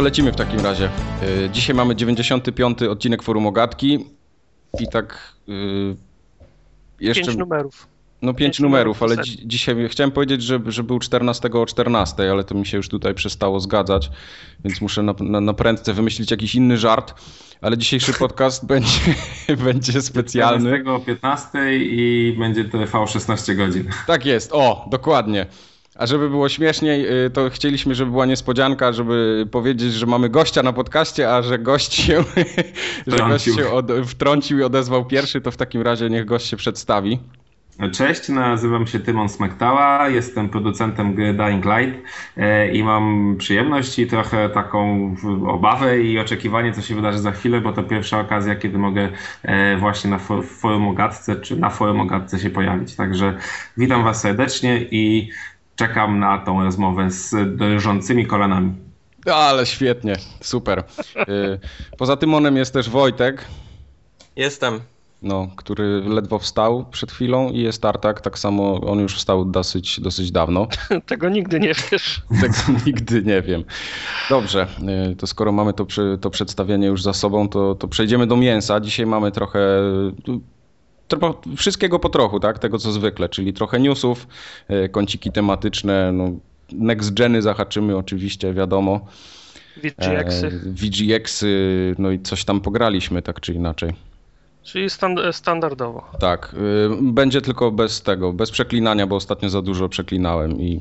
to lecimy w takim razie. Y, dzisiaj mamy 95. odcinek Forum Ogatki i tak y, jeszcze... Pięć numerów. No pięć, pięć numerów, ale dzi dzisiaj chciałem powiedzieć, że, że był 14 o 14, ale to mi się już tutaj przestało zgadzać, więc muszę na, na, na prędce wymyślić jakiś inny żart, ale dzisiejszy podcast będzie, będzie specjalny. 14 o 15 i będzie TV 16 godzin. Tak jest, o, dokładnie. A żeby było śmieszniej, y, to chcieliśmy, żeby była niespodzianka, żeby powiedzieć, że mamy gościa na podcaście, a że gość się, że gość się od, wtrącił i odezwał pierwszy, to w takim razie niech gość się przedstawi. Cześć, nazywam się Tymon Smektała, jestem producentem gry Dying Light e, i mam przyjemność i trochę taką obawę i oczekiwanie, co się wydarzy za chwilę, bo to pierwsza okazja, kiedy mogę e, właśnie na forum Ogatce czy na forum Ogatce się pojawić. Także witam Was serdecznie i czekam na tą rozmowę z drżącymi kolanami. Ale świetnie, super. Y, poza Tymonem jest też Wojtek. Jestem. No, który ledwo wstał przed chwilą i jest Tartak, tak samo on już wstał dosyć, dosyć dawno. Tego nigdy nie wiesz. Tego nigdy nie wiem. Dobrze, y, to skoro mamy to, to przedstawienie już za sobą, to, to przejdziemy do mięsa. Dzisiaj mamy trochę wszystkiego po trochu, tak? Tego co zwykle, czyli trochę newsów, e, kąciki tematyczne, no, next geny zahaczymy oczywiście, wiadomo. VGX-y. E, VGX-y, no i coś tam pograliśmy, tak czy inaczej. Czyli stand standardowo. Tak, y, będzie tylko bez tego, bez przeklinania, bo ostatnio za dużo przeklinałem i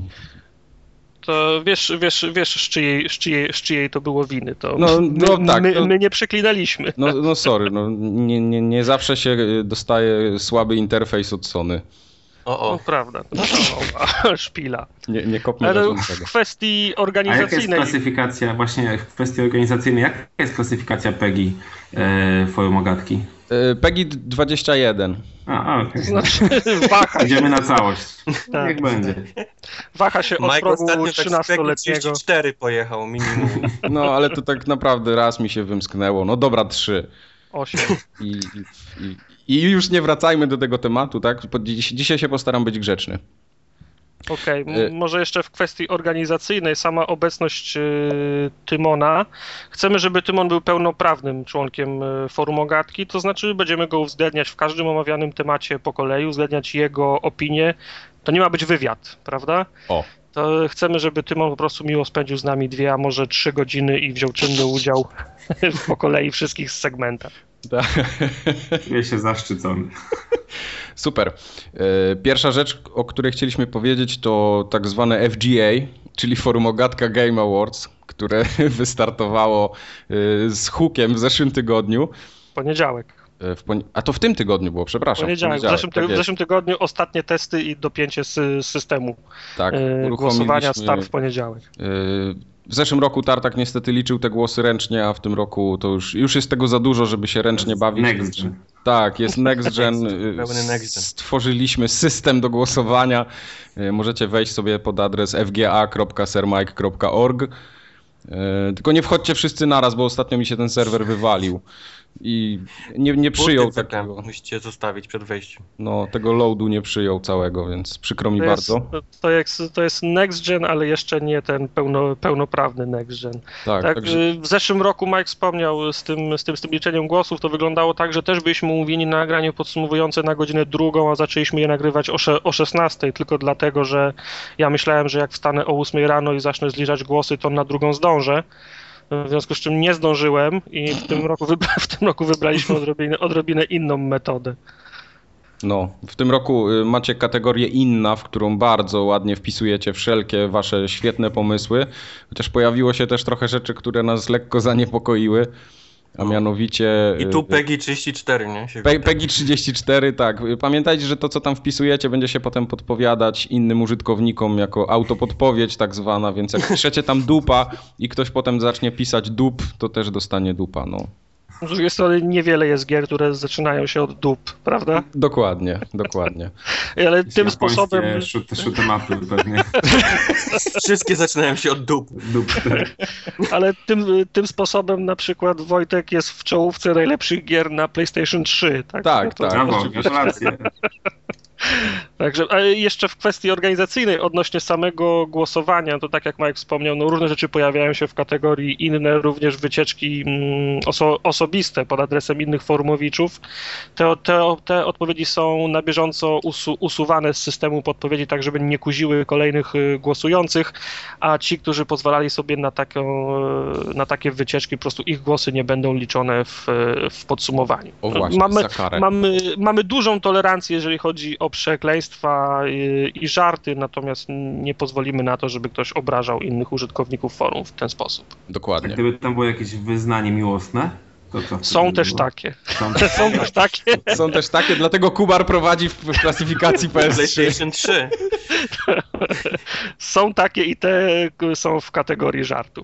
to wiesz, wiesz, wiesz z, czyjej, z, czyjej, z czyjej to było winy. To no, no my, tak, my, no, my, nie przeklinaliśmy. No, no sorry, no, nie, nie, nie zawsze się dostaje słaby interfejs od Sony. O, o. No prawda, to szpila. Nie, nie kopmy Ale w kwestii organizacyjnej... A jaka jest klasyfikacja, właśnie w kwestii organizacyjnej, jaka jest klasyfikacja PEGI e, Forum Ogatki? E, PEGI 21. A, okay. znaczy, waha Idziemy na całość. Tak. Niech będzie. Waha się od Mike progu 13-letniego. Tak 4 pojechał minimum. No, ale to tak naprawdę raz mi się wymsknęło. No dobra, 3. 8. I, i, i, I, już nie wracajmy do tego tematu, tak? Dzisiaj się postaram być grzeczny. Okej, okay. Może jeszcze w kwestii organizacyjnej, sama obecność y, Tymona. Chcemy, żeby Tymon był pełnoprawnym członkiem y, Forum Ogatki, to znaczy będziemy go uwzględniać w każdym omawianym temacie po kolei, uwzględniać jego opinię. To nie ma być wywiad, prawda? O. To chcemy, żeby Tymon po prostu miło spędził z nami dwie, a może trzy godziny i wziął czynny udział po kolei wszystkich segmentach. Tak. Czuję się zaszczycony. Super. E, pierwsza rzecz, o której chcieliśmy powiedzieć, to tak zwane FGA, czyli Forum Ogatka Game Awards, które wystartowało e, z hukiem w zeszłym tygodniu. Poniedziałek. E, poni A to w tym tygodniu było, przepraszam. Poniedziałek. W, zeszłym, tak w zeszłym tygodniu ostatnie testy i dopięcie z systemu tak, głosowania start w poniedziałek. W zeszłym roku Tartak niestety liczył te głosy ręcznie, a w tym roku to już, już jest tego za dużo, żeby się ręcznie bawić. Next gen. Tak, jest next gen. Stworzyliśmy system do głosowania. Y, możecie wejść sobie pod adres fga.sermike.org. Y, tylko nie wchodźcie wszyscy naraz, bo ostatnio mi się ten serwer wywalił i nie, nie przyjął takiego. Musicie zostawić przed wejściem. No, tego loadu nie przyjął całego, więc przykro mi to bardzo. Jest, to, jest, to jest next gen, ale jeszcze nie ten pełno, pełnoprawny next gen. Tak, tak także... W zeszłym roku Mike wspomniał z tym, z, tym, z tym liczeniem głosów, to wyglądało tak, że też byliśmy umówieni na nagranie podsumowujące na godzinę drugą, a zaczęliśmy je nagrywać o, o 16, tylko dlatego, że ja myślałem, że jak wstanę o 8 rano i zacznę zliczać głosy, to na drugą zdążę w związku z czym nie zdążyłem i w tym roku, wybra w tym roku wybraliśmy odrobinę, odrobinę inną metodę. No, w tym roku y, macie kategorię inna, w którą bardzo ładnie wpisujecie wszelkie wasze świetne pomysły, chociaż pojawiło się też trochę rzeczy, które nas lekko zaniepokoiły. A no. mianowicie. I tu y, PEGI 34, nie? Pe PEGI 34, tak. Pamiętajcie, że to, co tam wpisujecie, będzie się potem podpowiadać innym użytkownikom jako autopodpowiedź, tak zwana, więc jak piszecie tam dupa i ktoś potem zacznie pisać dup, to też dostanie dupa, no. Z drugiej strony niewiele jest gier, które zaczynają się od dup, prawda? Dokładnie, dokładnie. Ale tym sposobem... tematy pewnie. Wszystkie zaczynają się od dup. dup tak. Ale tym, tym sposobem na przykład Wojtek jest w czołówce najlepszych gier na PlayStation 3, tak? Tak, to, tak. Brawo, gratulacje. Także jeszcze w kwestii organizacyjnej odnośnie samego głosowania, to tak jak Mike wspomniał, no różne rzeczy pojawiają się w kategorii inne, również wycieczki mm, oso osobiste pod adresem innych forumowiczów. Te, te, te odpowiedzi są na bieżąco usu usuwane z systemu podpowiedzi, tak żeby nie kuziły kolejnych y, głosujących, a ci, którzy pozwalali sobie na, taką, y, na takie wycieczki, po prostu ich głosy nie będą liczone w, w podsumowaniu. O właśnie, mamy, mamy, mamy dużą tolerancję, jeżeli chodzi o przekleństwo, i, i żarty, natomiast nie pozwolimy na to, żeby ktoś obrażał innych użytkowników forum w ten sposób. Dokładnie. gdyby tam było jakieś wyznanie miłosne, są też było? takie. Są, są też takie. Są też takie, dlatego Kubar prowadzi w, w klasyfikacji PS3. PlayStation 3. są takie i te są w kategorii żartu.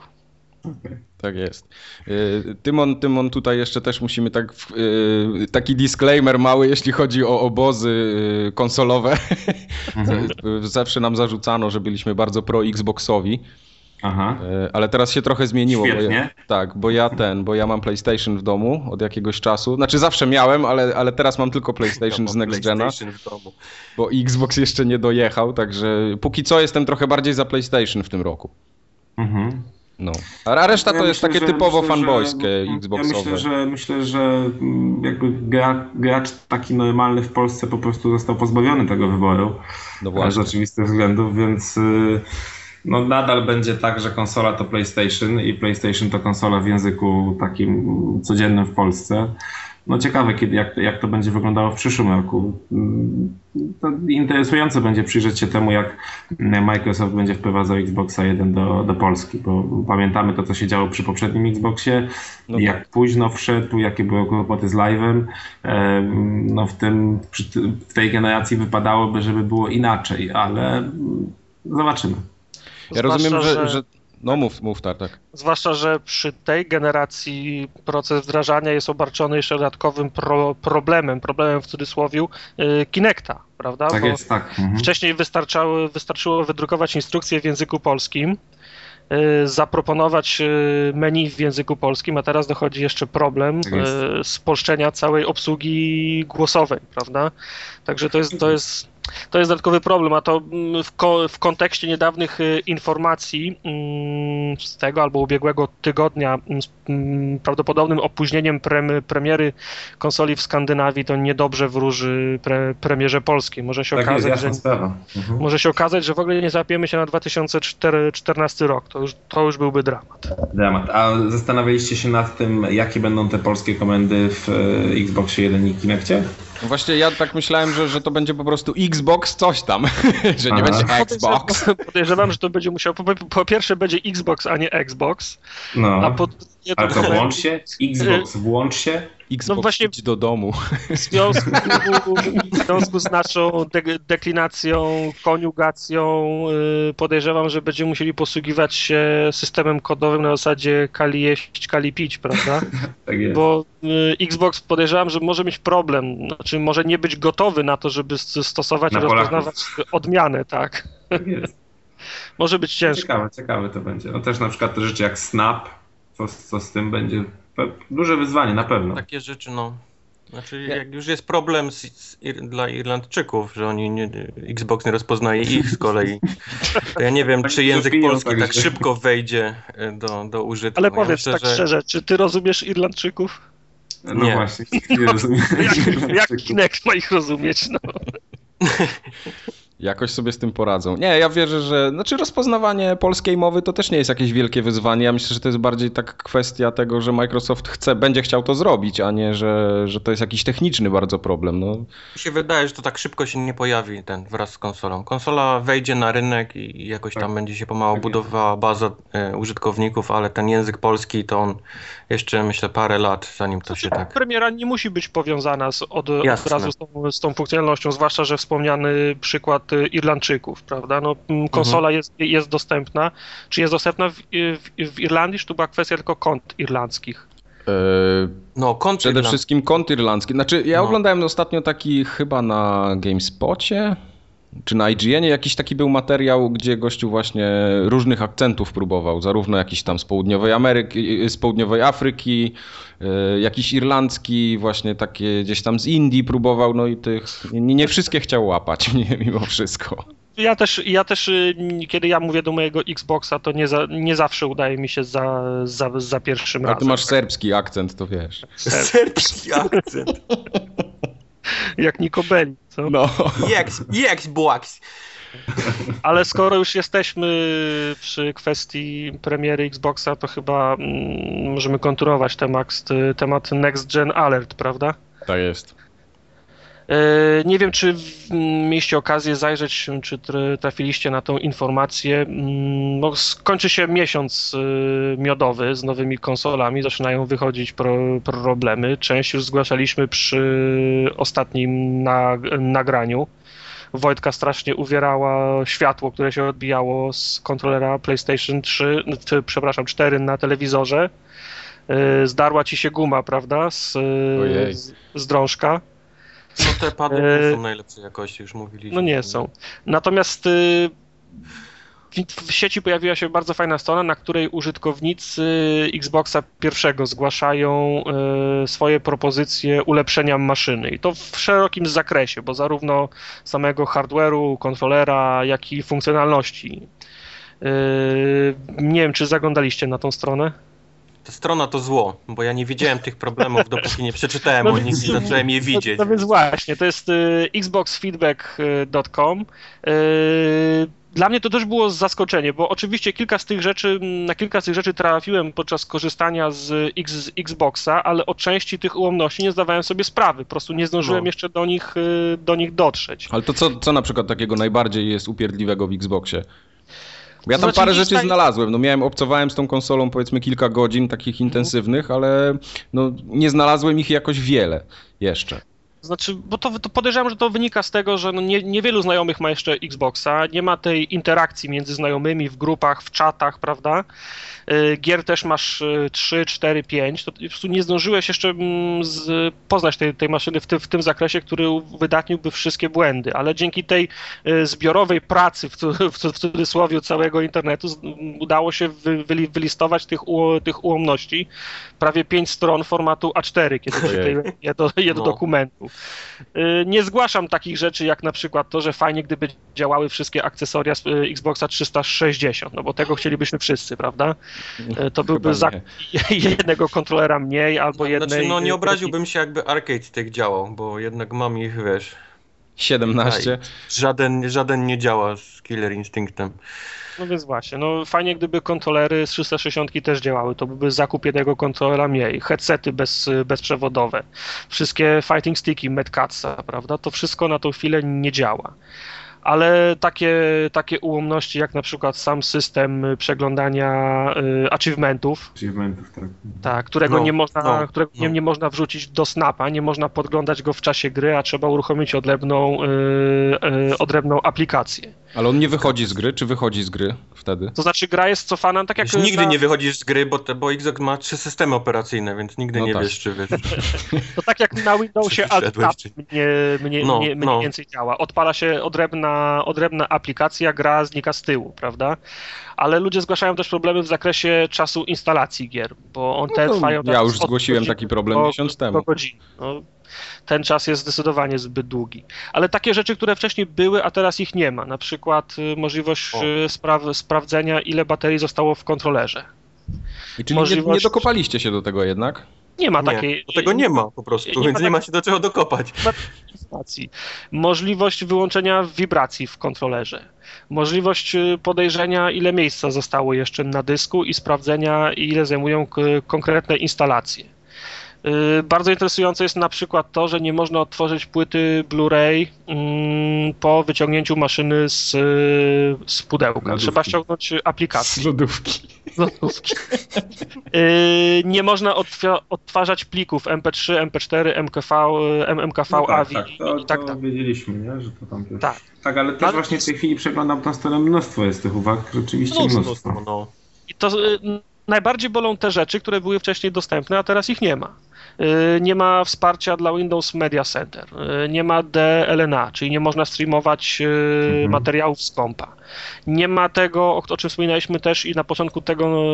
Okay. Tak jest. Y, Tymon, Tymon, tutaj jeszcze też musimy tak, y, taki disclaimer mały, jeśli chodzi o obozy y, konsolowe. Mhm. Zawsze nam zarzucano, że byliśmy bardzo pro Xboxowi. Aha. Ale teraz się trochę zmieniło. Świetnie. Bo ja, tak, bo ja ten, bo ja mam PlayStation w domu od jakiegoś czasu. Znaczy zawsze miałem, ale, ale teraz mam tylko PlayStation ja z Next Gena. Bo Xbox jeszcze nie dojechał, także póki co jestem trochę bardziej za PlayStation w tym roku. Mhm. No. A reszta to ja jest myślę, takie typowo myślę, fanboyskie że, Xboxowe. Ja myślę, że myślę, że mm, jakby gracz taki normalny w Polsce po prostu został pozbawiony tego wyboru no właśnie. z oczywistych względów, więc y, no nadal będzie tak, że konsola to PlayStation i PlayStation to konsola w języku takim codziennym w Polsce. No ciekawe, kiedy, jak, jak to będzie wyglądało w przyszłym roku. To interesujące będzie przyjrzeć się temu, jak Microsoft będzie wprowadzał Xboxa 1 do, do Polski, bo pamiętamy to, co się działo przy poprzednim Xboxie, no jak tak. późno wszedł, jakie były kłopoty z live'em. No w, tym, w tej generacji wypadałoby, żeby było inaczej, ale zobaczymy. Ja rozumiem, że, że no mów, mów tak, tak. Zwłaszcza, że przy tej generacji proces wdrażania jest obarczony jeszcze dodatkowym pro, problemem, problemem w cudzysłowie yy, Kinecta, prawda? Tak Bo jest, tak. Mhm. Wcześniej wystarczało, wystarczyło wydrukować instrukcję w języku polskim, y, zaproponować y, menu w języku polskim, a teraz dochodzi jeszcze problem tak y, spolszczenia całej obsługi głosowej, prawda? Także to jest, to jest to jest dodatkowy problem, a to mm, w, ko w kontekście niedawnych y, informacji mm, z tego albo ubiegłego tygodnia mm, z prawdopodobnym opóźnieniem premiery konsoli w Skandynawii to niedobrze wróży pre premierze polskiej. Może się, tak okazać, że, mhm. może się okazać, że w ogóle nie zapiemy się na 2014 rok. To już, to już byłby dramat. Dramat. A zastanawialiście się nad tym, jakie będą te polskie komendy w y, Xboxie 1 i Kinectie? Właśnie ja tak myślałem, że, że to będzie po prostu Xbox coś tam, że nie Aha. będzie Xbox. Podejrzewam, że to będzie musiał, po, po, pierwsze będzie Xbox, a nie Xbox. No. A po, nie, to a to włącz się? Xbox włącz się? Xbox no właśnie do domu. W związku, w związku z naszą de deklinacją, koniugacją yy, podejrzewam, że będziemy musieli posługiwać się systemem kodowym na zasadzie kali jeść, kali pić, prawda? tak jest. Bo yy, Xbox podejrzewam, że może mieć problem, znaczy może nie być gotowy na to, żeby stosować i rozpoznawać odmianę, tak? Tak jest. może być ciężko. Ciekawe, ciekawe to będzie. No też na przykład rzeczy jak Snap, co, co z tym będzie duże wyzwanie na pewno. Takie rzeczy, no. Znaczy, jak już jest problem z, z, dla Irlandczyków, że oni nie, Xbox nie rozpoznaje ich z kolei, to ja nie wiem, czy język polski tak szybko wejdzie e, do, do użytku. Ale powiedz ja myślę, tak że... szczerze, czy ty rozumiesz Irlandczyków? No nie. właśnie, nie rozumiem. jak, jak Kinect ma ich rozumieć, no. Jakoś sobie z tym poradzą. Nie, ja wierzę, że. Znaczy, rozpoznawanie polskiej mowy to też nie jest jakieś wielkie wyzwanie. Ja myślę, że to jest bardziej tak kwestia tego, że Microsoft chce, będzie chciał to zrobić, a nie, że, że to jest jakiś techniczny bardzo problem. No. Mi się wydaje, że to tak szybko się nie pojawi ten wraz z konsolą. Konsola wejdzie na rynek i jakoś tam tak. będzie się pomału tak budowała baza e, użytkowników, ale ten język polski to on jeszcze myślę parę lat, zanim to, to się tak. Premiera nie musi być powiązana z, od, od razu z tą, z tą funkcjonalnością, zwłaszcza, że wspomniany przykład Y, Irlandczyków, prawda? No, mm, konsola mhm. jest, jest dostępna. Czy jest dostępna w, w, w Irlandii, czy to była kwestia tylko kont irlandzkich? Yy, no, kont Przede wszystkim kont irlandzki. Znaczy, ja no. oglądałem ostatnio taki chyba na GameSpocie, czy na IGN jakiś taki był materiał, gdzie gościu właśnie różnych akcentów próbował, zarówno jakiś tam z południowej Ameryki, z południowej Afryki, e, jakiś irlandzki, właśnie takie gdzieś tam z Indii próbował, no i tych nie, nie wszystkie chciał łapać mimo wszystko. Ja też, ja też, y, kiedy ja mówię do mojego Xboxa, to nie, za, nie zawsze udaje mi się za, za, za pierwszym razem. A ty masz serbski akcent, to wiesz. Serbski akcent. Jak Niko Belli, co? No. Jeks, Błaks. Ale skoro już jesteśmy przy kwestii premiery Xboxa, to chyba mm, możemy kontynuować temat, temat Next Gen Alert, prawda? Tak jest. E, nie wiem, czy mieliście okazję zajrzeć, czy trafiliście na tą informację. No, skończy się miesiąc e, miodowy z nowymi konsolami, zaczynają wychodzić pro, problemy. Część już zgłaszaliśmy przy ostatnim nagraniu. Wojtka strasznie uwierała światło, które się odbijało z kontrolera PlayStation 3, czy, przepraszam, 4 na telewizorze. E, zdarła ci się guma, prawda? Z, z, z drążka. No te pady nie e, są najlepszej jakości, już mówiliśmy. No nie są. Natomiast y, w sieci pojawiła się bardzo fajna strona, na której użytkownicy Xboxa pierwszego zgłaszają y, swoje propozycje ulepszenia maszyny. I to w szerokim zakresie, bo zarówno samego hardware'u, kontrolera, jak i funkcjonalności. Y, nie wiem, czy zaglądaliście na tą stronę? Ta strona to zło, bo ja nie widziałem tych problemów, dopóki nie przeczytałem no o nich i zacząłem je widzieć. No, no więc właśnie, to jest y, xboxfeedback.com. Y, dla mnie to też było zaskoczenie, bo oczywiście kilka z tych rzeczy, na kilka z tych rzeczy trafiłem podczas korzystania z, X, z Xboxa, ale o części tych ułomności nie zdawałem sobie sprawy. Po prostu nie zdążyłem no. jeszcze do nich, y, do nich dotrzeć. Ale to co, co na przykład takiego najbardziej jest upierdliwego w Xboxie? Bo ja tam znaczy, parę rzeczy znalazłem. No miałem, obcowałem z tą konsolą powiedzmy kilka godzin takich intensywnych, ale no, nie znalazłem ich jakoś wiele jeszcze. Znaczy, bo to, to podejrzewam, że to wynika z tego, że no nie, niewielu znajomych ma jeszcze Xboxa, nie ma tej interakcji między znajomymi w grupach, w czatach, prawda? Y, gier też masz 3, 4, 5, to po prostu nie zdążyłeś jeszcze mm, z, poznać tej, tej maszyny w, ty, w tym zakresie, który wydatniłby wszystkie błędy, ale dzięki tej y, zbiorowej pracy, w, w, w cudzysłowie, całego internetu udało się wy, wy, wylistować tych, u, tych ułomności prawie 5 stron formatu A4, kiedy się je do, je do no. dokumentu. Y, nie zgłaszam takich rzeczy, jak na przykład to, że fajnie, gdyby działały wszystkie akcesoria z Xboxa 360, no bo tego chcielibyśmy wszyscy, prawda? E, to byłby za jednego kontrolera mniej albo no, jednej... Znaczy, no nie obraziłbym się jakby arcade tak działał, bo jednak mam ich, wiesz... 17. Żaden, żaden nie działa z Killer Instinctem. No więc właśnie, no fajnie gdyby kontrolery z 360 też działały, to byłby zakup jednego kontrolera mniej, headsety bez, bezprzewodowe, wszystkie fighting sticky, medcatsa, prawda, to wszystko na tą chwilę nie działa ale takie, takie ułomności jak na przykład sam system przeglądania y, achievementów, achievementów tak. tak którego, no, nie, można, no, którego no. Nie, nie można wrzucić do snapa, nie można podglądać go w czasie gry, a trzeba uruchomić odrębną, y, y, odrębną aplikację. Ale on nie wychodzi z gry, czy wychodzi z gry wtedy? To znaczy gra jest cofana tak jak... Wiesz, nigdy na... nie wychodzisz z gry, bo, te, bo Xbox ma trzy systemy operacyjne, więc nigdy no nie tak. wiesz, czy wiesz. To tak jak na Windowsie Alt mniej, mniej, no, mniej, mniej no. więcej działa. Odpala się odrębna, odrębna aplikacja, gra znika z tyłu, prawda? Ale ludzie zgłaszają też problemy w zakresie czasu instalacji gier, bo on no te trwają... Ja już zgłosiłem taki problem miesiąc temu. Godzin. No, ten czas jest zdecydowanie zbyt długi. Ale takie rzeczy, które wcześniej były, a teraz ich nie ma, na przykład y, możliwość y, spra- sprawdzenia, ile baterii zostało w kontrolerze. I czyli możliwość... nie, nie dokopaliście się do tego jednak? Nie ma takiej. Nie, tego nie ma po prostu, nie więc ma nie ma się do czego dokopać. Możliwość wyłączenia wibracji w kontrolerze. Możliwość y, podejrzenia, ile miejsca zostało jeszcze na dysku i sprawdzenia, ile zajmują konkretne instalacje. Y, bardzo interesujące jest na przykład to, że nie można otworzyć płyty Blu-ray mm, po wyciągnięciu maszyny z, z pudełka. Lodówki. Trzeba ściągnąć aplikację. Z lodówki. Z lodówki. Y, nie można odtwarzać plików MP3, MP4, MKV, MKV no tak, AVI tak, to, i tak dalej. wiedzieliśmy, nie? że to tam też... Tak. tak, ale też ale... właśnie w tej chwili przeglądam tą stronę, mnóstwo jest tych uwag, rzeczywiście mnóstwo. mnóstwo. No. I to y, najbardziej bolą te rzeczy, które były wcześniej dostępne, a teraz ich nie ma. Y, nie ma wsparcia dla Windows Media Center, y, nie ma DLNA, czyli nie można streamować y, mhm. materiałów z kompa. Nie ma tego, o czym wspominaliśmy też i na początku tego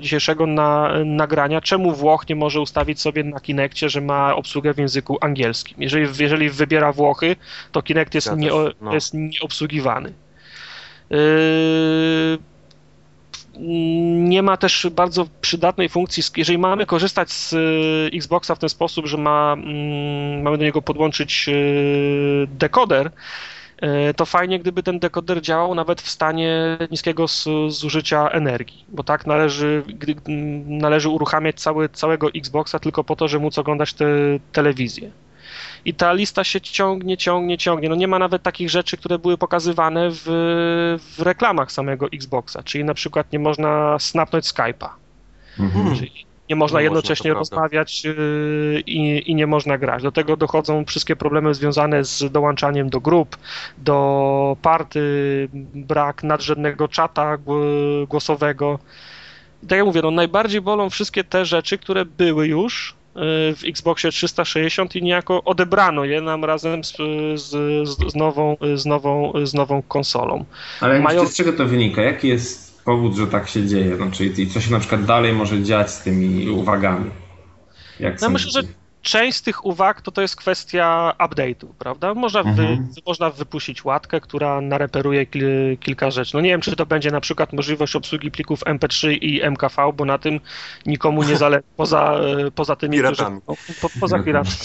dzisiejszego na, nagrania, czemu Włoch nie może ustawić sobie na Kinectie, że ma obsługę w języku angielskim. Jeżeli, jeżeli wybiera Włochy, to Kinect jest, nie, no. jest nieobsługiwany. Yy, nie ma też bardzo przydatnej funkcji, jeżeli mamy korzystać z y, Xboxa w ten sposób, że ma, mm, mamy do niego podłączyć y, dekoder, y, to fajnie, gdyby ten dekoder działał nawet w stanie niskiego zużycia energii, bo tak należy, gdy, należy uruchamiać cały, całego Xboxa tylko po to, żeby móc oglądać te telewizję i ta lista się ciągnie, ciągnie, ciągnie. No nie ma nawet takich rzeczy, które były pokazywane w, w reklamach samego Xboxa, czyli na przykład nie można snapnąć Skype'a. Mhm. Czyli nie można nie jednocześnie można, rozmawiać yy, i, i, nie można grać. Do tego dochodzą wszystkie problemy związane z dołączaniem do grup, do party, brak nadrzędnego czata głosowego. Tak jak mówię, no najbardziej bolą wszystkie te rzeczy, które były już, w Xboxie 360 i niejako odebrano je nam razem z, z, z, nową, z, nową, z nową konsolą. Ale Mają... z czego to wynika? Jaki jest powód, że tak się dzieje? Czyli co się na przykład dalej może dziać z tymi uwagami? Jak no, myślę, że część z tych uwag to, to jest kwestia update'u, prawda? Można, mhm. wy, można wypuścić łatkę, która nareperuje kil, kilka rzeczy. No nie wiem, czy to będzie na przykład możliwość obsługi plików MP3 i MKV, bo na tym nikomu nie zależy, poza, poza tymi, piratami. którzy... Po, poza piratami,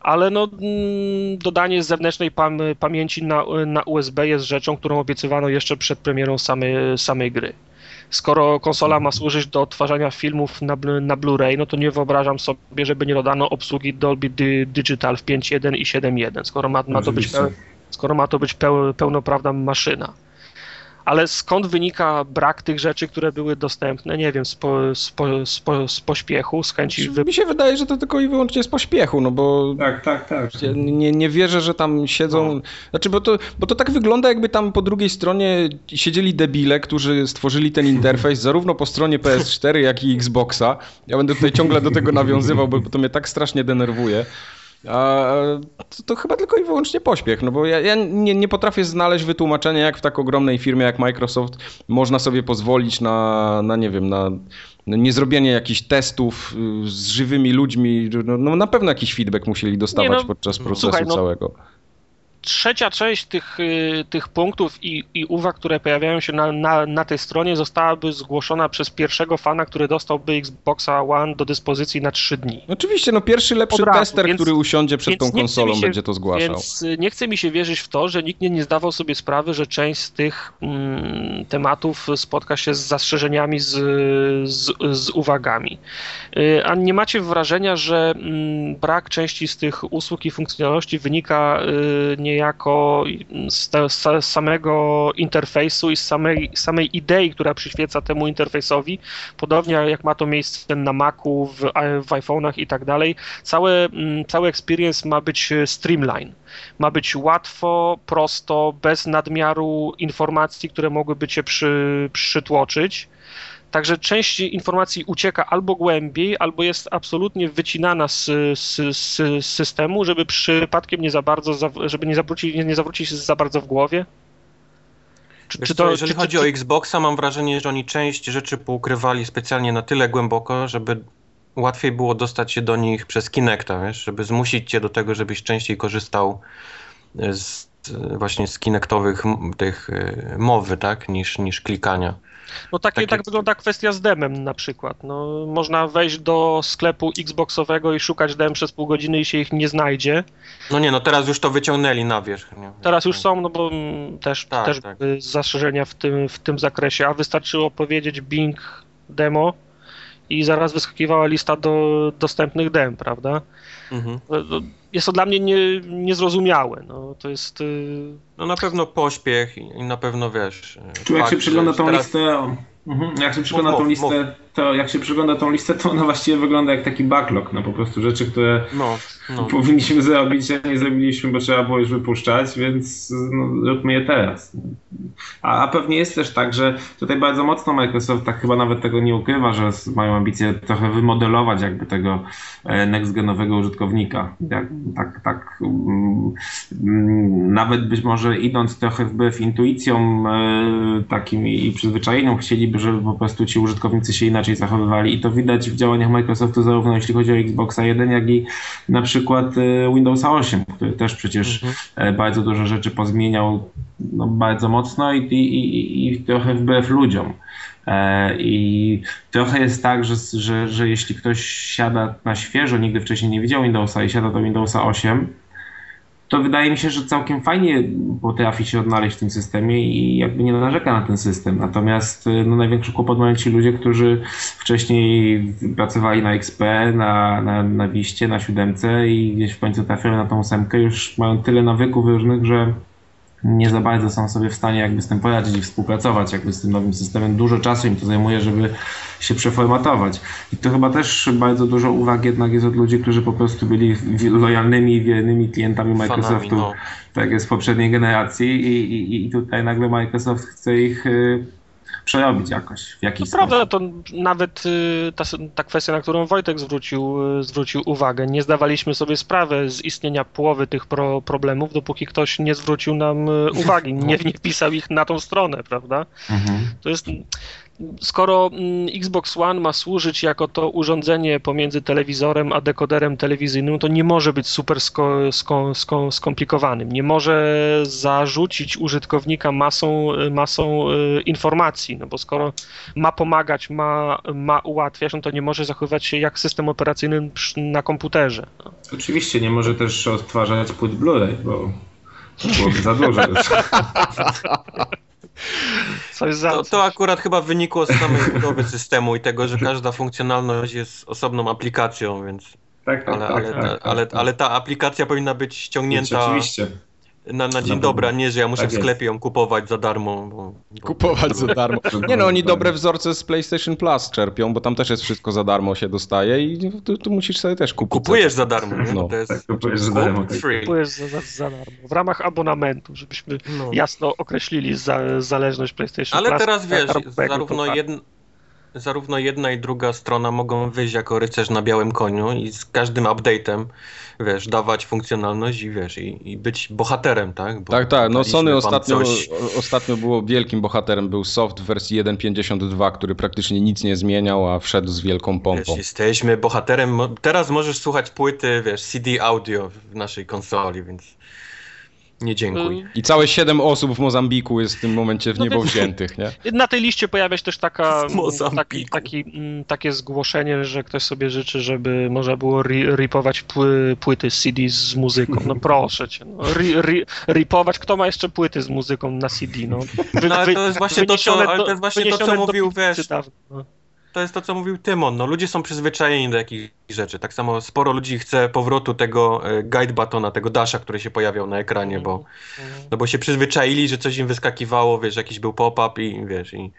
ale no, mm, dodanie zewnętrznej pam pamięci na, na USB jest rzeczą, którą obiecywano jeszcze przed premierą samej, samej gry skoro konsola ma służyć do odtwarzania filmów na, na Blu-ray, no to nie wyobrażam sobie, żeby nie dodano obsługi Dolby Digital w 5.1 i 7.1, skoro ma, ma to być, skoro ma to być pełnoprawna maszyna ale skąd wynika brak tych rzeczy, które były dostępne? Nie wiem, z, po, z, po, z, po, z pośpiechu, z chęci... Wy... Mi się wydaje, że to tylko i wyłącznie z pośpiechu, no bo... Tak, tak, tak. Nie, nie wierzę, że tam siedzą... No. Znaczy, bo to, bo to tak wygląda, jakby tam po drugiej stronie siedzieli debile, którzy stworzyli ten interfejs zarówno po stronie PS4, jak i Xboxa. Ja będę tutaj ciągle do tego nawiązywał, bo to mnie tak strasznie denerwuje. A to, to, chyba tylko i wyłącznie pośpiech, no bo ja, ja nie, nie, potrafię znaleźć wytłumaczenia, jak w tak ogromnej firmie jak Microsoft można sobie pozwolić na, na nie wiem, na niezrobienie jakichś testów y, z żywymi ludźmi. No, no na pewno jakiś feedback musieli dostawać no, podczas procesu słuchaj, no, całego trzecia część tych, y, tych punktów i, i uwag, które pojawiają się na, na, na tej stronie, zostałaby zgłoszona przez pierwszego fana, który dostałby Xboxa One do dyspozycji na trzy dni. Oczywiście, no pierwszy lepszy razu, tester, więc, który usiądzie przed tą konsolą, się, będzie to zgłaszał. Więc y, nie chce mi się wierzyć w to, że nikt nie, nie zdawał sobie sprawy, że część z tych mm, tematów spotka się z zastrzeżeniami, z, z, z uwagami. Y, a nie macie wrażenia, że mm, brak części z tych usług i funkcjonalności wynika nie niejako z, z samego interfejsu i z samej, samej idei, która przyświeca temu interfejsowi, podobnie jak ma to miejsce na Macu, w, w iPhone'ach i tak dalej, cały, mm, cały experience ma być streamline. Ma być łatwo, prosto, bez nadmiaru informacji, które mogłyby cię przy, przytłoczyć. Także część informacji ucieka albo głębiej, albo jest absolutnie wycinana z, z, z systemu, żeby przypadkiem nie za bardzo, żeby nie zawrócić, nie, nie zawrócić się za bardzo w głowie. Czy, czy to, jeżeli czy, chodzi o Xboxa, mam wrażenie, że oni część rzeczy poukrywali specjalnie na tyle głęboko, żeby łatwiej było dostać się do nich przez Kinecta, wiesz, żeby zmusić cię do tego, żebyś częściej korzystał z, właśnie z Kinectowych tych y, mowy, tak, niż, niż klikania. No takie, takie... tak wygląda kwestia z demem na przykład. No, można wejść do sklepu Xboxowego i szukać dem przez pół godziny i się ich nie znajdzie. No nie, no teraz już to wyciągnęli na wierzch. Nie? Teraz już są, no bo też, tak, też tak. zastrzeżenia w tym, w tym zakresie, a wystarczyło powiedzieć Bing demo i zaraz wyskakiwała lista do dostępnych dem, prawda? Mhm. No, no, jest to dla mnie nie, niezrozumiałe. No, to jest... Y, no na pewno pośpiech i na pewno, wiesz... Człowiek się przygląda tą teraz... listę Mhm. Jak się przygląda tą listę, to jak się przygląda tą listę, to ona właściwie wygląda jak taki backlog, no po prostu rzeczy, które no, no. powinniśmy zrobić, a nie zrobiliśmy, bo trzeba było już wypuszczać, więc no, róbmy je teraz. A, a pewnie jest też tak, że tutaj bardzo mocno Microsoft tak chyba nawet tego nie ukrywa, że mają ambicje trochę wymodelować jakby tego e, next-genowego użytkownika. Tak, tak um, nawet być może idąc trochę wbrew intuicjom e, takim i przyzwyczajeniom, chcieliby, żeby po prostu ci użytkownicy się inaczej zachowywali i to widać w działaniach Microsoftu zarówno jeśli chodzi o Xboxa 1, jak i na przykład e, Windowsa 8, który też przecież mhm. bardzo dużo rzeczy pozmieniał no, bardzo mocno i, i, i, i trochę wbrew ludziom. E, I trochę jest tak, że, że, że jeśli ktoś siada na świeżo, nigdy wcześniej nie widział Windowsa i siada do Windowsa 8, to wydaje mi się, że całkiem fajnie potrafi się odnaleźć w tym systemie i jakby nie narzeka na ten system. Natomiast no, największy kłopot mają ci ludzie, którzy wcześniej pracowali na XP, na, na, na Wiście, na siódemce i gdzieś w końcu trafiają na tą ósemkę, już mają tyle nawyków różnych, że nie za bardzo są sobie w stanie jakby z tym poradzić i współpracować jakby z tym nowym systemem. Dużo czasu im to zajmuje, żeby się przeformatować. I to chyba też bardzo dużo uwag jednak jest od ludzi, którzy po prostu byli lojalnymi i wiernymi klientami Microsoftu, Fanami, no. tak jest w poprzedniej generacji i, i, i tutaj nagle Microsoft chce ich y, przerobić jakoś w jakiś to Prawda, to nawet y, ta, ta kwestia, na którą Wojtek zwrócił, y, zwrócił uwagę, nie zdawaliśmy sobie sprawy z istnienia połowy tych pro, problemów, dopóki ktoś nie zwrócił nam y, uwagi, nie, nie wpisał ich na tą stronę, prawda? Mhm. To jest skoro mm, Xbox One ma służyć jako to urządzenie pomiędzy telewizorem a dekoderem telewizyjnym, to nie może być super sko, sko, sko, skomplikowanym. Nie może zarzucić użytkownika masą, masą e, informacji, no bo skoro ma pomagać, ma, ma ułatwiać, no to nie może zachowywać się jak system operacyjny na komputerze. Oczywiście nie może też odtwarzać płyt Blu-ray, bo to byłoby za dużo. Coś za... to, to akurat chyba wynikło z samej budowy systemu i tego, że każda funkcjonalność jest osobną aplikacją, więc. Tak, tak, ale, tak, ale, tak, tak, ale, ale ta aplikacja powinna być ściągnięta. Oczywiście na, na dzień dobry, a nie, że ja muszę tak w sklepie ją kupować za darmo. Bo, bo... Kupować za darmo. Nie no, oni dobre wzorce z PlayStation Plus czerpią, bo tam też jest wszystko za darmo się dostaje i tu, tu musisz sobie też kupić. Kupujesz za darmo, nie? No. Jest, tak, kupujesz za darmo. Free. Kupujesz za, za, za, darmo. W ramach abonamentu, żebyśmy no. jasno określili za, zależność PlayStation Ale Plus. Ale teraz wiesz, zarówno jedna zarówno jedna i druga strona mogą wyjść jako rycerz na białym koniu i z każdym update'em wiesz, dawać funkcjonalność i wiesz, i, i być bohaterem, tak? Bo tak, tak. No Sony ostatnio, coś... ostatnio było wielkim bohaterem, był soft w wersji 1.52, który praktycznie nic nie zmieniał, a wszedł z wielką pompą. Wiesz, jesteśmy bohaterem. Teraz możesz słuchać płyty, wiesz, CD audio w naszej konsoli, więc nie dziękuję. I całe siedem osób w Mozambiku jest w tym momencie w no niebo no, wziętych, nie? Na tej liście pojawia się też taka, taki, taki, mm, takie zgłoszenie, że ktoś sobie życzy, żeby można było ripować płyty CD z muzyką. No proszę cię. No. Ri, ripować, kto ma jeszcze płyty z muzyką na CD? No, wy, no ale to jest właśnie to, co, ale to, jest właśnie to, co mówił, wiesz... Dawno. No to jest to, co mówił Tymon. No, ludzie są przyzwyczajeni do jakichś rzeczy. Tak samo sporo ludzi chce powrotu tego e, guide batona, tego dasha, który się pojawiał na ekranie, bo, mhm. no bo się przyzwyczaili, że coś im wyskakiwało, wiesz, jakiś był pop-up i wiesz, i,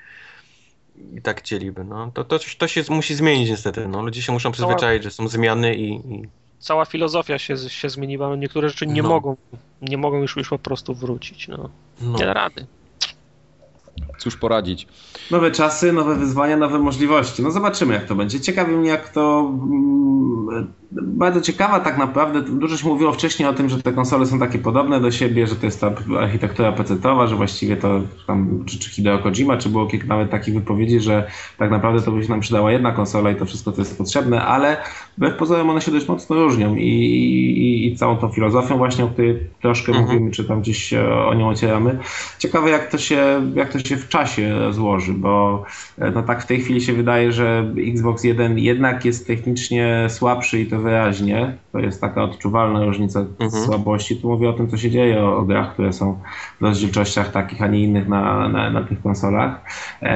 i tak chcieliby. No. To, to, to się musi zmienić niestety. No. Ludzie się muszą przyzwyczaić, że są zmiany i, i... Cała filozofia się, się zmieniła. Niektóre rzeczy nie no. mogą nie mogą już, już po prostu wrócić. No. no. Nie da rady. Cóż poradzić. Nowe czasy, nowe wyzwania, nowe możliwości. No zobaczymy, jak to będzie. Ciekawi mnie, jak to. Mm, bardzo ciekawa tak naprawdę. Dużo się mówiło wcześniej o tym, że te konsole są takie podobne do siebie, że to jest ta architektura PC-towa, że właściwie to tam, czy, czy Hideo Kojima, czy było kilka nawet takich wypowiedzi, że tak naprawdę to by się nam przydała jedna konsola i to wszystko, co jest potrzebne, ale wbrew pozorom one się dość mocno różnią i, i, i całą tą filozofią właśnie, o której troszkę mhm. mówimy, czy tam gdzieś o nią ocieramy. Ciekawe, jak to się, jak to się w czasie złoży, bo e, no tak w tej chwili się wydaje, że Xbox 1 jednak jest technicznie słabszy i to wyraźnie. To jest taka odczuwalna różnica mhm. słabości. Tu mówię o tym, co się dzieje, o, o grach, które są w rozdzielczościach takich, a nie innych na, na, na tych konsolach.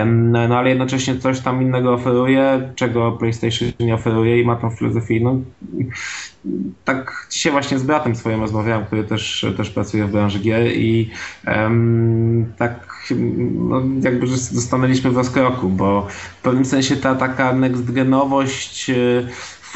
No, no ale jednocześnie coś tam innego oferuje, czego PlayStation nie oferuje i ma tą filozofię. No, tak dzisiaj właśnie z bratem swoim rozmawiałem, który też, też pracuje w branży gier i um, tak no, jakby że stanęliśmy w rozkroku, bo w pewnym sensie ta taka next genowość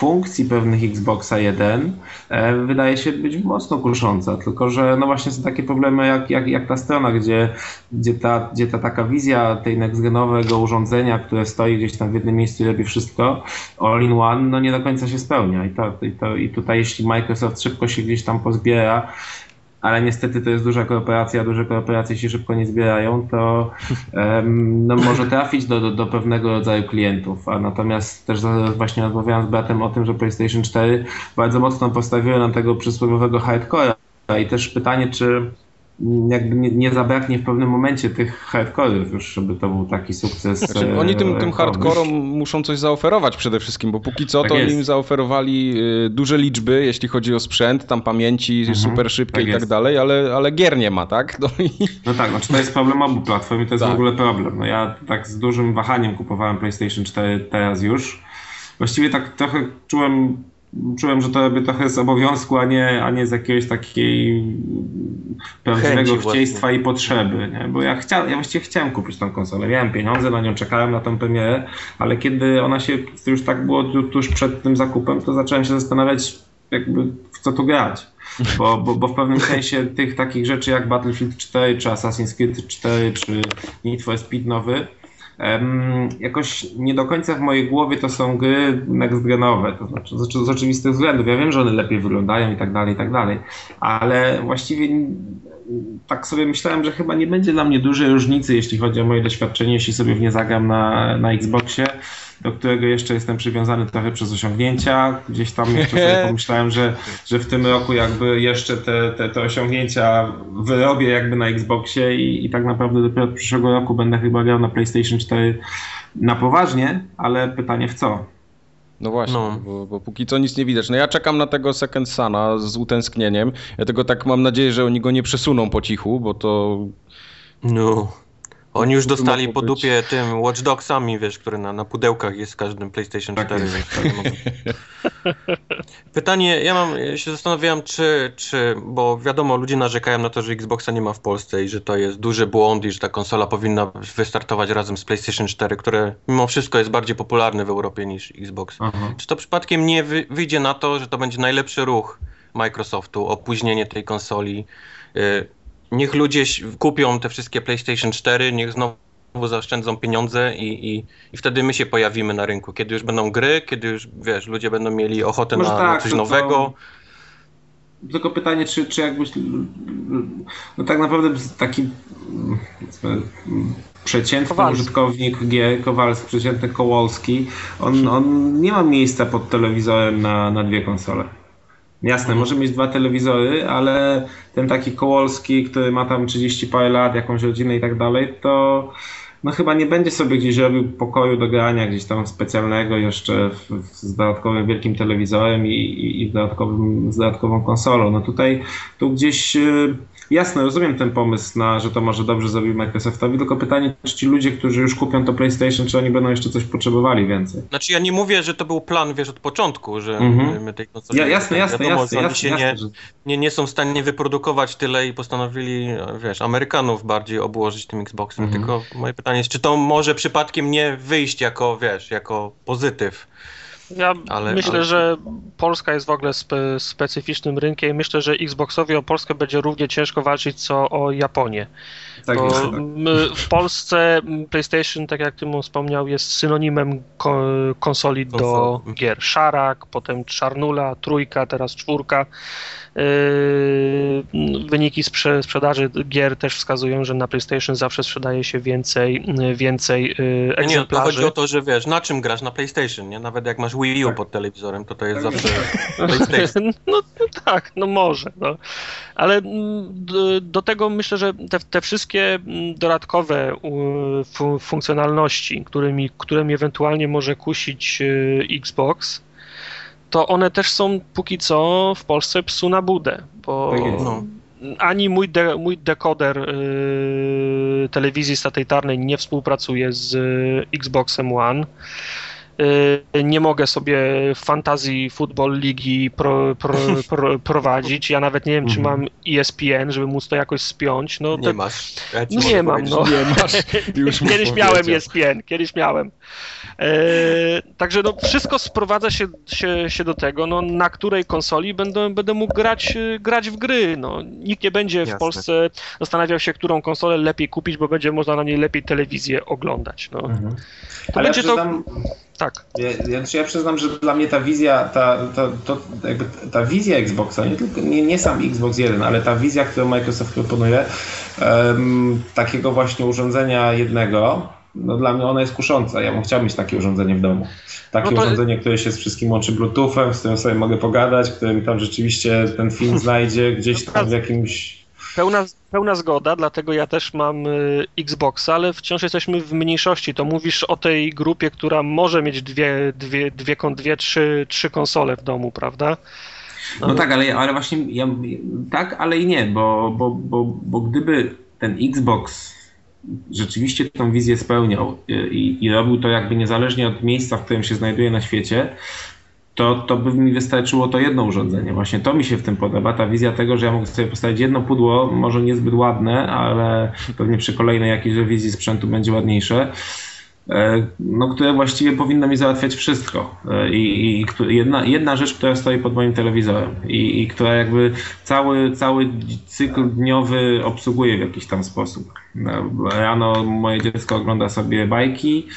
funkcji pewnych Xboxa 1 e, wydaje się być mocno kusząca, tylko że no właśnie są takie problemy jak, jak, jak ta strona, gdzie, gdzie, ta, gdzie ta taka wizja tej nextgenowego urządzenia, które stoi gdzieś tam w jednym miejscu i robi wszystko, all in one, no nie do końca się spełnia. I, to, i, to, i tutaj jeśli Microsoft szybko się gdzieś tam pozbiera, ale niestety to jest duża korporacja, duże korporacje się szybko nie zbierają, to um, no, może trafić do, do, do, pewnego rodzaju klientów. A natomiast też właśnie rozmawiałem z bratem o tym, że PlayStation 4 bardzo mocno postawiło na tego przysłowiowego hardcore'a. I też pytanie, czy jakby nie, nie, zabraknie w pewnym momencie tych hardcore'ów już, żeby to był taki sukces. Znaczy, oni tym, tym hardcore'om muszą coś zaoferować przede wszystkim, bo póki co tak to jest. im zaoferowali y, duże liczby, jeśli chodzi o sprzęt, tam pamięci mhm, super szybkie tak i tak dalej, ale, ale gier nie ma, tak? No, i... no tak, znaczy to jest problem obu platform i to jest tak. w ogóle problem. No ja tak z dużym wahaniem kupowałem PlayStation 4 teraz już. Właściwie tak trochę czułem czułem, że to trochę z obowiązku, a nie, a nie z jakiegoś takiej prawdziwego chcieństwa i potrzeby, nie? bo ja, chcia, ja właściwie chciałem kupić tą konsolę, miałem pieniądze, na nią czekałem, na tą premierę, ale kiedy ona się, już tak było tuż przed tym zakupem, to zacząłem się zastanawiać jakby w co tu grać. Bo, bo, bo w pewnym sensie tych takich rzeczy jak Battlefield 4, czy Assassin's Creed 4, czy Need for Speed nowy, jakoś nie do końca w mojej głowie to są gry next genowe, to znaczy z, z oczywistych względów. Ja wiem, że one lepiej wyglądają i tak dalej, i tak dalej, ale właściwie tak sobie myślałem, że chyba nie będzie dla mnie dużej różnicy, jeśli chodzi o moje doświadczenie, jeśli sobie w nie zagram na, na Xboxie do którego jeszcze jestem przywiązany trochę przez osiągnięcia. Gdzieś tam jeszcze sobie pomyślałem, że, że w tym roku jakby jeszcze te, te, te osiągnięcia wyrobię jakby na Xboxie i, i tak naprawdę dopiero od przyszłego roku będę chyba grał na PlayStation 4 na poważnie, ale pytanie w co? No właśnie, no. Bo, bo, póki co nic nie widać. No ja czekam na tego Second Sana z utęsknieniem. Ja tego tak mam nadzieję, że oni go nie przesuną po cichu, bo to... No. Oni już dostali po dupie tym Watch Dogsami, wiesz, które na, na pudełkach jest w każdym PlayStation 4. Tak Pytanie, ja mam, ja się zastanawiałem, czy, czy, bo wiadomo, ludzie narzekają na to, że Xboxa nie ma w Polsce i że to jest duży błąd i że ta konsola powinna wystartować razem z PlayStation 4, które mimo wszystko jest bardziej popularne w Europie niż Xbox. Aha. Czy to przypadkiem nie wyjdzie na to, że to będzie najlepszy ruch Microsoftu, opóźnienie tej konsoli? Y, niech ludzie kupią te wszystkie PlayStation 4, niech znowu zaoszczędzą pieniądze i, i, i wtedy my się pojawimy na rynku. Kiedy już będą gry, kiedy już, wiesz, ludzie będą mieli ochotę na, tak, na, coś nowego. To... Tylko pytanie, czy, czy jakbyś. No tak naprawdę taki przeciętny Kowalski. użytkownik G, Kowalski, przeciętny Kołolski, on, on nie ma miejsca pod telewizorem na, na dwie konsole. Jasne, może mieć dwa telewizory, ale ten taki Kołolski, który ma tam 30 parę lat, jakąś rodzinę i tak dalej, to no chyba nie będzie sobie gdzieś robił pokoju do grania gdzieś tam specjalnego jeszcze w, z dodatkowym wielkim telewizorem i, i, i dodatkowym, z dodatkową konsolą. No tutaj tu gdzieś y, jasne, rozumiem ten pomysł na, że to może dobrze zrobił Microsoftowi, tylko pytanie, czy ci ludzie, którzy już kupią to PlayStation, czy oni będą jeszcze coś potrzebowali więcej? Znaczy ja nie mówię, że to był plan, wiesz, od początku, że mm-hmm. my tej konsoli... Ja, jasne, jasne, wiadomo, jasne, jasne, się jasne, nie, że... nie, nie są w stanie wyprodukować tyle i postanowili, wiesz, Amerykanów bardziej obłożyć tym Xboxem, mm-hmm. tylko moje pytanie jest, czy to może przypadkiem nie wyjść jako, wiesz, jako pozytyw? Ja ale, myślę, ale... że Polska jest w ogóle spe, specyficznym rynkiem myślę, że Xboxowi o Polskę będzie równie ciężko walczyć co o Japonię. Tak Bo jest, tak. w Polsce PlayStation, tak jak Tymon wspomniał, jest synonimem ko konsoli do gier. Szarak, potem Czarnula, Trójka, teraz Czwórka. Yy, wyniki sprze sprzedaży gier też wskazują, że na PlayStation zawsze sprzedaje się więcej, więcej egzemplarzy. Nie, to chodzi o to, że wiesz, na czym grasz na PlayStation, nie? Nawet jak masz Wii U tak. pod telewizorem, to to jest zawsze PlayStation. No, no tak, no może, no. Ale mm, do tego myślę, że te, te wszystkie mm, dodatkowe funkcjonalności, którymi, którymi ewentualnie może kusić y, Xbox, to one też są póki co w Polsce psu na budę, bo tak no, ani mój, de, mój dekoder y, telewizji satelitarnej nie współpracuje z Xboxem One. Y, nie mogę sobie fantazji Football Ligi pro, pro, pro, prowadzić. Ja nawet nie wiem, czy mam ESPN, żeby móc to jakoś spiąć. No, nie masz. Ja nie mam. No. Nie masz. Kiedyś miałem ESPN, kiedyś miałem. E, także no, wszystko sprowadza się, się, się do tego, no, na której konsoli będę, będę mógł grać, grać w gry. No. Nikt nie będzie Jasne. w Polsce zastanawiał się, którą konsolę lepiej kupić, bo będzie można na niej lepiej telewizję oglądać. No. Mhm. To Ale będzie to tak. Ja, ja przyznam, że dla mnie ta wizja, ta, ta, to, jakby ta wizja Xboxa, nie, tylko, nie, nie sam Xbox 1, ale ta wizja, którą Microsoft proponuje, um, takiego właśnie urządzenia jednego, no dla mnie ona jest kusząca. Ja bym chciał mieć takie urządzenie w domu. Takie no to... urządzenie, które się z wszystkim łączy Bluetoothem, z którym sobie mogę pogadać, które mi tam rzeczywiście ten film znajdzie gdzieś tam w jakimś Pełna, pełna zgoda, dlatego ja też mam y, Xbox, ale wciąż jesteśmy w mniejszości. To mówisz o tej grupie, która może mieć dwie, dwie, dwie, dwie trzy, trzy konsole w domu, prawda? No, no tak, ale, ale właśnie ja, tak, ale i nie, bo, bo, bo, bo gdyby ten Xbox rzeczywiście tą wizję spełniał i, i robił to jakby niezależnie od miejsca, w którym się znajduje na świecie, to, to by mi wystarczyło to jedno urządzenie. Właśnie to mi się w tym podoba, ta wizja tego, że ja mogę sobie postawić jedno pudło, może niezbyt ładne, ale pewnie przy kolejnej jakiejś rewizji sprzętu będzie ładniejsze E, no, które właściwie powinno mi załatwiać wszystko. E, I, i jedna, jedna rzecz, która stoi pod moim telewizorem i, i, która jakby cały, cały cykl dniowy obsługuje w jakiś tam sposób. E, rano moje dziecko ogląda sobie bajki,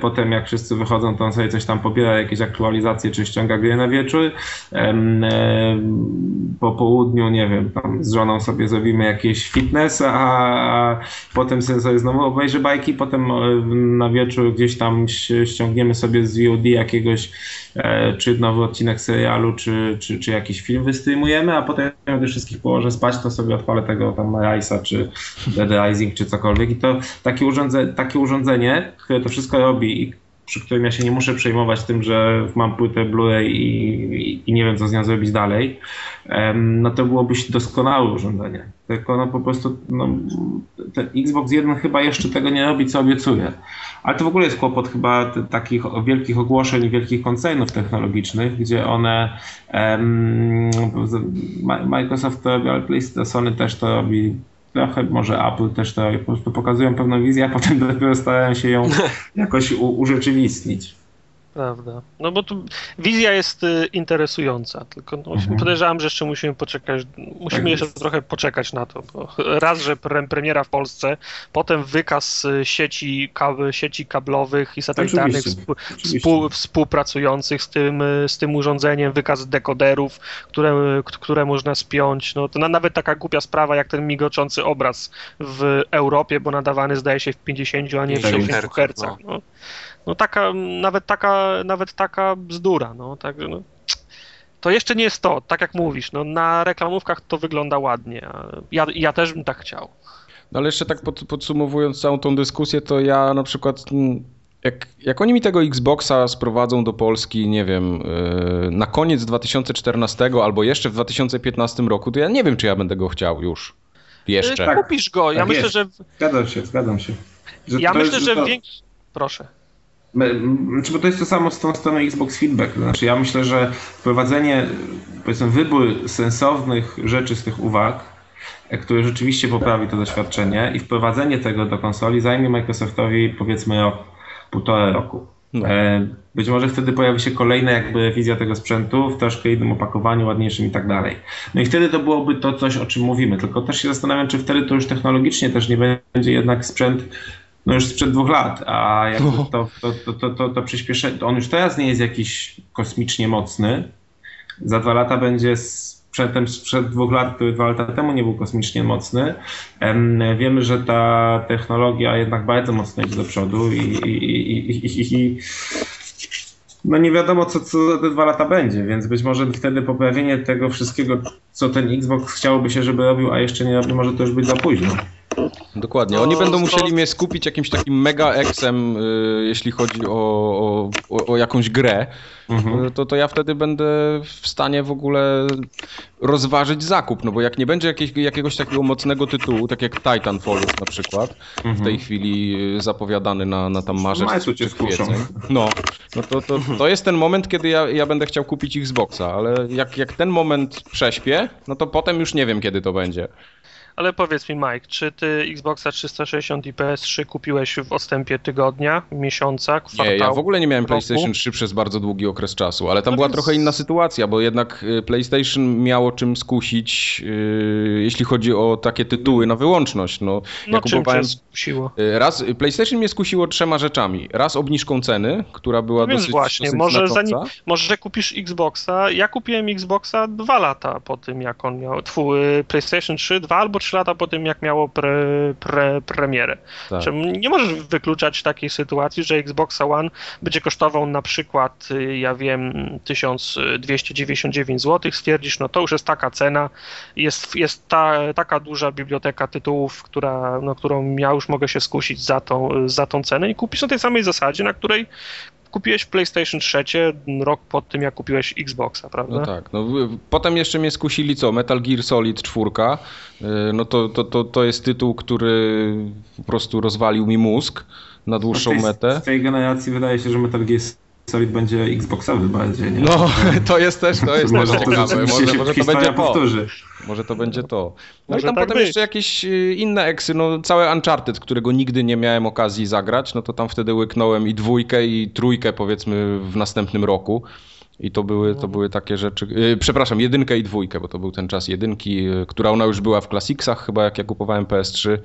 potem jak wszyscy wychodzą, to on sobie coś tam pobiera, jakieś aktualizacje, czy ściąga gry na wieczór. Po południu, nie wiem, tam z żoną sobie zrobimy jakieś fitness, a, potem sobie znowu obejrzy bajki, potem na wieczór gdzieś tam ściągniemy sobie z VOD jakiegoś, e, czy nowy odcinek serialu, czy, czy, czy jakiś film wystreamujemy, a potem jak już wszystkich położę spać, to sobie odpalę tego tam Rice'a, czy Dead Rising, czy cokolwiek. I to takie, urządze, takie urządzenie, które to wszystko robi przy którym ja się nie muszę przejmować tym, że mam płytę Blu-ray i, i, i, nie wiem, co z nią zrobić dalej, no to byłoby doskonałe urządzenie. Tylko no po prostu no, Xbox 1 chyba jeszcze tego nie robi, co obiecuje. Ale to w ogóle jest kłopot chyba takich wielkich ogłoszeń, wielkich koncernów technologicznych, gdzie one um, Microsoft to robi, ale Sony też to robi trochę może Apple też to po prostu pokazują pewną wizję, a potem dopiero starają się ją jakoś u, urzeczywistnić. Prawda. No bo tu wizja jest y, interesująca, tylko no, mhm. podejrzewam, że jeszcze musimy poczekać, musimy tak jeszcze trochę poczekać na to, raz, że pre, premiera w Polsce, potem wykaz y, sieci, kab, sieci kablowych i satelitarnych współ, współ, współpracujących z tym, y, z tym urządzeniem, wykaz dekoderów, które, które można spiąć, no to na, nawet taka głupia sprawa jak ten migoczący obraz w Europie, bo nadawany zdaje się w 50, a nie w 60 Hz. No. No taka, nawet taka, nawet taka bzdura, no, także no, to jeszcze nie jest to, tak jak mówisz, no na reklamówkach to wygląda ładnie, ja, ja też bym tak chciał. No ale jeszcze tak pod, podsumowując całą tą dyskusję, to ja na przykład mm, jak, jak oni mi tego Xboxa sprowadzą do Polski, nie wiem, yy, na koniec 2014 albo jeszcze w 2015 roku, to ja nie wiem, czy ja będę go chciał już. Jeszcze. Tak, Kupisz go, ja tak myślę, jest. że... Zgadzam się, zgadzam się. Że ja myślę, jest, że, że to... większość... Proszę. Znaczy, bo to jest to samo z tą stroną Xbox Feedback. Znaczy, ja myślę, że wprowadzenie, powiedzmy, wybór sensownych rzeczy z tych uwag, e, które rzeczywiście poprawi to doświadczenie i wprowadzenie tego do konsoli zajmie Microsoftowi powiedzmy rok, półtora roku. No. E, być może wtedy pojawi się kolejna jakby wizja tego sprzętu w troszkę innym opakowaniu, ładniejszym i tak dalej. No i wtedy to byłoby to coś, o czym mówimy. Tylko też się zastanawiam, czy wtedy to już technologicznie też nie będzie jednak sprzęt no już sprzed dwóch lat, a to, to, to, to, to, to przyspieszenie, on już teraz nie jest jakiś kosmicznie mocny. Za dwa lata będzie sprzętem sprzed dwóch lat, który dwa lata temu nie był kosmicznie mocny. Wiemy, że ta technologia jednak bardzo mocno idzie do przodu i, i, i, i no nie wiadomo, co, co za te dwa lata będzie, więc być może wtedy poprawienie tego wszystkiego, co ten Xbox chciałoby się, żeby robił, a jeszcze nie robi, może to już być za późno. Dokładnie. Oni będą musieli mnie skupić jakimś takim mega eksem, y, jeśli chodzi o, o, o jakąś grę, mhm. to, to ja wtedy będę w stanie w ogóle rozważyć zakup, no bo jak nie będzie jakieś, jakiegoś takiego mocnego tytułu, tak jak Titanfall na przykład, mhm. w tej chwili y, zapowiadany na, na tam marzec czy kwiecień, no, no to, to, to jest ten moment, kiedy ja, ja będę chciał kupić Xboxa, ale jak, jak ten moment prześpię, no to potem już nie wiem, kiedy to będzie. Ale powiedz mi, Mike, czy ty Xboxa 360 i PS3 kupiłeś w odstępie tygodnia, miesiąca, kwartału? Nie, ja w ogóle nie miałem roku? PlayStation 3 przez bardzo długi okres czasu, ale tam no była więc... trochę inna sytuacja, bo jednak y, PlayStation miało czym skusić, yy, jeśli chodzi o takie tytuły na wyłączność. No, no ja kupowałem... skusiło? Y, raz, PlayStation mnie skusiło trzema rzeczami. Raz obniżką ceny, która była no dosyć właśnie, dosyć może, zanim, może kupisz Xboxa. Ja kupiłem Xboxa dwa lata po tym, jak on miał, twój y, PlayStation 3, dwa albo trzy 3 lata po tym, jak miało pre, pre, premierę. Tak. nie możesz wykluczać takiej sytuacji, że Xbox One będzie kosztował na przykład, y, ja wiem, 1299 zł, stwierdzisz, no to już jest taka cena, jest, jest ta, taka duża biblioteka tytułów, która, no, którą ja już mogę się skusić za tą, za tą cenę i kupisz na tej samej zasadzie, na której kupiłeś PlayStation 3 rok po tym, jak kupiłeś Xboxa, prawda? No tak. No, potem jeszcze mnie skusili co? Metal Gear Solid 4. Y, no to, to, to, to jest tytuł, który po prostu rozwalił mi mózg na dłuższą tej, metę. Z tej generacji wydaje się, że Metal Gear Solid będzie Xboxowy bardziej. Nie? No, to jest też, to jest może też ciekawe. Może, może to będzie to. Powtórzy. Może to będzie to. No może i tam tak potem być. jeszcze jakieś y, inne eksy, no całe Uncharted, którego nigdy nie miałem okazji zagrać, no to tam wtedy łyknąłem i dwójkę i trójkę powiedzmy w następnym roku. I to były, to były takie rzeczy. Yy, przepraszam, jedynkę i dwójkę, bo to był ten czas jedynki, yy, która ona już była w Classicsach chyba, jak ja kupowałem PS3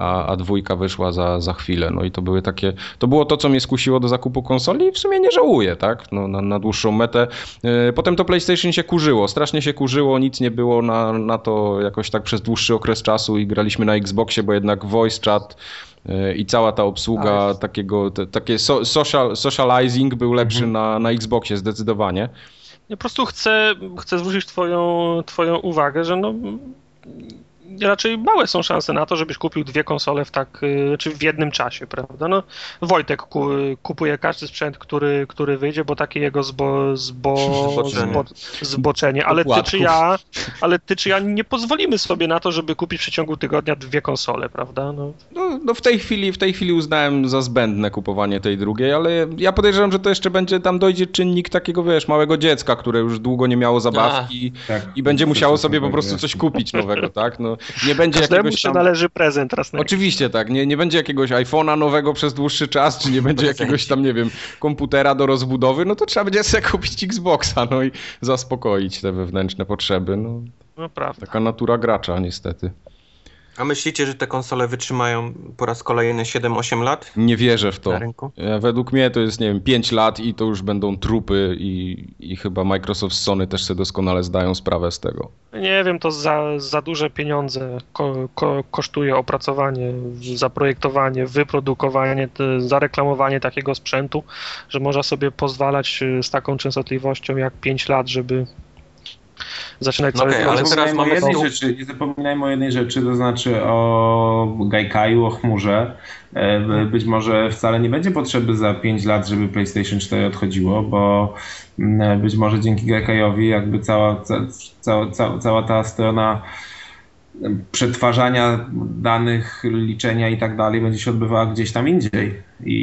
a, a dwójka wyszła za, za chwilę. No i to były takie, to było to, co mnie skusiło do zakupu konsoli i w sumie nie żałuję, tak, no, na, na dłuższą metę. E, potem to PlayStation się kurzyło, strasznie się kurzyło, nic nie było na, na to jakoś tak przez dłuższy okres czasu i graliśmy na Xboxie, bo jednak voice chat e, i cała ta obsługa takiego, te, takie so, social, socializing był lepszy mhm. na, na Xboxie zdecydowanie. Ja po prostu chcę, chcę zwrócić twoją, twoją uwagę, że no raczej małe są szanse na to, żebyś kupił dwie konsole w tak, y, czy w jednym czasie, prawda? No, Wojtek ku, kupuje każdy sprzęt, który, który wyjdzie, bo takie jego zbo, zbo, zboczenie. Zbo, zboczenie. Ale ty czy ja, ale ty czy ja nie pozwolimy sobie na to, żeby kupić w przeciągu tygodnia dwie konsole, prawda? No. No, no w tej chwili, w tej chwili uznałem za zbędne kupowanie tej drugiej, ale ja podejrzewam, że to jeszcze będzie, tam dojdzie czynnik takiego, wiesz, małego dziecka, które już długo nie miało zabawki A, tak. i będzie musiało sobie po prostu coś kupić nowego, tak? No, nie będzie Każdemu jakiegoś tam... się należy prezent raz na Oczywiście tak, nie, nie będzie jakiegoś iPhone'a nowego przez dłuższy czas, czy nie będzie jakiegoś tam, nie wiem, komputera do rozbudowy, no to trzeba będzie sobie kupić Xboxa, no i zaspokoić te wewnętrzne potrzeby, no. No prawda. Taka natura gracza niestety. A myślicie, że te konsole wytrzymają po raz kolejny 7-8 lat? Nie wierzę w to. Według mnie to jest, nie wiem, 5 lat i to już będą trupy i, i chyba Microsoft Sony też sobie doskonale zdają sprawę z tego. Nie wiem, to za, za duże pieniądze ko, ko, kosztuje opracowanie, zaprojektowanie, wyprodukowanie, zareklamowanie takiego sprzętu, że można sobie pozwalać z taką częstotliwością jak 5 lat, żeby zaczynać no okay, ale teraz mamy jednej rzeczy, Nie zapominajmy o jednej rzeczy, to znaczy o Gaikaju, o chmurze. E, być może wcale nie będzie potrzeby za 5 lat, żeby PlayStation 4 odchodziło, bo mm, być może dzięki Gaikajowi jakby cała, cała, cała, cała ta strona przetwarzania danych, liczenia i tak dalej będzie się odbywała gdzieś tam indziej. I,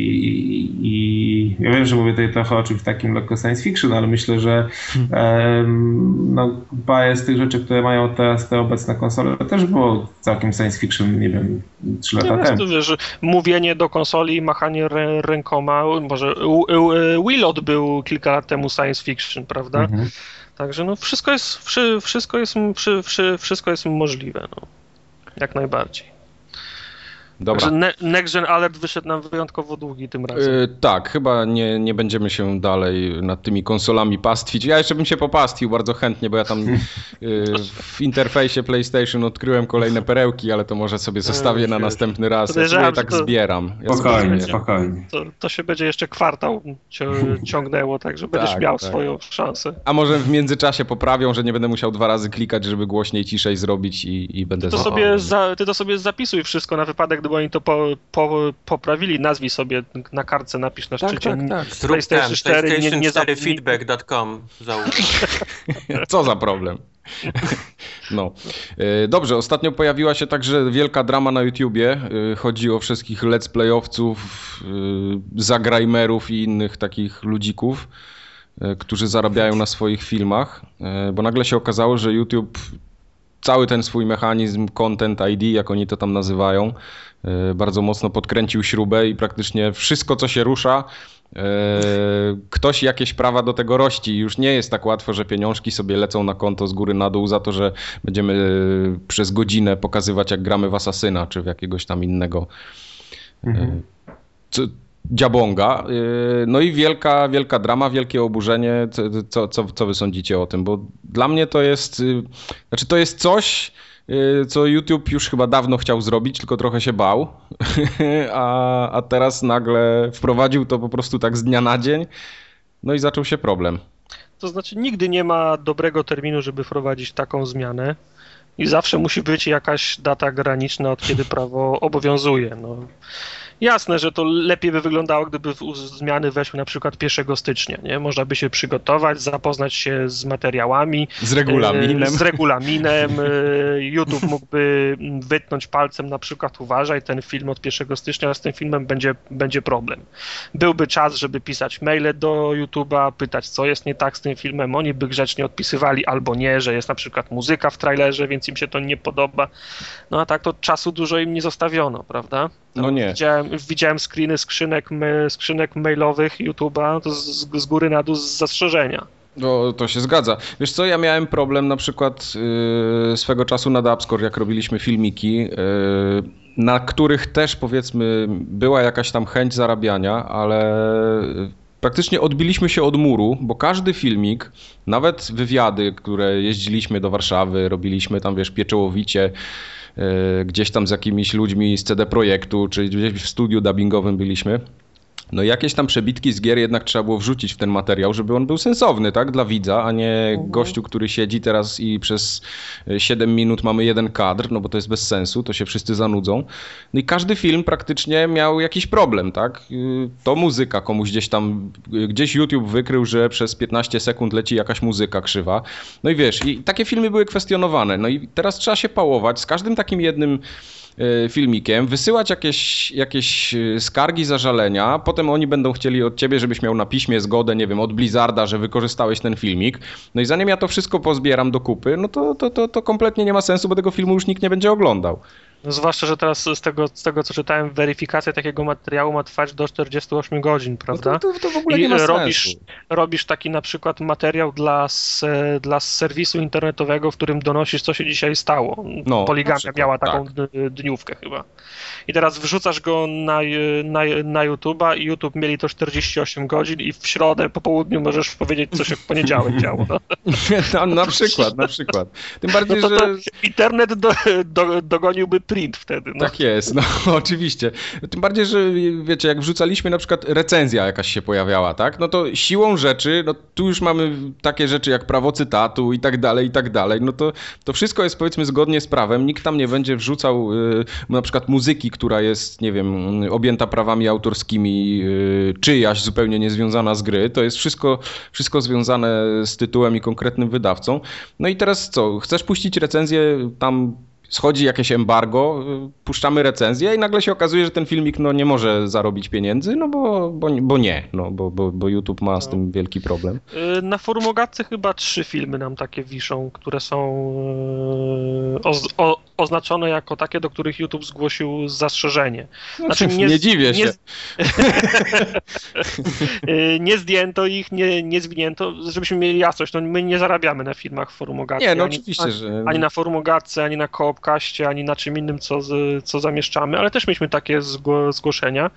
i ja wiem, że mówię tutaj trochę o czymś takim lekko science fiction, ale myślę, że um, no, parę z tych rzeczy, które mają teraz te obecne konsole, też było całkiem science fiction, nie wiem, 3 lata temu. To, wiesz, mówienie do konsoli i machanie rękoma, może Willot był kilka lat temu science fiction, prawda? Mhm. Także no wszystko jest, wszystko jest, wszystko jest możliwe, no. Jak najbardziej. Dobra. Także Next Gen Alert wyszedł nam wyjątkowo długi tym razem. Yy, tak, chyba nie, nie będziemy się dalej nad tymi konsolami pastwić. Ja jeszcze bym się popastwił bardzo chętnie, bo ja tam yy, w interfejsie PlayStation odkryłem kolejne perełki, ale to może sobie zostawię na następny raz. Ja sobie tak to... zbieram. Ja spokojnie, spokojnie. To, to, się będzie jeszcze kwartał ciągnęło, tak, że będziesz tak, miał tak. swoją szansę. A może w międzyczasie poprawią, że nie będę musiał dwa razy klikać, żeby głośniej, ciszej zrobić i, i będę... Ty to, sobie za, ty to sobie zapisuj wszystko na wypadek, gdyby oni to po, po, poprawili, nazwij sobie na kartce, napisz na tak, szczycie. Tak, tak, tak. PlayStation 4, PlayStation nie, nie 4 feedback.com Co za problem. No. E, dobrze, ostatnio pojawiła się także wielka drama na YouTubie. E, chodzi o wszystkich let's playowców, e, zagrajmerów i innych takich ludzików, którzy zarabiają na swoich filmach, bo nagle się okazało, że YouTube cały ten swój mechanizm Content ID, jak oni to tam nazywają, bardzo mocno podkręcił śrubę i praktycznie wszystko, co się rusza, e, ktoś jakieś prawa do tego rości. Już nie jest tak łatwo, że pieniążki sobie lecą na konto z góry na dół za to, że będziemy przez godzinę pokazywać, jak gramy w Asasyna czy w jakiegoś tam innego. E, mhm. Co, dziabonga. No i wielka, wielka drama, wielkie oburzenie. Co, co, co wy sądzicie o tym? Bo dla mnie to jest, znaczy to jest coś, co YouTube już chyba dawno chciał zrobić, tylko trochę się bał, a, a teraz nagle wprowadził to po prostu tak z dnia na dzień, no i zaczął się problem. To znaczy nigdy nie ma dobrego terminu, żeby wprowadzić taką zmianę i zawsze musi być jakaś data graniczna, od kiedy prawo obowiązuje. No. Jasne, że to lepiej by wyglądało, gdyby zmiany weszły na przykład 1 stycznia. Nie? Można by się przygotować, zapoznać się z materiałami. Z regulaminem. Z regulaminem. E, YouTube mógłby wytnąć palcem na przykład uważaj, ten film od 1 stycznia, z tym filmem będzie, będzie problem. Byłby czas, żeby pisać maile do YouTube'a, pytać co jest nie tak z tym filmem. Oni by grzecznie odpisywali albo nie, że jest na przykład muzyka w trailerze, więc im się to nie podoba. No a tak to czasu dużo im nie zostawiono, prawda? No nie. Widziałem, widziałem screeny skrzynek, skrzynek mailowych YouTube'a z, z góry na dół z zastrzeżenia. No, to się zgadza. Wiesz co, ja miałem problem na przykład yy, swego czasu na Dubscore, jak robiliśmy filmiki, yy, na których też powiedzmy była jakaś tam chęć zarabiania, ale praktycznie odbiliśmy się od muru, bo każdy filmik, nawet wywiady, które jeździliśmy do Warszawy, robiliśmy tam, wiesz, pieczołowicie, gdzieś tam z jakimiś ludźmi z CD Projektu, czy gdzieś w studiu dubbingowym byliśmy. No jakieś tam przebitki z gier jednak trzeba było wrzucić w ten materiał, żeby on był sensowny, tak, dla widza, a nie mhm. gościu, który siedzi teraz i przez 7 minut mamy jeden kadr, no bo to jest bez sensu, to się wszyscy zanudzą. No i każdy film praktycznie miał jakiś problem, tak? To muzyka komuś gdzieś tam, gdzieś YouTube wykrył, że przez 15 sekund leci jakaś muzyka krzywa. No i wiesz, i takie filmy były kwestionowane. No i teraz trzeba się pałować z każdym takim jednym filmikiem, wysyłać jakieś, jakieś y, skargi, zażalenia, potem oni będą chcieli od ciebie, żebyś miał na piśmie zgodę, nie wiem, od Blizzarda, że wykorzystałeś ten filmik. No i zanim ja to wszystko pozbieram do kupy, no to, to, to, to kompletnie nie ma sensu, bo tego filmu już nikt nie będzie oglądał. No zwłaszcza, że teraz z tego, z tego, co czytałem, weryfikacja takiego materiału ma trwać do 48 godzin, prawda? No to, to, to w ogóle I nie ma robisz, sensu. robisz taki na przykład materiał dla, dla serwisu internetowego, w którym donosisz, co się dzisiaj stało. No, Poligamia miała taką tak. dniówkę chyba. I teraz wrzucasz go na, na, na YouTube'a i YouTube mieli to 48 godzin i w środę po południu możesz powiedzieć, co się w poniedziałek działo. No. no na przykład, na przykład. Tym bardziej, no to, to że... Internet do, do, dogoniłby print wtedy. No. Tak jest, no oczywiście. Tym bardziej, że wiecie, jak wrzucaliśmy na przykład recenzja jakaś się pojawiała, tak? No to siłą rzeczy, no tu już mamy takie rzeczy jak prawo cytatu i tak dalej, i tak dalej. No to, to wszystko jest powiedzmy zgodnie z prawem. Nikt tam nie będzie wrzucał y, na przykład muzyki, która jest, nie wiem, objęta prawami autorskimi, y, czyjaś zupełnie niezwiązana z gry. To jest wszystko, wszystko związane z tytułem i konkretnym wydawcą. No i teraz co? Chcesz puścić recenzję tam schodzi jakieś embargo, y, puszczamy recenzję i nagle się okazuje, że ten filmik no, nie może zarobić pieniędzy, no bo, bo, bo nie, no, bo, bo, bo YouTube ma z tym wielki problem. Y, na forum Ogatce chyba trzy filmy nam takie wiszą, które są y, o, o, oznaczone jako takie, do których YouTube zgłosił zastrzeżenie. Znaczy, nie, nie dziwię się. Nie, nie zdjęto ich, nie, nie zwinięto, żebyśmy mieli jasność, no my nie zarabiamy na filmach forum Ogatce. Nie, no ani, oczywiście, ani, że... Ani na forum Ogatce, ani na Koop Popcaście, ani na czym innym, co, co zamieszczamy, ale też mieliśmy takie zgłoszenia.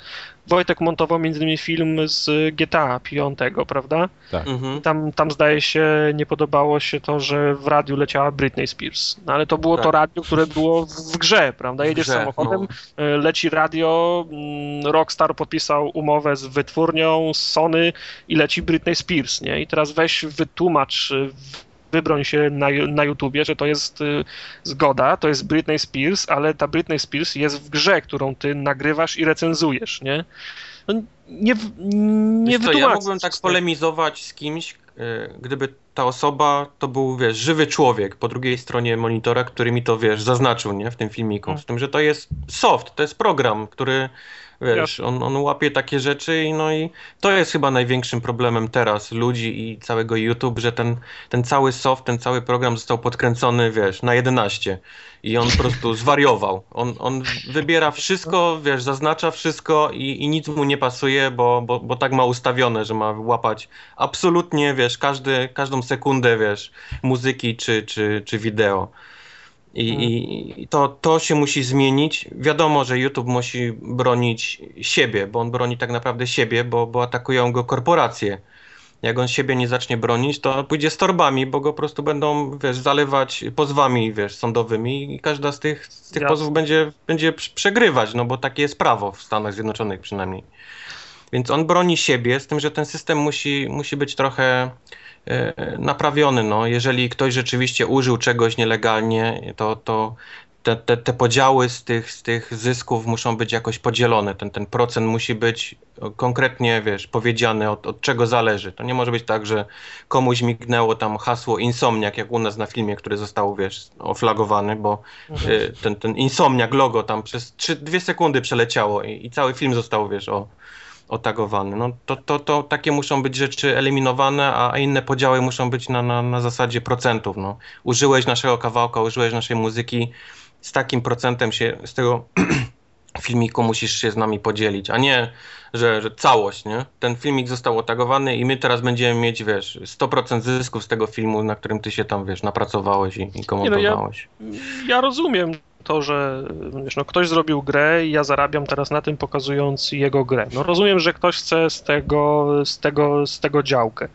Wojtek montował między innymi film z GTA 5, prawda? Tak. Mhm. Tam, tam zdaje się nie podobało się to, że w radiu leciała Britney Spears. No ale to było tak. to radio, które było w grze, prawda? Jedziesz grze, samochodem, no. E, leci radio, mm, Rockstar podpisał umowę z wytwórnią, z Sony i leci Britney Spears, nie? I teraz weź wytłumacz wybroń się na, na YouTubie, że to jest y, zgoda, to jest Britney Spears, ale ta Britney Spears jest w grze, którą ty nagrywasz i recenzujesz, nie? No, nie, nie co, Ja mógłbym tak polemizować z kimś, y, gdyby ta osoba to był, wiesz, żywy człowiek po drugiej stronie monitora, który mi to, wiesz, zaznaczył, nie, w tym filmiku. Z tym, że to jest soft, to jest program, który Wiesz, on, on łapie takie rzeczy i no i to jest chyba największym problemem teraz ludzi i całego YouTube, że ten, ten cały soft, ten cały program został podkręcony, wiesz, na 11 i on po prostu zwariował. On, on wybiera wszystko, wiesz, zaznacza wszystko i, i nic mu nie pasuje, bo, bo, bo tak ma ustawione, że ma łapać absolutnie, wiesz, każdy, każdą sekundę, wiesz, muzyki czy, czy, czy wideo. I, hmm. i to, to się musi zmienić. Wiadomo, że YouTube musi bronić siebie, bo on broni tak naprawdę siebie, bo, bo atakują go korporacje. Jak on siebie nie zacznie bronić, to pójdzie z torbami, bo go po prostu będą, wiesz, zalewać pozwami, wiesz, sądowymi i każda z tych, z tych pozwów będzie, będzie przegrywać, no bo takie jest prawo w Stanach Zjednoczonych przynajmniej. Więc on broni siebie, z tym, że ten system musi, musi być trochę naprawiony. No. Jeżeli ktoś rzeczywiście użył czegoś nielegalnie, to, to te, te, te, podziały z tych, z tych zysków muszą być jakoś podzielone. Ten, ten procent musi być konkretnie, wiesz, powiedziany, od, od czego zależy. To nie może być tak, że komuś mignęło tam hasło insomniak, jak u nas na filmie, który został, wiesz, oflagowany, bo y, ten, ten insomniak logo tam przez 3, 2 sekundy przeleciało i, i cały film został, wiesz, o, otagowany. No to, to, to takie muszą być rzeczy eliminowane, a inne podziały muszą być na, na, na zasadzie procentów. No. Użyłeś naszego kawałka, użyłeś naszej muzyki, z takim procentem się z tego filmiku musisz się z nami podzielić, a nie, że, że całość, nie? Ten filmik został otagowany i my teraz będziemy mieć, wiesz, 100% zysków z tego filmu, na którym ty się tam, wiesz, napracowałeś i, i komentowałeś. No ja, ja rozumiem to, że wiesz, no, ktoś zrobił grę i ja zarabiam teraz na tym pokazując jego grę. No rozumiem, że ktoś chce z tego, z tego, z tego działkę,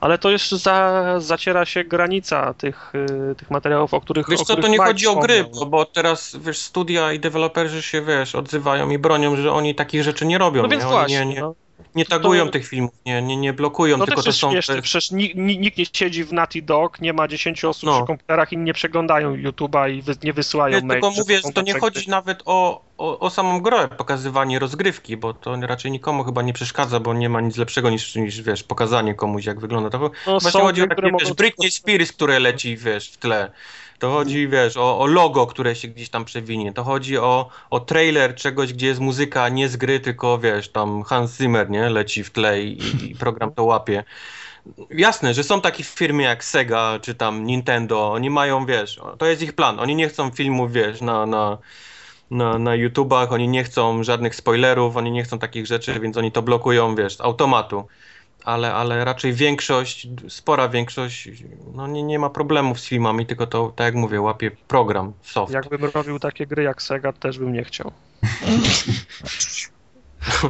ale to jeszcze za, zaciera się granica tych, y, tych materiałów, o których Wiesz o co, to nie chodzi o gry, bo, bo, teraz wiesz, studia i deweloperzy się, wiesz, odzywają i bronią, że oni takich rzeczy nie robią. No więc nie? właśnie, nie, nie, no nie tagują to... tych filmów, nie, nie, nie blokują, no tylko to są... Śmieszne, przecież nikt, nie siedzi w Naughty Dog, nie ma 10 osób no. przy komputerach i nie przeglądają YouTube'a i wy, nie wysyłają maili. Tylko mówię, że to nie chodzi nawet o, o, o, samą grę, pokazywanie rozgrywki, bo to raczej nikomu chyba nie przeszkadza, bo nie ma nic lepszego niż, niż wiesz, pokazanie komuś jak wygląda. To no, właśnie chodzi o takie, wiesz, Britney Spears, które leci, wiesz, w tle. To chodzi, wiesz, o, o, logo, które się gdzieś tam przewinie. To chodzi o, o trailer czegoś, gdzie jest muzyka nie z gry, tylko wiesz, tam Hans Zimmer, nie? Leci w tle i, i program to łapie. Jasne, że są takie firmy jak Sega czy tam Nintendo, oni mają, wiesz, to jest ich plan. Oni nie chcą filmów, wiesz, na, na, na, na YouTubach, oni nie chcą żadnych spoilerów, oni nie chcą takich rzeczy, więc oni to blokują, wiesz, z automatu ale, ale raczej większość, spora większość, no nie, nie ma problemów z filmami, tylko to, tak jak mówię, łapie program, soft. Jakbym robił takie gry jak Sega, też bym nie chciał.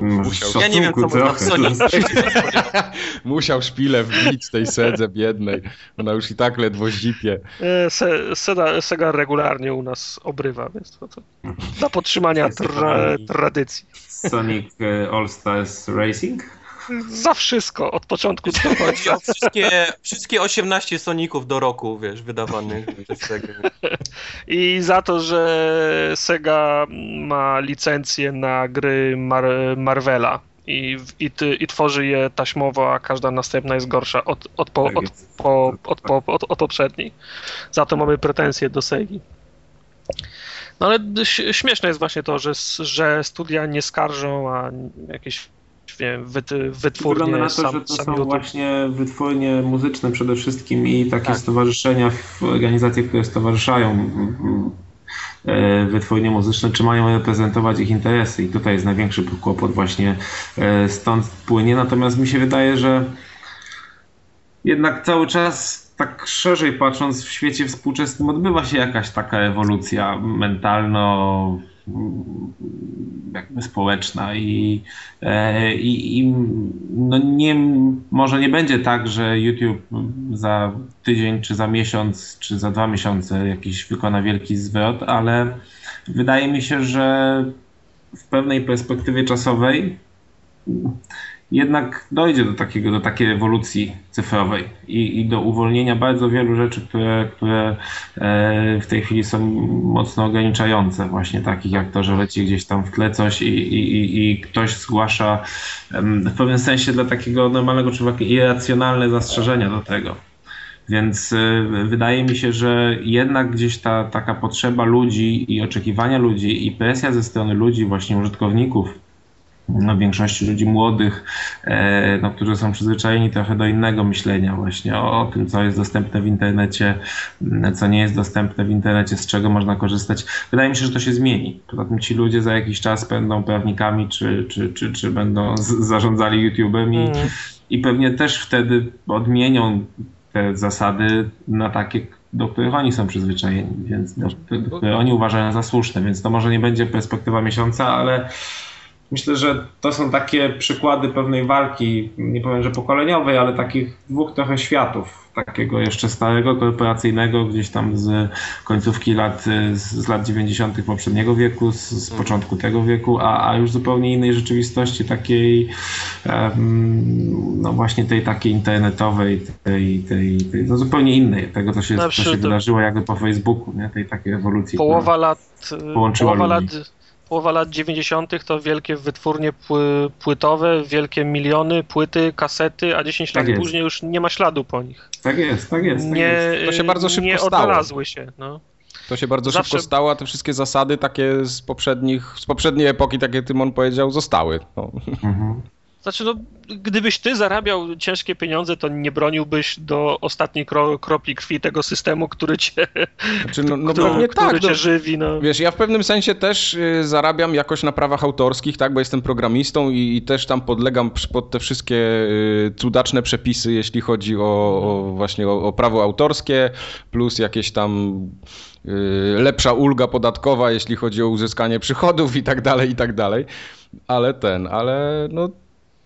Musiał. Ja nie wiem, co można w Sony Musiał szpilę wbić tej sedze biednej. Ona już i tak ledwo zipie. E, se, Sega, Sega regularnie u nas obrywa, więc to, to dla podtrzymania tra tradycji. Sonic e, All Stars Racing? Za wszystko od początku do o wszystkie, wszystkie 18 Soników do roku, wiesz, wydawanych przez Sega. I za to, że Sega ma licencję na gry Mar Marvela. I, i, I, tworzy je taśmowo, a każda następna jest gorsza od, od, po, tak od, po, od, po, od, od poprzedniej. Za to mamy pretensje do Segi. No ale śmieszne jest właśnie to, że, że studia nie skarżą, a jakieś wiem, wytwórnie. Wygląda na to, sam, że to są YouTube. właśnie wytwórnie muzyczne przede wszystkim i takie tak. stowarzyszenia, organizacje, które stowarzyszają e, wytwórnie muzyczne, czy mają reprezentować ich interesy i tutaj jest największy kłopot właśnie e, stąd płynie, natomiast mi się wydaje, że jednak cały czas tak szerzej patrząc w świecie współczesnym odbywa się jakaś taka ewolucja mentalno jakby społeczna i, e, i, i, no nie, może nie będzie tak, że YouTube za tydzień, czy za miesiąc, czy za dwa miesiące jakiś wykona wielki zwrot, ale wydaje mi się, że w pewnej perspektywie czasowej jednak dojdzie do, takiego, do takiej ewolucji cyfrowej i, i do uwolnienia bardzo wielu rzeczy, które, które e, w tej chwili są mocno ograniczające, właśnie takich jak to, że leci gdzieś tam w tle coś i, i, i ktoś zgłasza w pewnym sensie dla takiego normalnego człowieka irracjonalne zastrzeżenia do tego. Więc e, wydaje mi się, że jednak gdzieś ta taka potrzeba ludzi i oczekiwania ludzi i presja ze strony ludzi, właśnie użytkowników, no, większości ludzi młodych, e, no, którzy są przyzwyczajeni trochę do innego myślenia właśnie o, o, tym, co jest dostępne w internecie, co nie jest dostępne w internecie, z czego można korzystać. Wydaje mi się, że to się zmieni. Poza tym ci ludzie za jakiś czas będą prawnikami, czy, czy, czy, czy będą zarządzali YouTube'em i, mm. i pewnie też wtedy odmienią te zasady na takie, do których oni są przyzwyczajeni, więc do, do, które oni uważają za słuszne, więc to może nie będzie perspektywa miesiąca, ale myślę, że to są takie przykłady pewnej walki, nie powiem, że pokoleniowej, ale takich dwóch trochę światów. Takiego jeszcze starego, korporacyjnego, gdzieś tam z końcówki lat, z lat 90. poprzedniego wieku, z, z mhm. początku tego wieku, a, a już zupełnie innej rzeczywistości, takiej, um, no właśnie tej takiej internetowej, tej, tej, tej no zupełnie innej, tego, co się, co się wydarzyło jakby po Facebooku, nie? tej takiej ewolucji. Połowa lat, połowa lat połowa lat 90. to wielkie wytwórnie płytowe, wielkie miliony, płyty, kasety, a 10 tak lat jest. później już nie ma śladu po nich. Tak jest, tak jest. Tak nie, jest. To się bardzo szybko nie stało. odnalazły się. No. To się bardzo Zawsze... szybko stało, a te wszystkie zasady takie z poprzednich, z poprzedniej epoki, takie Tymon powiedział, zostały. No. Mhm. Znaczy, no, gdybyś ty zarabiał ciężkie pieniądze, to nie broniłbyś do ostatniej kro, kropli krwi tego systemu, który cię, znaczy, no, no który, który tak, cię no, żywi. No. Wiesz, ja w pewnym sensie też y, zarabiam jakoś na prawach autorskich, tak, bo jestem programistą i, i też tam podlegam pod te wszystkie y, cudaczne przepisy, jeśli chodzi o, o właśnie o, o prawo autorskie, plus jakieś tam y, lepsza ulga podatkowa, jeśli chodzi o uzyskanie przychodów i tak dalej, i tak dalej. Ale ten, ale no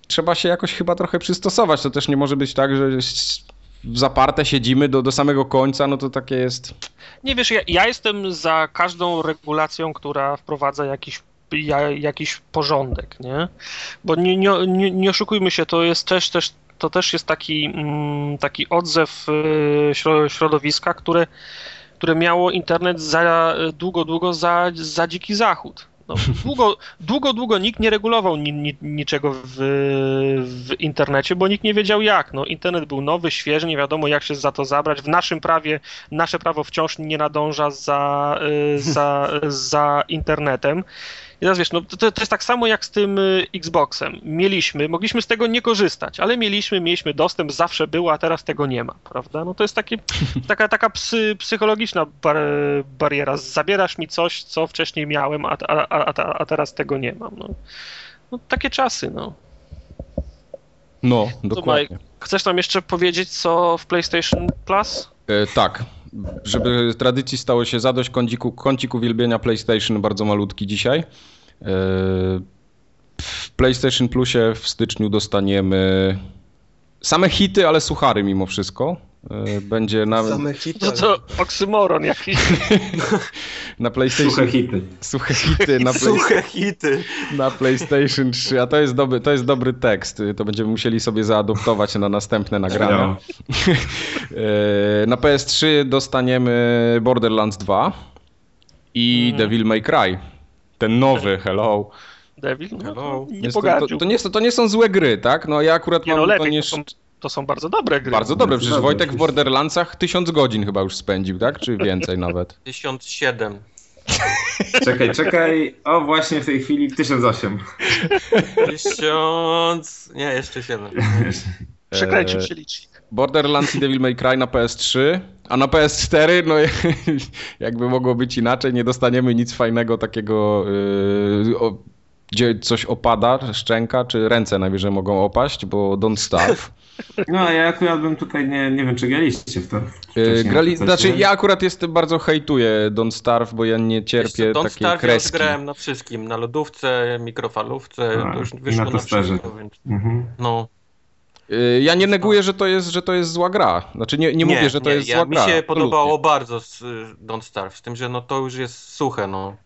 trzeba się jakoś chyba trochę przystosować. To też nie może być tak, że zaparte siedzimy do, do samego końca, no to takie jest. Nie wiesz, ja, ja jestem za każdą regulacją, która wprowadza jakiś jakiś porządek, nie? Bo nie, nie, nie, nie oszukujmy się, to jest też, też, to też jest taki, mm, taki odzew y, środowiska, które, które miało internet za długo, długo za, za dziki zachód. No, długo, długo, długo nikt nie regulował ni, ni, niczego w, w, internecie, bo nikt nie wiedział jak. No, internet był nowy, świeży, nie wiadomo jak się za to zabrać. W naszym prawie, nasze prawo wciąż nie nadąża za, y, za, za internetem. I teraz wiesz, no, to, to jest tak samo jak z tym y, Xboxem. Mieliśmy, mogliśmy z tego nie korzystać, ale mieliśmy, mieliśmy dostęp, zawsze było, a teraz tego nie ma, prawda? No to jest takie, taka, taka psy, psychologiczna bar, bariera. Zabierasz mi coś, co wcześniej miałem, a, a, a, a teraz tego nie mam. No. no takie czasy, no. No, dokładnie. chcesz nam jeszcze powiedzieć, co w PlayStation Plus? E, tak. Żeby tradycji stało się zadość, kącik, kącik uwielbienia PlayStation bardzo malutki dzisiaj. E, w PlayStation Plusie w styczniu dostaniemy same hity, ale suchary mimo wszystko. E, będzie nawet... Same hity. No to oksymoron jakiś. na PlayStation... Suche hity. Suche hity. Na play... Suche hity. Na PlayStation 3, a to jest, dobry, to jest dobry tekst. To będziemy musieli sobie zaadoptować na następne nagrania. E, na PS3 dostaniemy Borderlands 2 i mm. Devil May Cry. Ten nowy, hello. Devil? No, hello. Nie to, to, to, nie, to nie są złe gry, tak? No ja akurat nie, mam... No lepiej, to, nie... to, są, to są bardzo dobre gry. Bardzo dobre, przecież Wojtek w Borderlandsach tysiąc godzin chyba już spędził, tak? Czy więcej nawet? Tysiąc siedem. Czekaj, czekaj. O, właśnie w tej chwili 1008. Tysiąc... Nie, jeszcze 7. Przekręcił się licznik. Borderlands i Devil May Cry na PS3, a na PS4, no jakby mogło być inaczej, nie dostaniemy nic fajnego takiego yy, gdzie coś opada, szczęka, czy ręce najwyżej mogą opaść, bo Don't Starve. No, ja akurat bym tutaj, nie, nie wiem, czy graliście w to. Yy, grali, znaczy, ja akurat jestem bardzo hejtuję Don't Starve, bo ja nie cierpię Don't takiej Starve kreski. Ja grałem na wszystkim, na lodówce, mikrofalówce, A, to już wyszło na, na wszystko, więc... Mhm. No. Yy, ja nie neguję, że to jest, że to jest zła gra. Znaczy nie, nie, nie mówię, że to nie, jest ja, zła mi gra. Mi się podobało bardzo z Don't Starve, z tym, że no to już jest suche, no.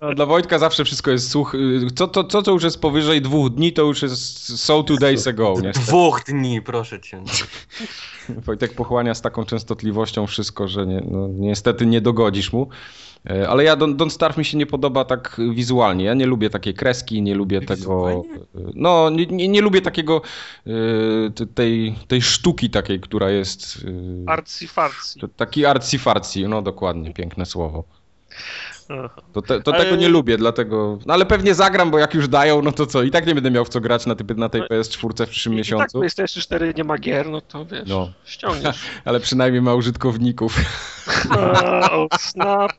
No, dla Wojtka zawsze wszystko jest suche. Co to, co to już jest powyżej dwóch dni, to już jest so two days ago. Niestety. Dwóch dni, proszę cię. Wojtek pochłania z taką częstotliwością wszystko, że nie, no, niestety nie dogodzisz mu. E, ale ja Don't, Don't Starve mi się nie podoba tak wizualnie. Ja nie lubię takiej kreski, nie lubię tego. No, nie, nie, nie, lubię takiego e, tej, tej sztuki takiej, która jest. E, arcy-farcy. Taki arcy-farcy, no dokładnie, piękne słowo. To, te, to ale... tego nie lubię, dlatego. No ale pewnie zagram, bo jak już dają, no to co? I tak nie będę miał w co grać na, ty, na tej PS4 w przyszłym I, miesiącu. I tak PlayStation 4 nie ma gier, no to wiesz, no. ściągniesz. ale przynajmniej ma użytkowników. oh, snap.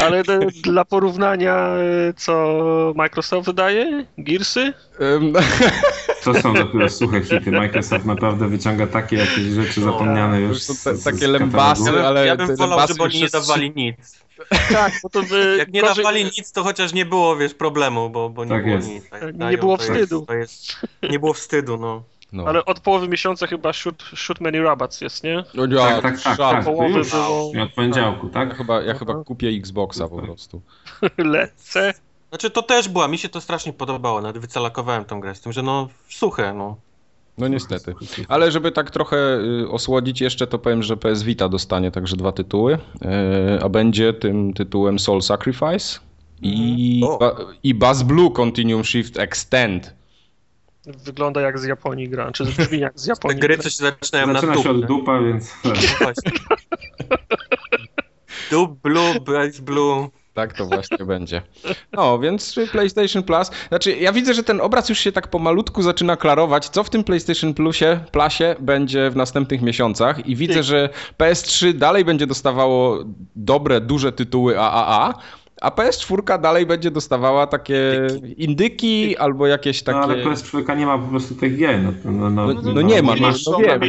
Ale dla porównania, co Microsoft wydaje? Gearsy? To są dopiero suche hity. Microsoft naprawdę wyciąga takie jakieś rzeczy no, zapomniane już. To są te, z, takie lębasy, ale Ja bym wolał, żeby oni nie dawali nic. Tak, bo to by... Jak nie gorzej... dawali nic, to chociaż nie było, wiesz, problemu, bo, bo nie tak było jest. nic. Tak, nie było wstydu. Jest, jest, nie było wstydu, no. No. Ale od połowy miesiąca chyba shoot, shoot many robots jest, nie? No, ja, tak, tak, tak, tak. Połowy już, było... Od poniedziałku, tak? Ja chyba, ja chyba kupię Xboxa po prostu. Lecę. Znaczy to też była, mi się to strasznie podobało, nawet wycalakowałem tą grę z tym, że no suche, no. No niestety. Ale żeby tak trochę y, osłodzić jeszcze, to powiem, że PS Vita dostanie także dwa tytuły, y, a będzie tym tytułem Soul Sacrifice i, mhm. i Bass Blue Continuum Shift Extend. Wygląda jak z Japonii gra, czy brzmi jak z Japonii. Te gry coś zaczynają Zaczyna na się od dupa, więc... Dup, blue, blue. Tak to właśnie będzie. No, więc PlayStation Plus. Znaczy, ja widzę, że ten obraz już się tak pomalutku zaczyna klarować, co w tym PlayStation Plusie, Plusie będzie w następnych miesiącach i widzę, że PS3 dalej będzie dostawało dobre, duże tytuły AAA, a PS4 dalej będzie dostawała takie indyki albo jakieś takie... No ale PS4 nie ma po prostu tych gier. No, no, no, no, no nie ma, no, no wiem.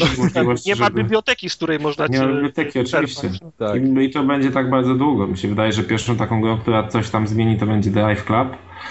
Nie ma biblioteki, z której można Nie ma biblioteki, oczywiście. Tak. I, I to będzie tak bardzo długo. Mi się wydaje, że pierwszą taką grą, która coś tam zmieni, to będzie Drive Club.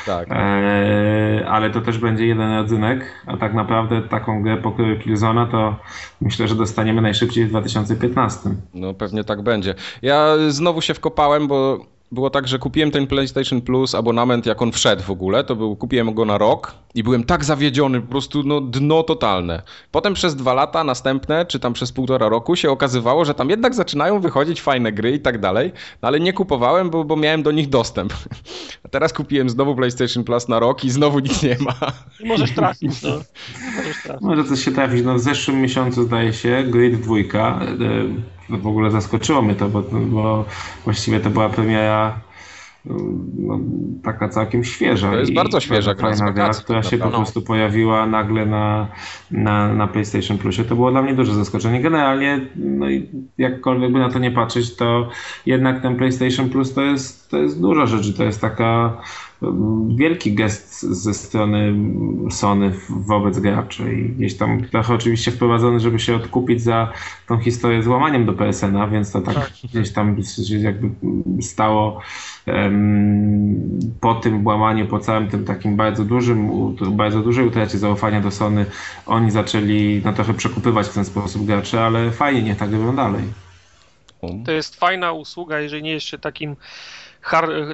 Tak. E, ale to też będzie jeden rodzynek, a tak naprawdę taką grę pokroju Killzona to myślę, że dostaniemy najszybciej w 2015. No pewnie tak będzie. Ja znowu się wkopałem, bo było tak, że kupiłem ten PlayStation Plus abonament, jak on wszedł w ogóle, to był, kupiłem go na rok i byłem tak zawiedziony, po prostu no, dno totalne. Potem przez dwa lata następne, czy tam przez półtora roku się okazywało, że tam jednak zaczynają wychodzić fajne gry i tak dalej, no ale nie kupowałem, bo, bo miałem do nich dostęp. A teraz kupiłem znowu PlayStation Plus na rok i znowu nic nie ma. I możesz trafić, no. Możesz trafić. Może coś się trafić. No w zeszłym miesiącu zdaje się Grid 2 no w ogóle zaskoczyło mnie to, bo, bo właściwie to była premiera no, taka całkiem świeża. To jest bardzo świeża gra, gra która się po prostu pojawiła nagle na, na, na PlayStation Plusie. To było dla mnie duże zaskoczenie. Generalnie, no i jakkolwiek by na to nie patrzeć, to jednak ten PlayStation Plus to jest, to jest duża rzecz. To jest taka wielki gest ze strony Sony wobec graczy i gdzieś tam trochę oczywiście wprowadzony, żeby się odkupić za tą historię z łamaniem do PSN-a, więc to tak, tak. gdzieś tam jakby stało um, po tym łamaniu, po całym tym takim bardzo dużym, bardzo dużej utracie zaufania do Sony, oni zaczęli no, trochę przekupywać w ten sposób graczy, ale fajnie, niech tak robią dalej. To jest fajna usługa, jeżeli nie jest się takim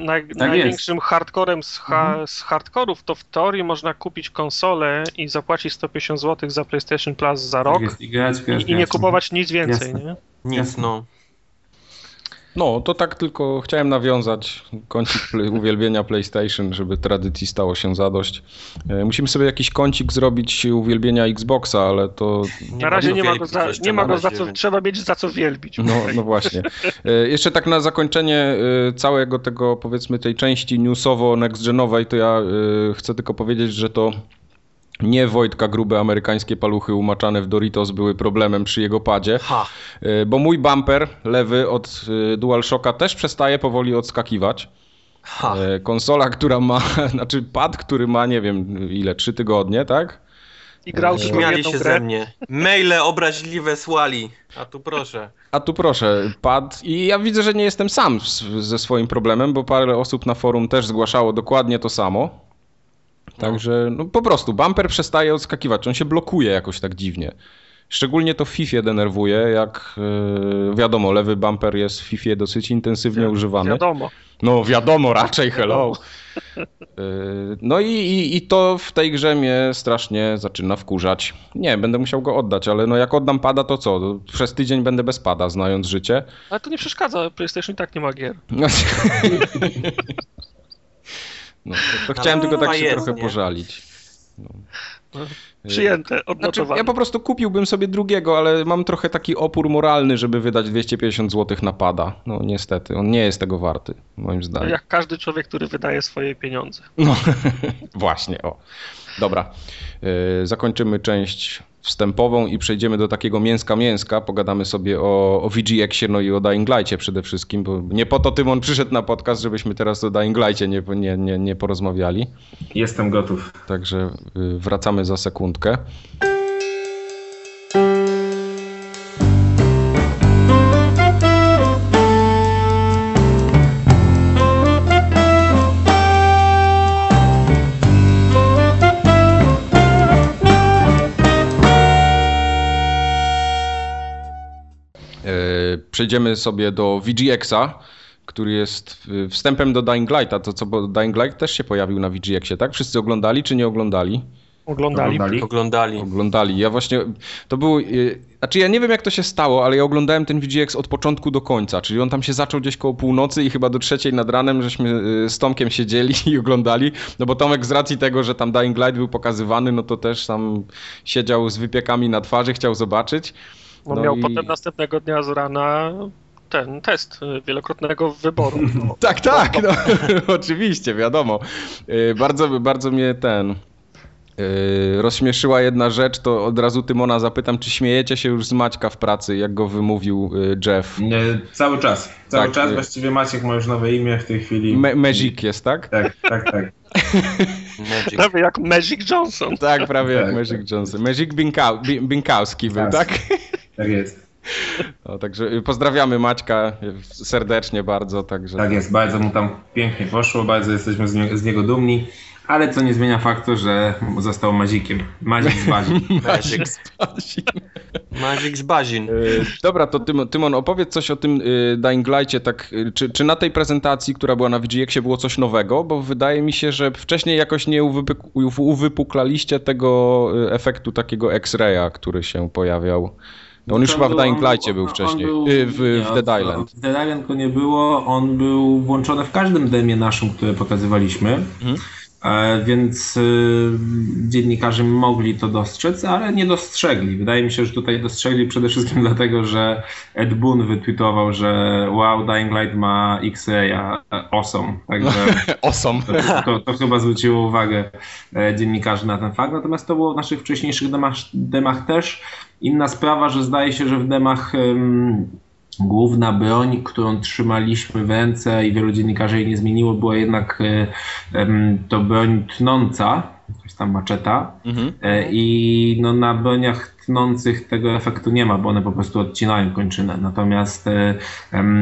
naj, tak największym jest. hardcorem z, ha, mhm. z hardcorów, to w teorii można kupić konsolę i zapłacić 150 zł za PlayStation Plus za rok tak I, grać, grać, i, i, nie kupować nic więcej, Jasne. nie? Nic, no. No, to tak tylko chciałem nawiązać kącik uwielbienia PlayStation, żeby tradycji stało się zadość. E, musimy sobie jakiś kącik zrobić uwielbienia Xboxa, ale to... Na razie nie ma go, za, nie ma go za co, trzeba mieć za co wielbić. No, no właśnie. E, jeszcze tak na zakończenie e, całego tego, powiedzmy, tej części newsowo-next-genowej, to ja chcę tylko powiedzieć, że to nie Wojtka grube amerykańskie paluchy umaczane w Doritos były problemem przy jego padzie, ha. E, bo mój bumper lewy od e, DualShocka też przestaje powoli odskakiwać. Ha. E, konsola, która ma, znaczy pad, który ma, nie wiem ile, trzy tygodnie, tak? I grał Śmiali się grę. ze mnie. Maile obraźliwe słali. A tu proszę. A tu proszę, pad. I ja widzę, że nie jestem sam ze swoim problemem, bo parę osób na forum też zgłaszało dokładnie to samo. Także no po prostu bumper przestaje odskakiwać, on się blokuje jakoś tak dziwnie. Szczególnie to w FIFA denerwuje, jak yy, wiadomo, lewy bumper jest w FIFA dosyć intensywnie Wi używany. Wiadomo. No wiadomo raczej, hello. Yy, no i, i, i, to w tej grze mnie strasznie zaczyna wkurzać. Nie, będę musiał go oddać, ale no jak oddam pada, to co? Przez tydzień będę bez pada, znając życie. Ale to nie przeszkadza, PlayStation i tak nie ma gier. No, to, to chciałem tylko tak się trochę pożalić. No. Przyjęte, odnotowane. Znaczy, ja po prostu kupiłbym sobie drugiego, ale mam trochę taki opór moralny, żeby wydać 250 zł na pada. No niestety, on nie jest tego warty, moim zdaniem. Jak każdy człowiek, który wydaje swoje pieniądze. No, właśnie, o. Dobra, yy, zakończymy część wstępową i przejdziemy do takiego mięska-mięska. Pogadamy sobie o, o VGX-ie, no i o Dying Light'cie przede wszystkim, bo nie po to Tymon przyszedł na podcast, żebyśmy teraz o Dying Light'cie nie, nie, nie, nie porozmawiali. Jestem gotów. Także y, wracamy za sekundkę. Przejdziemy sobie do VGX-a, który jest wstępem do Dying Lighta. To co, bo Dying Light też się pojawił na VGX-ie, tak? Wszyscy oglądali czy nie oglądali? Oglądali. Oglądali. Oglądali. Oglądali. Ja właśnie, to był, y, znaczy ja nie wiem jak to się stało, ale ja oglądałem ten VGX od początku do końca, czyli on tam się zaczął gdzieś koło północy i chyba do trzeciej nad ranem żeśmy y, z Tomkiem siedzieli i oglądali, no bo Tomek z racji tego, że tam Dying Light był pokazywany, no to też tam siedział z wypiekami na twarzy, chciał zobaczyć. No, no miał i... potem następnego dnia z rana ten test wielokrotnego wyboru. No. tak, tak, no, oczywiście, wiadomo. Y, bardzo, bardzo mnie ten y, rozśmieszyła jedna rzecz, to od razu Tymona zapytam, czy śmiejecie się już z Maćka w pracy, jak go wymówił y, Jeff? Nie, cały czas. Cały tak, czas. Właściwie Maciek ma już nowe imię w tej chwili. Me Magic jest, tak? Tak, tak, tak. Magic. Prawie jak Magic Johnson. Tak, prawie tak, jak Magic tak. Johnson. Magic Binkowski był, tak? Tak jest. No, także pozdrawiamy Maćka serdecznie bardzo. Także... Tak jest, bardzo mu tam pięknie poszło, bardzo jesteśmy z, nie, z niego dumni. Ale co nie zmienia faktu, że został Mazikiem. Mazik z Bazin. Mazik z Bazin. Mazik z Bazin. Dobra, to Tymon, opowiedz coś o tym y, Dying Light'cie. Tak, y, czy, czy na tej prezentacji, która była na VGX-ie było coś nowego? Bo wydaje mi się, że wcześniej jakoś nie uwypuklaliście tego efektu takiego X-raya, który się pojawiał. No on już chyba w Dying Light'cie był wcześniej, był, w, nie, w Dead Island. W Dead Island go nie było, on był włączony w każdym demie naszym, które pokazywaliśmy. Mhm. E, więc y, dziennikarze mogli to dostrzec, ale nie dostrzegli. Wydaje mi się, że tutaj dostrzegli przede wszystkim dlatego, że Ed Boon wytweetował, że wow, Dying Light ma XA, awesome. Także awesome. To, to, to, chyba zwróciło uwagę e, dziennikarzy na ten fakt. Natomiast to było w naszych wcześniejszych demach, demach też. Inna sprawa, że zdaje się, że w demach główna broń, którą trzymaliśmy w ręce i wielu dziennikarzy jej nie zmieniło, była jednak e, to broń tnąca, jakaś tam maczeta mhm. E, i no, na broniach tnących tego efektu nie ma, bo one po prostu odcinają kończynę. Natomiast e,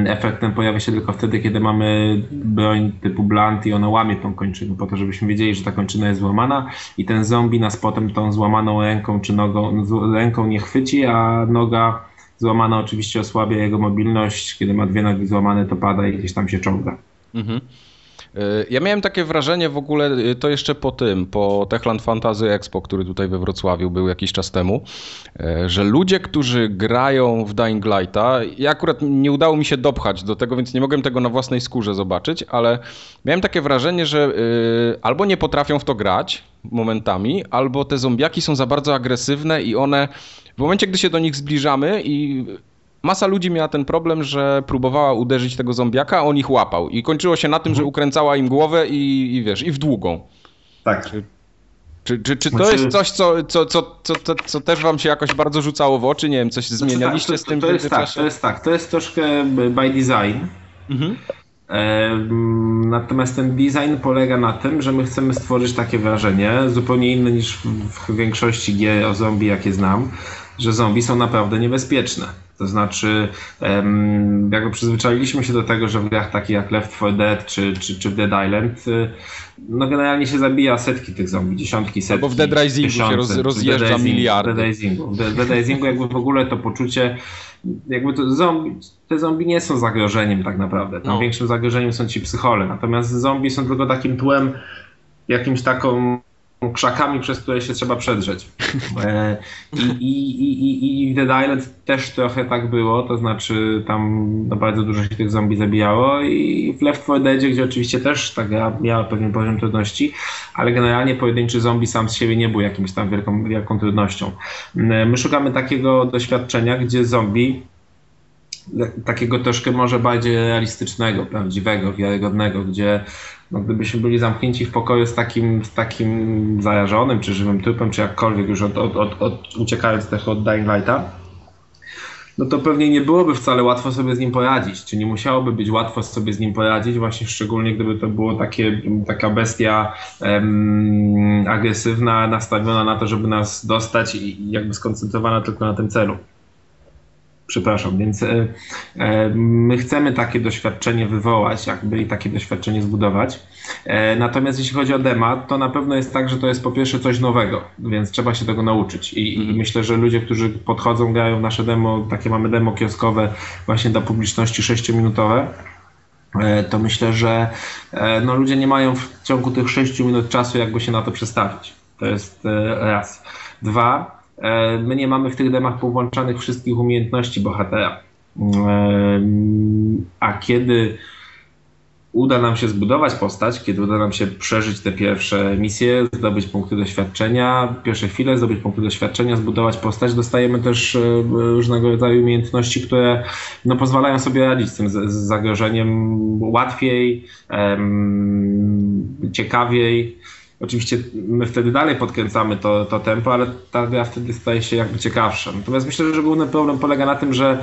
efekt ten pojawia się tylko wtedy, kiedy mamy broń typu blunt i ona łamie tą kończynę, po to, żebyśmy wiedzieli, że ta kończyna jest złamana i ten zombie nas potem tą złamaną ręką czy nogą, ręką nie chwyci, a noga Złamana oczywiście osłabia jego mobilność. Kiedy ma dwie nogi złamane, to pada i gdzieś tam się czołga. Mhm. E, ja miałem takie wrażenie w ogóle, e, to jeszcze po tym, po Techland Fantasy Expo, który tutaj we Wrocławiu był jakiś czas temu, e, że ludzie, którzy grają w Dying Lighta, ja akurat nie udało mi się dopchać do tego, więc nie mogłem tego na własnej skórze zobaczyć, ale miałem takie wrażenie, że albo nie potrafią w to grać momentami, albo te zombiaki są za bardzo agresywne i one w momencie, gdy się do nich zbliżamy i masa ludzi miała ten problem, że próbowała uderzyć tego zombiaka, a on ich łapał. I kończyło się na tym, że mhm. ukręcała im głowę i, i wiesz, i w długą. Tak. Czy, czy, czy, czy to znaczy... jest coś, co, co, co, co, co, też wam się jakoś bardzo rzucało w oczy? Nie wiem, coś znaczy, zmienialiście tak, z tym to, to jest tak, to jest tak, to jest troszkę by design. Mhm. Natomiast ten design polega na tym, że my chcemy stworzyć takie wrażenie, zupełnie inne niż w większości gier o zombie, jakie znam, że zombie są naprawdę niebezpieczne. To znaczy, jakby przyzwyczailiśmy się do tego, że w grach takich jak Left 4 Dead czy, czy, czy Dead Island, y, no generalnie się zabija setki tych zombie, dziesiątki, setki. Albo w Dead Risingu tysiące, się roz, rozjeżdża miliardy. W Dead Risingu. W Dead Risingu jakby w ogóle to poczucie, jakby to zombie, te zombie nie są zagrożeniem tak naprawdę. Tam no. większym zagrożeniem są ci psychole. Natomiast zombie są tylko takim tłem, jakimś taką krzakami, przez które się trzeba przedrzeć. E, I, i, i, I w Dead Island też trochę tak było, to znaczy tam no, bardzo dużo się tych zombie zabijało i w Left 4 Dead, gdzie oczywiście też tak miała pewien poziom trudności, ale generalnie pojedynczy zombie sam z siebie nie był jakimś tam wielką, wielką trudnością. E, my szukamy takiego doświadczenia, gdzie zombie takiego troszkę może bardziej realistycznego, prawdziwego, wiarygodnego, gdzie no, gdybyśmy byli zamknięci w pokoju z takim, z takim zarażonym, czy żywym trupem, czy jakkolwiek, już od, od, od, od uciekając od Dying Lighta, no to pewnie nie byłoby wcale łatwo sobie z nim poradzić, czy nie musiałoby być łatwo sobie z nim poradzić, właśnie szczególnie gdyby to było takie, taka bestia em, agresywna, nastawiona na to, żeby nas dostać i jakby skoncentrowana tylko na tym celu. Przepraszam, więc e, e, my chcemy takie doświadczenie wywołać, jakby i takie doświadczenie zbudować. E, natomiast jeśli chodzi o dema, to na pewno jest tak, że to jest po pierwsze coś nowego, więc trzeba się tego nauczyć. I, mm. i mhm. myślę, że ludzie, którzy podchodzą, grają nasze demo, takie mamy demo kioskowe właśnie dla publiczności 6-minutowe, to myślę, że no, ludzie nie mają w ciągu tych 6 minut czasu, jakby się na to przestawić. To jest raz. Dwa, my nie mamy w tych demach powłączanych wszystkich umiejętności bohatera. E, a kiedy uda nam się zbudować postać, kiedy uda nam się przeżyć te pierwsze misje, zdobyć punkty doświadczenia, pierwsze chwile, zdobyć punkty doświadczenia, zbudować postać, dostajemy też e, różnego rodzaju umiejętności, które no, pozwalają sobie radzić z tym zagrożeniem łatwiej, ciekawiej. Oczywiście my wtedy dalej podkręcamy to, to tempo, ale ta gra wtedy staje się jakby ciekawsza. Natomiast myślę, że główny problem polega na tym, że,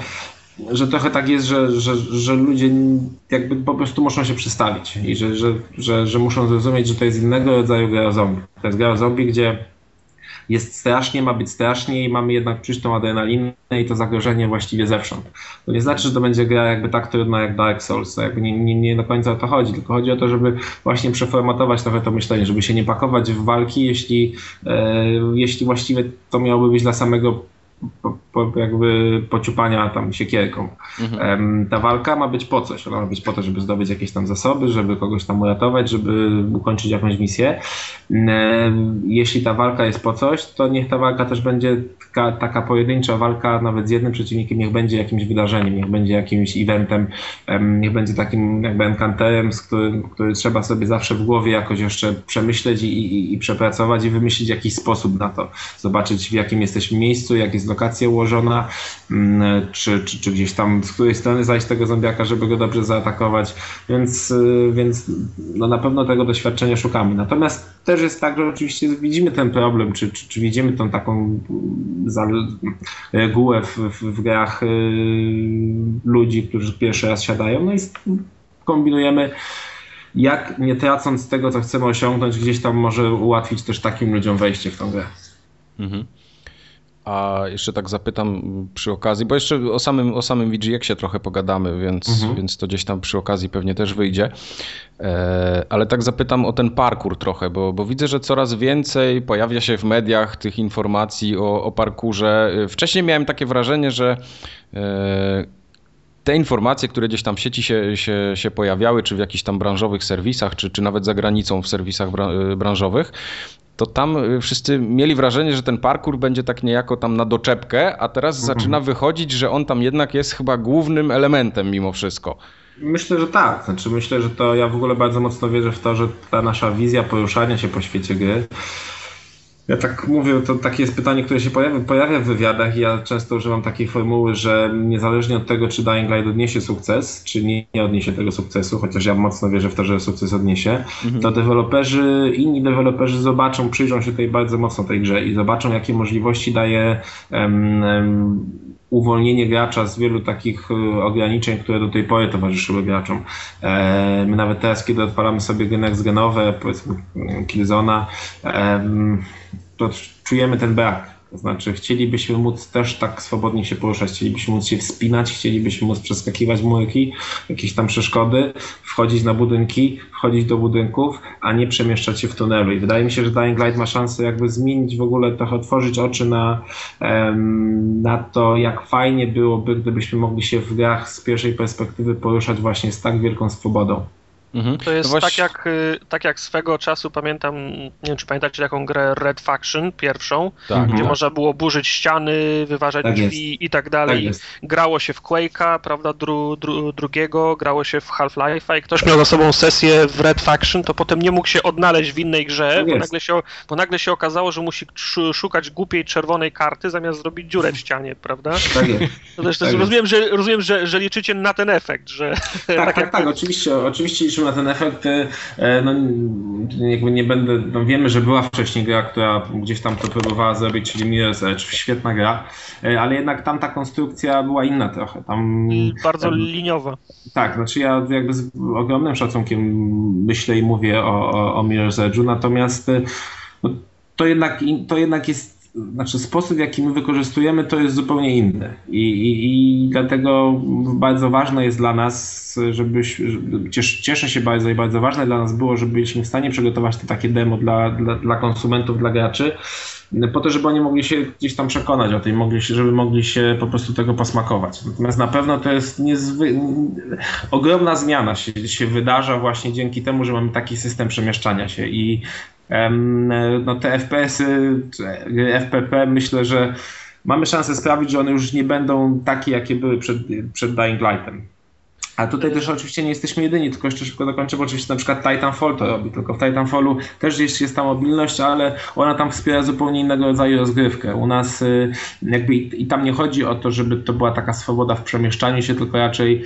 że trochę tak jest, że, że, że ludzie jakby po prostu muszą się przystawić i że, że, że, że muszą zrozumieć, że to jest innego rodzaju gra o zombie. To jest gra o zombie, gdzie jest strasznie, ma być strasznie i mamy jednak czuć tą adrenalinę i to zagrożenie właściwie zewsząd. To nie znaczy, że to będzie gra jakby tak trudna jak Dark Souls, jakby nie, nie, nie do końca o to chodzi, tylko chodzi o to, żeby właśnie przeformatować trochę to myślenie, żeby się nie pakować w walki, jeśli, e, jeśli właściwie to miałoby być dla samego po, po, jakby pociupania tam siekierką. Mhm. Ta walka ma być po coś. Ona ma być po to, żeby zdobyć jakieś tam zasoby, żeby kogoś tam uratować, żeby ukończyć jakąś misję. Jeśli ta walka jest po coś, to niech ta walka też będzie taka, taka pojedyncza walka nawet z jednym przeciwnikiem, niech będzie jakimś wydarzeniem, niech będzie jakimś eventem, niech będzie takim jakby encanterem, z którym, który trzeba sobie zawsze w głowie jakoś jeszcze przemyśleć i, i, i przepracować i wymyślić jakiś sposób na to. Zobaczyć w jakim jesteśmy miejscu, jak jest lokacja ułożona, mm, czy, czy, czy gdzieś tam z której strony zajść tego zombiaka, żeby go dobrze zaatakować, więc, y, więc no na pewno tego doświadczenia szukamy. Natomiast też jest tak, że oczywiście widzimy ten problem, czy, czy, czy widzimy tą taką regułę w, w, w grach y, ludzi, którzy pierwszy raz siadają, no i kombinujemy jak nie tracąc tego, co chcemy osiągnąć, gdzieś tam może ułatwić też takim ludziom wejście w tą grę. Mhm. A jeszcze tak zapytam przy okazji, bo jeszcze o samym, o samym VGX-ie trochę pogadamy, więc, mhm. więc to gdzieś tam przy okazji pewnie też wyjdzie. E, ale tak zapytam o ten parkour trochę, bo, bo widzę, że coraz więcej pojawia się w mediach tych informacji o, o parkurze. Wcześniej miałem takie wrażenie, że e, te informacje, które gdzieś tam w sieci się, się, się pojawiały, czy w jakichś tam branżowych serwisach, czy, czy nawet za granicą w serwisach branżowych, to tam y, wszyscy mieli wrażenie, że ten parkour będzie tak niejako tam na doczepkę, a teraz mhm. zaczyna wychodzić, że on tam jednak jest chyba głównym elementem mimo wszystko. Myślę, że tak. Znaczy myślę, że to ja w ogóle bardzo mocno wierzę w to, że ta nasza wizja poruszania się po świecie gry ja tak mówię, to takie jest pytanie, które się pojawia, pojawia w wywiadach i ja często używam takiej formuły, że niezależnie od tego, czy Dying Light odniesie sukces, czy nie, nie odniesie tego sukcesu, chociaż ja mocno wierzę w to, że sukces odniesie, mhm. to deweloperzy, inni deweloperzy zobaczą, przyjrzą się tej bardzo mocno tej grze i zobaczą, jakie możliwości daje um, um, uwolnienie gracza z wielu takich e, ograniczeń, które do tej pory towarzyszyły graczom. E, my nawet teraz, kiedy odpalamy sobie gry next genowe, powiedzmy Killzona, to czujemy ten brak to znaczy, chcielibyśmy móc też tak swobodnie się poruszać, chcielibyśmy móc się wspinać, chcielibyśmy móc przeskakiwać murki, jakieś tam przeszkody, wchodzić na budynki, wchodzić do budynków, a nie przemieszczać się w tunelu. I wydaje mi się, że Dying Light ma szansę jakby zmienić w ogóle, trochę otworzyć oczy na, na to, jak fajnie byłoby, gdybyśmy mogli się w grach z pierwszej perspektywy poruszać właśnie z tak wielką swobodą. Mhm. To jest no właśnie... tak, jak, y, tak jak swego czasu pamiętam, nie wiem czy pamiętacie taką grę Red Faction pierwszą, tak, gdzie tak. można było burzyć ściany, wyważać tak drzwi jest. i tak dalej. Tak grało się w Quake'a, prawda, dru, dru, drugiego, grało się w Half-Life'a i ktoś miał za sobą sesję w Red Faction, to potem nie mógł się odnaleźć w innej grze, tak bo nagle, się, bo nagle się okazało, że musi szukać głupiej czerwonej karty zamiast zrobić dziurę w ścianie, prawda? Tak jest. To też, tak rozumiem, jest. że, rozumiem że, że liczycie na ten efekt, że... Tak, tak, tak, tak, oczywiście, oczywiście na ten efekt, e, no jakby nie będę, no wiemy, że była wcześniej gra, która gdzieś tam to próbowała zrobić, czyli Mirror's Edge, świetna gra, e, ale jednak tam ta konstrukcja była inna trochę. Tam, bardzo tam, liniowa. Tak, znaczy ja jakby z ogromnym szacunkiem myślę i mówię o, o, o Mirror's Edge'u, natomiast e, no, to jednak, to jednak jest znaczy sposób, w jaki my wykorzystujemy, to jest zupełnie inny. I, i, i dlatego bardzo ważne jest dla nas, żebyś, żeby, cieszę się bardzo i bardzo ważne dla nas było, żeby byliśmy w stanie przygotować to takie demo dla, dla, dla konsumentów, dla graczy, po to, żeby oni mogli się gdzieś tam przekonać o tym, mogli się, żeby mogli się po prostu tego posmakować. Natomiast na pewno to jest niezwy... ogromna zmiana się, się wydarza właśnie dzięki temu, że mamy taki system przemieszczania się i no te FPS-y, FPP myślę, że mamy szansę sprawić, że one już nie będą takie, jakie były przed, przed Dying Lightem. A tutaj też oczywiście nie jesteśmy jedyni, tylko jeszcze szybko dokończę, bo oczywiście na przykład Titanfall to robi, tylko w Titanfallu też jest, jest ta mobilność, ale ona tam wspiera zupełnie innego rodzaju rozgrywkę. U nas y, jakby i, tam nie chodzi o to, żeby to była taka swoboda w przemieszczaniu się, tylko raczej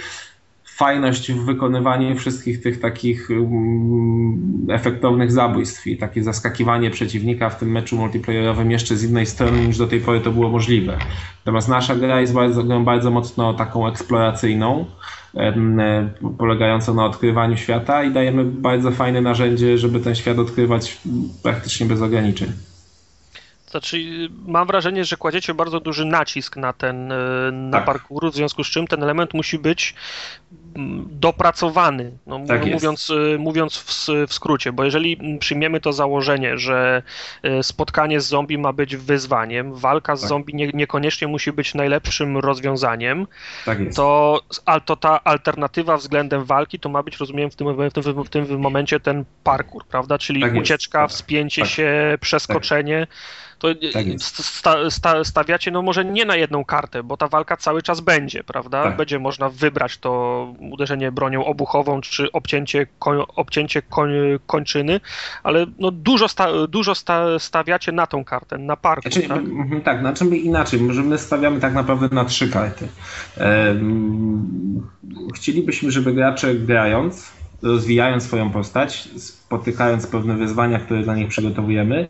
fajność w wykonywaniu wszystkich tych takich um, efektownych zabójstw i takie zaskakiwanie przeciwnika w tym meczu multiplayerowym jeszcze z innej strony niż do tej pory to było możliwe. Natomiast nasza gra jest bardzo, bardzo mocno taką eksploracyjną, polegającą na odkrywaniu świata i dajemy bardzo fajne narzędzie, żeby ten świat odkrywać praktycznie bez ograniczeń. Znaczy, mam wrażenie, że kładziecie bardzo duży nacisk na ten e, na tak. parkour, w związku z czym ten element musi być mm, dopracowany, no, tak mówiąc, e, mówiąc w, w, skrócie, bo jeżeli przyjmiemy to założenie, że spotkanie z zombie ma być wyzwaniem, walka z tak. zombie nie, niekoniecznie musi być najlepszym rozwiązaniem, tak to, to ta alternatywa względem walki to ma być, rozumiem, w tym, w tym, w tym momencie ten parkour, prawda? Czyli tak ucieczka, wspięcie się, przeskoczenie to tak sta, sta, stawiacie, no może nie na jedną kartę, bo ta walka cały czas będzie, prawda? Tak. Będzie można wybrać to uderzenie bronią obuchową, czy obcięcie, koń, obcięcie koń, kończyny, ale no dużo, sta, dużo sta, stawiacie na tą kartę, na parku, znaczy, tak? Mhm, tak, znaczy my inaczej, może my stawiamy tak naprawdę na trzy karty. chcielibyśmy, żeby gracze grając rozwijając swoją postać, spotykając pewne wyzwania, które dla nich przygotowujemy,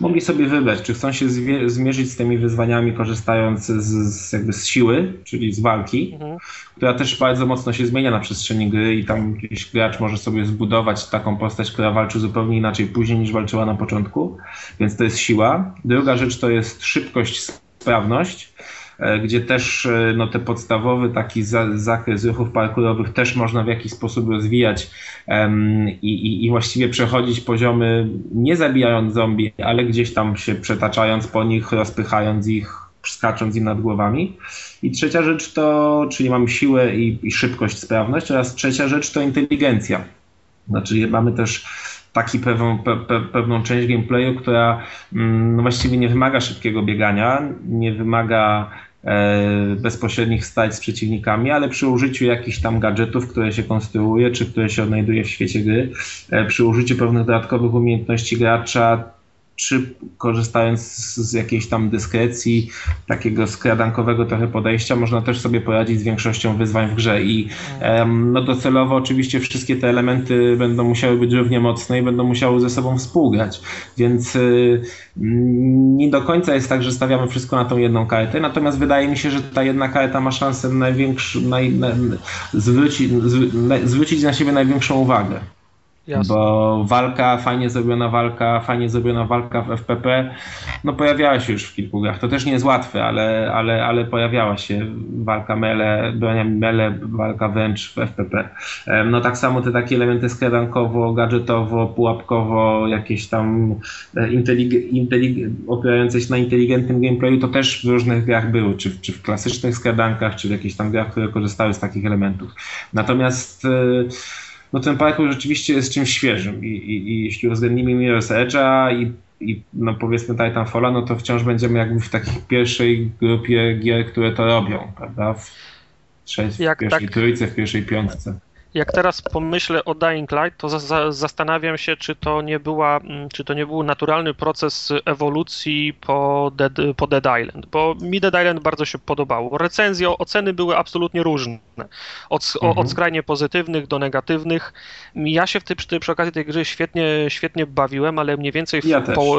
mogli sobie wybrać, czy chcą się zmierzyć z tymi wyzwaniami, korzystając z, z, jakby z siły, czyli z walki, mhm. która też bardzo mocno się zmienia na przestrzeni gry i tam jakiś gracz może sobie zbudować taką postać, która walczy zupełnie inaczej później niż walczyła na początku, więc to jest siła. Druga rzecz to jest szybkość, sprawność gdzie też e, no, te podstawowy taki za, zakres ruchów parkurowych też można w jakiś sposób rozwijać um, i, i, właściwie przechodzić poziomy nie zabijając zombie, ale gdzieś tam się przetaczając po nich, rozpychając ich, skacząc im nad głowami. I trzecia rzecz to, czyli mamy siłę i, i szybkość, sprawność oraz trzecia rzecz to inteligencja. Znaczy mamy też taki pewną, pe, pe, pewną część gameplayu, która mm, no właściwie nie wymaga szybkiego biegania, nie wymaga E, bezpośrednich stać z przeciwnikami, ale przy użyciu jakichś tam gadżetów, które się konstruuje, czy które się odnajduje w świecie gry, e, przy użyciu pewnych dodatkowych umiejętności gracza czy korzystając z, jakiejś tam dyskrecji, takiego skradankowego trochę podejścia, można też sobie poradzić z większością wyzwań w grze. I no docelowo oczywiście wszystkie te elementy będą musiały być równie mocne i będą musiały ze sobą współgrać. Więc y, nie do końca jest tak, że stawiamy wszystko na tą jedną kartę, natomiast wydaje mi się, że ta jedna karta ma szansę naj, na, zwrócić, zwrócić na siebie największą uwagę. Jasne. Bo walka, fajnie zrobiona walka, fajnie zrobiona walka w FPP, no pojawiała się już w kilku grach. To też nie jest łatwe, ale, ale, ale pojawiała się walka mele, broniami mele, walka wręcz w FPP. No tak samo te takie elementy skradankowo, gadżetowo, pułapkowo, jakieś tam e, intelig- intelig- opierające się na inteligentnym gameplayu, to też w różnych grach były, czy, czy w klasycznych skradankach, czy w jakichś tam grach, które korzystały z takich elementów. Natomiast yy, no ten parkour rzeczywiście jest czymś świeżym i, i, i jeśli uwzględnimy Mirror's Edge'a i, i no powiedzmy Titanfalla, no to wciąż będziemy jakby w takiej pierwszej grupie gier, które to robią, prawda? W, w pierwszej tak, trójce, w pierwszej piątce jak teraz pomyślę o Dying Light, to za, za, zastanawiam się, czy to, nie była, mm, czy to nie był naturalny proces ewolucji po Dead, po Dead Island, bo mi Dead Island bardzo się podobało. Recenzje, oceny były absolutnie różne, od, mhm. od skrajnie pozytywnych do negatywnych. Ja się w tej, przy, przy okazji tej gry świetnie, świetnie bawiłem, ale mniej więcej, w ja po,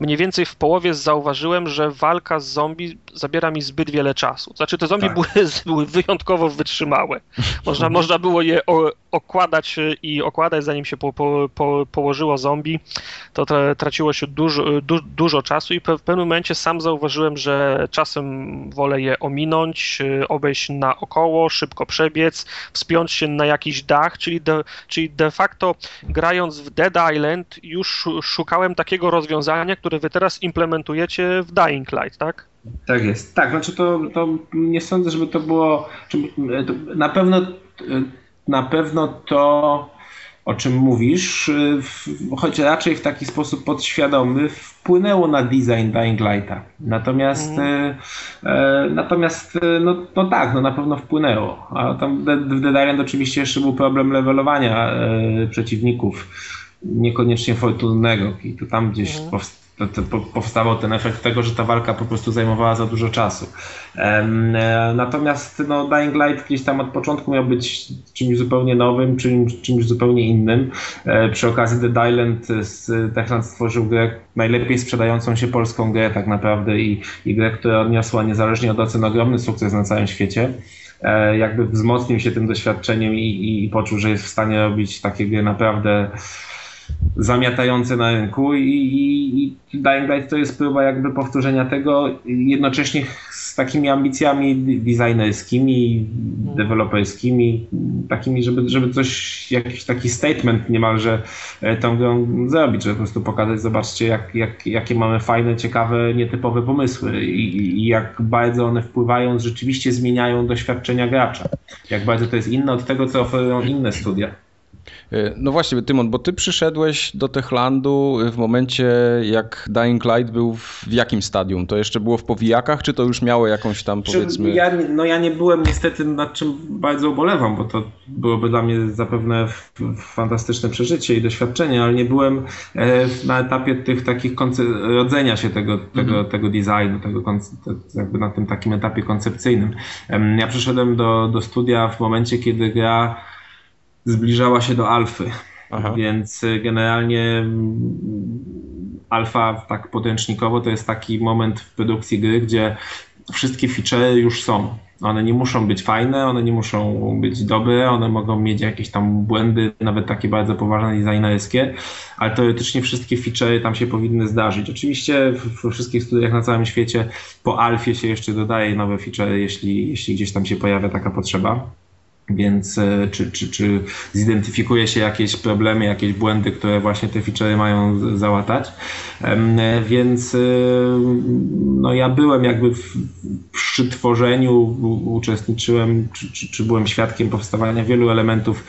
mniej więcej w połowie zauważyłem, że walka z zombie zabiera mi zbyt wiele czasu. Znaczy te zombie tak. były, były wyjątkowo wytrzymałe. Można, można było je okładać y, i okładać, zanim się po, po, po, położyło zombie, to traciło się dużo, du, dużo czasu i w pewnym momencie sam zauważyłem, że czasem wolę je ominąć, y, obejść naokoło, szybko przebiec, wspiąć się na jakiś dach, czyli de, czyli de facto grając w Dead Island już szukałem takiego rozwiązania, które wy teraz implementujecie w Dying Light, tak? Tak jest. Tak, znaczy to, to nie sądzę, żeby to było. Na pewno na pewno to, o czym mówisz, choć raczej w taki sposób podświadomy, wpłynęło na design Dying Lighta. Natomiast, mm. e, natomiast e, no, no tak, no na pewno wpłynęło. A tam w Dead Island oczywiście jeszcze był problem levelowania e, przeciwników, niekoniecznie fortunnego i tu tam gdzieś mm. powstało to, to powstawał ten efekt tego, że ta walka po prostu zajmowała za dużo czasu. E, natomiast no, Dying Light gdzieś tam od początku miał być czymś zupełnie nowym, czymś, czymś zupełnie innym. E, przy okazji The Island Techland stworzył grę najlepiej sprzedającą się polską grę tak naprawdę i, i grę, która odniosła niezależnie od ocen ogromny sukces na całym świecie e, jakby wzmocnił się tym doświadczeniem i, i, poczuł, że jest w stanie robić takie gry naprawdę zamiatające na rynku i, i, i Dying Light to jest próba jakby powtórzenia tego jednocześnie z takimi ambicjami designerskimi, deweloperskimi, takimi, żeby, żeby coś, jakiś taki statement niemalże e, tą grą zrobić, żeby po prostu pokazać, zobaczcie jak, jak, jakie mamy fajne, ciekawe, nietypowe pomysły i, i jak bardzo one wpływają, rzeczywiście zmieniają doświadczenia gracza. Jak bardzo to jest inne od tego, co oferują inne studia. E, no właśnie, Tymon, bo ty przyszedłeś do Techlandu w momencie, jak Dying Light był w jakim stadium? To jeszcze było w powijakach, czy to już miało jakąś tam, powiedzmy... Ja, no ja nie byłem niestety, nad czym bardzo ubolewam, bo to byłoby dla mnie zapewne fantastyczne przeżycie i doświadczenie, ale nie byłem e, na etapie tych takich rodzenia się tego, tego, mhm. tego designu, tego jakby na tym takim etapie koncepcyjnym. Ja przyszedłem do, do studia w momencie, kiedy gra zbliżała się do alfy. Aha. Więc y, generalnie mm, alfa tak podręcznikowo to jest taki moment w produkcji gry, gdzie wszystkie feature już są. One nie muszą być fajne, one nie muszą być dobre, one mogą mieć jakieś tam błędy, nawet takie bardzo poważne designerskie, ale teoretycznie wszystkie feature tam się powinny zdarzyć. Oczywiście we wszystkich studiach na całym świecie po alfie się jeszcze dodaje nowe feature, jeśli, jeśli gdzieś tam się pojawia taka potrzeba. Więc e, czy, czy, czy zidentyfikuje się jakieś problemy, jakieś błędy, które właśnie te featurey mają załatać. E, więc e, no ja byłem jakby w, przy tworzeniu, uczestniczyłem, czy, czy, czy byłem świadkiem powstawania wielu elementów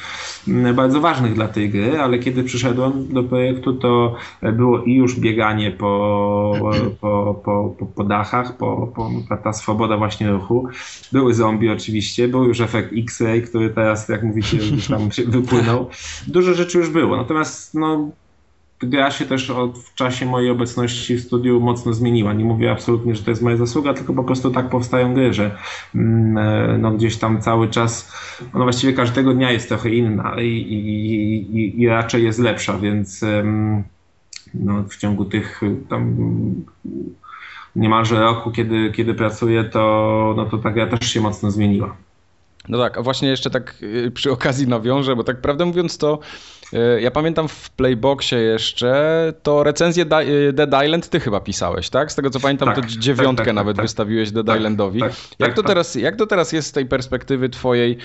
bardzo ważnych dla tej gry, ale kiedy przyszedłem do projektu, to było i już bieganie po, po, po, po, po dachach, po, po, ta swoboda właśnie ruchu. Były zombie oczywiście, był już efekt X-ray, który teraz, jak mówicie, już tam się wypłynął. Dużo rzeczy już było, natomiast no, gra się też od, w czasie mojej obecności w studiu mocno zmieniła. Nie mówię absolutnie, że to jest moja zasługa, tylko po prostu tak powstają gry, że mm, e, no, gdzieś tam cały czas, no właściwie każdego dnia jest trochę inna i, i, i, i raczej jest lepsza, więc no, w ciągu tych tam niemalże roku, kiedy, kiedy pracuję, to, no, to ta gra też się mocno zmieniła. No tak, a właśnie jeszcze tak y, przy okazji nawiążę, bo tak prawdę mówiąc to ja pamiętam w Playboxie jeszcze to recenzję y, Dead Island ty chyba pisałeś, tak? Z tego co pamiętam tak, to tak, dziewiątkę tak, tak, nawet tak. wystawiłeś Dead Islandowi. jak, to Teraz, jak to teraz jest z tej perspektywy twojej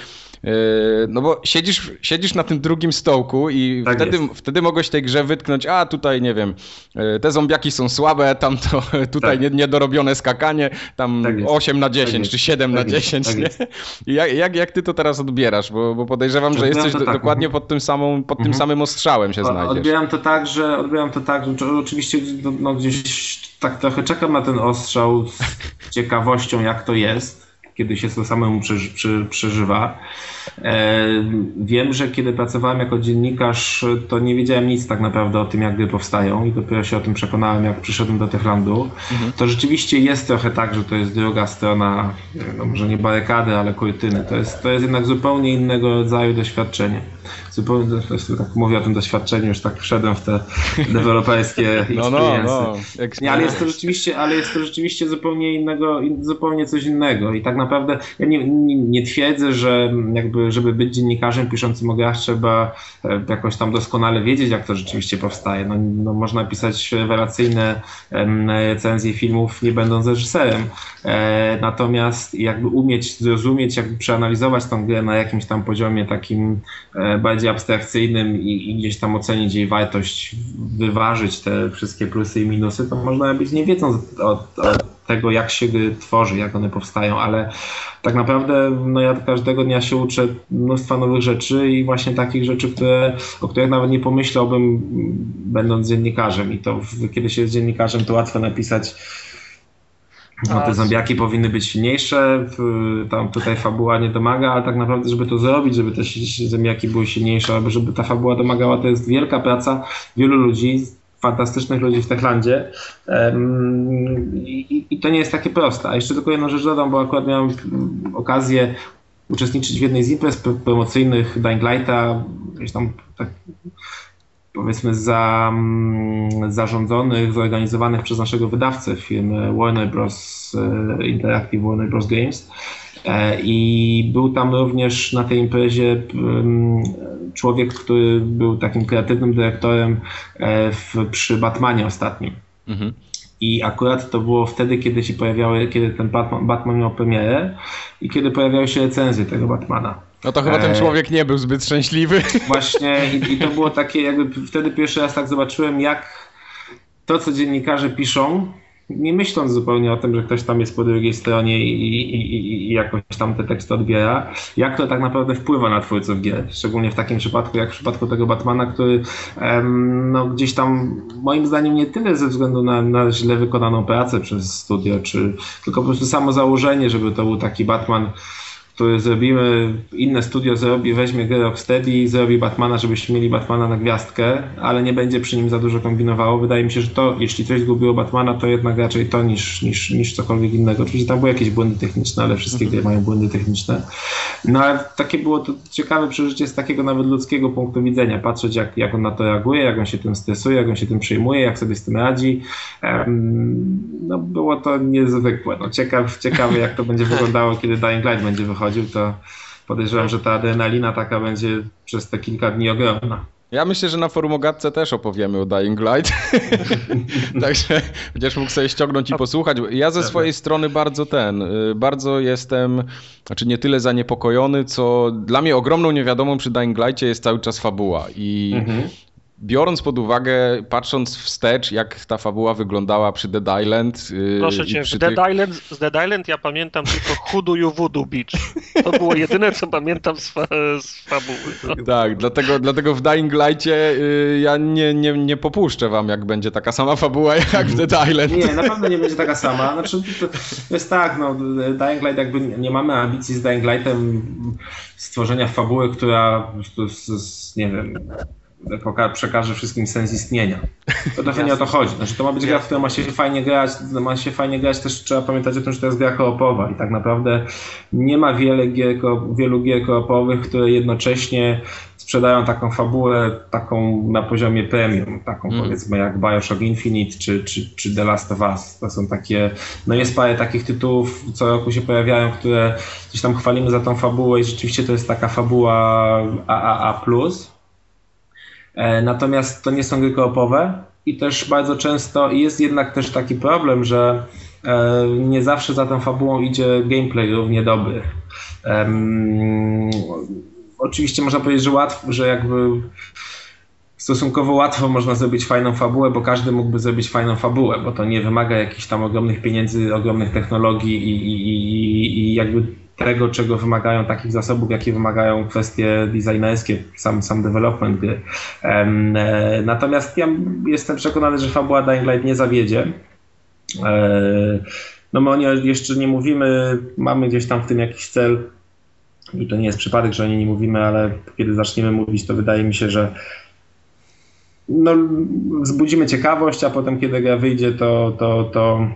no bo siedzisz, siedzisz na tym drugim stołku i tak wtedy, wtedy mogłeś tej grze wytknąć, a tutaj nie wiem, yy, te zombiaki są słabe, tam to tutaj tak. niedorobione skakanie, tam tak 8 na 10 tak czy 7 tak na 10. Tak nie? Jak, jak, jak ty to teraz odbierasz? Bo, bo podejrzewam, że jesteś tak. dokładnie pod tym, samą, pod tym mhm. samym ostrzałem się znajdziesz. Odbieram to tak, że odbieram to tak, że oczywiście no, no gdzieś tak trochę czekam na ten ostrzał z ciekawością, jak to jest kiedy się to samemu przeży, przeżywa. E, wiem, że kiedy pracowałem jako dziennikarz, to nie wiedziałem nic tak naprawdę o tym, jak gry powstają i dopiero się o tym przekonałem, jak przyszedłem do Techlandu. Mhm. To rzeczywiście jest trochę tak, że to jest druga strona, no może nie barykady, ale kurtyny. To jest, to jest jednak zupełnie innego rodzaju doświadczenie zupełnie, tak mówię o tym doświadczeniu, już tak wszedłem w te deweloperskie no, no, no. Nie, ale jest to rzeczywiście, ale jest to rzeczywiście zupełnie innego, zupełnie coś innego i tak naprawdę ja nie, nie, nie twierdzę, że jakby, żeby być dziennikarzem piszącym o grach trzeba e, jakoś tam doskonale wiedzieć, jak to rzeczywiście powstaje. No, no można pisać rewelacyjne recenzje filmów, nie będąc reżyserem. E, natomiast jakby umieć zrozumieć, jakby przeanalizować tą grę na jakimś tam poziomie takim e, bardziej abstrakcyjnym i, i, gdzieś tam ocenić jej wartość, wyważyć te wszystkie plusy i minusy, to można być nie wiedząc od, tego, jak się gry tworzy, jak one powstają, ale tak naprawdę no ja każdego dnia się uczę mnóstwa nowych rzeczy i właśnie takich rzeczy, które, o których nawet nie pomyślałbym będąc dziennikarzem. I to kiedy się jest dziennikarzem to łatwo napisać no, te zombiaki powinny być silniejsze, tam tutaj fabuła nie domaga, ale tak naprawdę, żeby to zrobić, żeby te zombiaki były silniejsze, albo żeby ta fabuła domagała, to jest wielka praca wielu ludzi, fantastycznych ludzi w Techlandzie I, i to nie jest takie proste. A jeszcze tylko jedną rzecz dodam, bo akurat miałem okazję uczestniczyć w jednej z imprez promocyjnych Dying Lighta, gdzieś tam tak powiedzmy za, mm, zarządzonych, zorganizowanych przez naszego wydawcę firmy Warner Bros. E, Interactive Warner Bros. Games. E, I był tam również na tej imprezie mm, człowiek, który był takim kreatywnym dyrektorem e, w, przy Batmanie ostatnim. Mhm. I akurat to było wtedy, kiedy się pojawiały, kiedy ten Batman, Batman miał premierę i kiedy pojawiały się recenzje tego Batmana. No to chyba ten e, człowiek nie był zbyt szczęśliwy. Właśnie i, i to było takie, jakby wtedy pierwszy raz tak zobaczyłem, jak to, co dziennikarze piszą, nie myśląc zupełnie o tym, że ktoś tam jest po drugiej stronie i, i, i, jakoś tam te teksty odbiera, jak to tak naprawdę wpływa na twórców gier. Szczególnie w takim przypadku, jak w przypadku tego Batmana, który em, no, gdzieś tam moim zdaniem nie tyle ze względu na, na źle wykonaną pracę przez studio, czy tylko po prostu samo założenie, żeby to był taki Batman który zrobimy, inne studio zrobi, weźmie grę Rocksteady i zrobi Batmana, żebyśmy mieli Batmana na gwiazdkę, ale nie będzie przy nim za dużo kombinowało. Wydaje mi się, że to, jeśli coś zgubiło Batmana, to jednak raczej to niż, niż, niż cokolwiek innego. Oczywiście tam były jakieś błędy techniczne, ale wszystkie gry mają błędy techniczne. No ale takie było to ciekawe przeżycie z takiego nawet ludzkiego punktu widzenia. Patrzeć jak, jak on na to reaguje, jak on się tym stresuje, jak on się tym przejmuje, jak sobie z tym radzi. no było to niezwykłe. No, ciekaw, ciekawe jak to będzie wyglądało, kiedy Dying Light będzie wychodził chodził, to podejrzewam, że ta adrenalina taka będzie przez te kilka dni ogromna. Ja myślę, że na forum o Gadce też opowiemy o Dying Light. Także będziesz mógł sobie ściągnąć i posłuchać. Ja ze swojej strony bardzo ten, y, bardzo jestem, znaczy nie tyle zaniepokojony, co dla mnie ogromną niewiadomą przy Dying Lightie jest cały czas fabuła. I mhm biorąc pod uwagę, patrząc wstecz, jak ta fabuła wyglądała przy Dead Island. Yy, Proszę cię, w Dead tych... Island, z Dead Island ja pamiętam tylko Hudu You Voodoo Beach. To było jedyne, co pamiętam z, fa z fabuły. No. Tak, dlatego, dlatego w Dying Light'cie yy, ja nie, nie, nie popuszczę wam, jak będzie taka sama fabuła jak w Dead Island. Nie, na pewno nie będzie taka sama. Znaczy, to, to jest tak, no, Dying Light jakby nie mamy ambicji z Dying Lightem stworzenia fabuły, która po prostu, nie wiem przekaże wszystkim sens istnienia. To trochę nie o to chodzi. Znaczy, to ma być gra, w której ma się fajnie grać, ma się fajnie grać, też trzeba pamiętać o tym, że to jest gra koopowa i tak naprawdę nie ma wiele gier, wielu gier koopowych, które jednocześnie sprzedają taką fabułę taką na poziomie premium, taką mm. powiedzmy jak Bioshock Infinite czy, czy, czy The Last of Us. To są takie, no jest parę takich tytułów, co roku się pojawiają, które gdzieś tam chwalimy za tą fabułę i rzeczywiście to jest taka fabuła AAA+. E, natomiast to nie są gry koopowe i też bardzo często jest jednak też taki problem, że e, nie zawsze za tą fabułą idzie gameplay równie dobry. Oczywiście można powiedzieć, że łatwo, że jakby stosunkowo łatwo można zrobić fajną fabułę, bo każdy mógłby zrobić fajną fabułę, bo to nie wymaga jakichś tam ogromnych pieniędzy, ogromnych technologii i, i, i, i jakby tego, czego wymagają takich zasobów, jakie wymagają kwestie designerskie, sam, sam development gry. E, natomiast ja jestem przekonany, że fabuła Dying Light nie zawiedzie. E, no my o niej jeszcze nie mówimy, mamy gdzieś tam w tym jakiś cel i to nie jest przypadek, że o niej nie mówimy, ale kiedy zaczniemy mówić, to wydaje mi się, że no, wzbudzimy ciekawość, a potem kiedy gra wyjdzie, to, to, to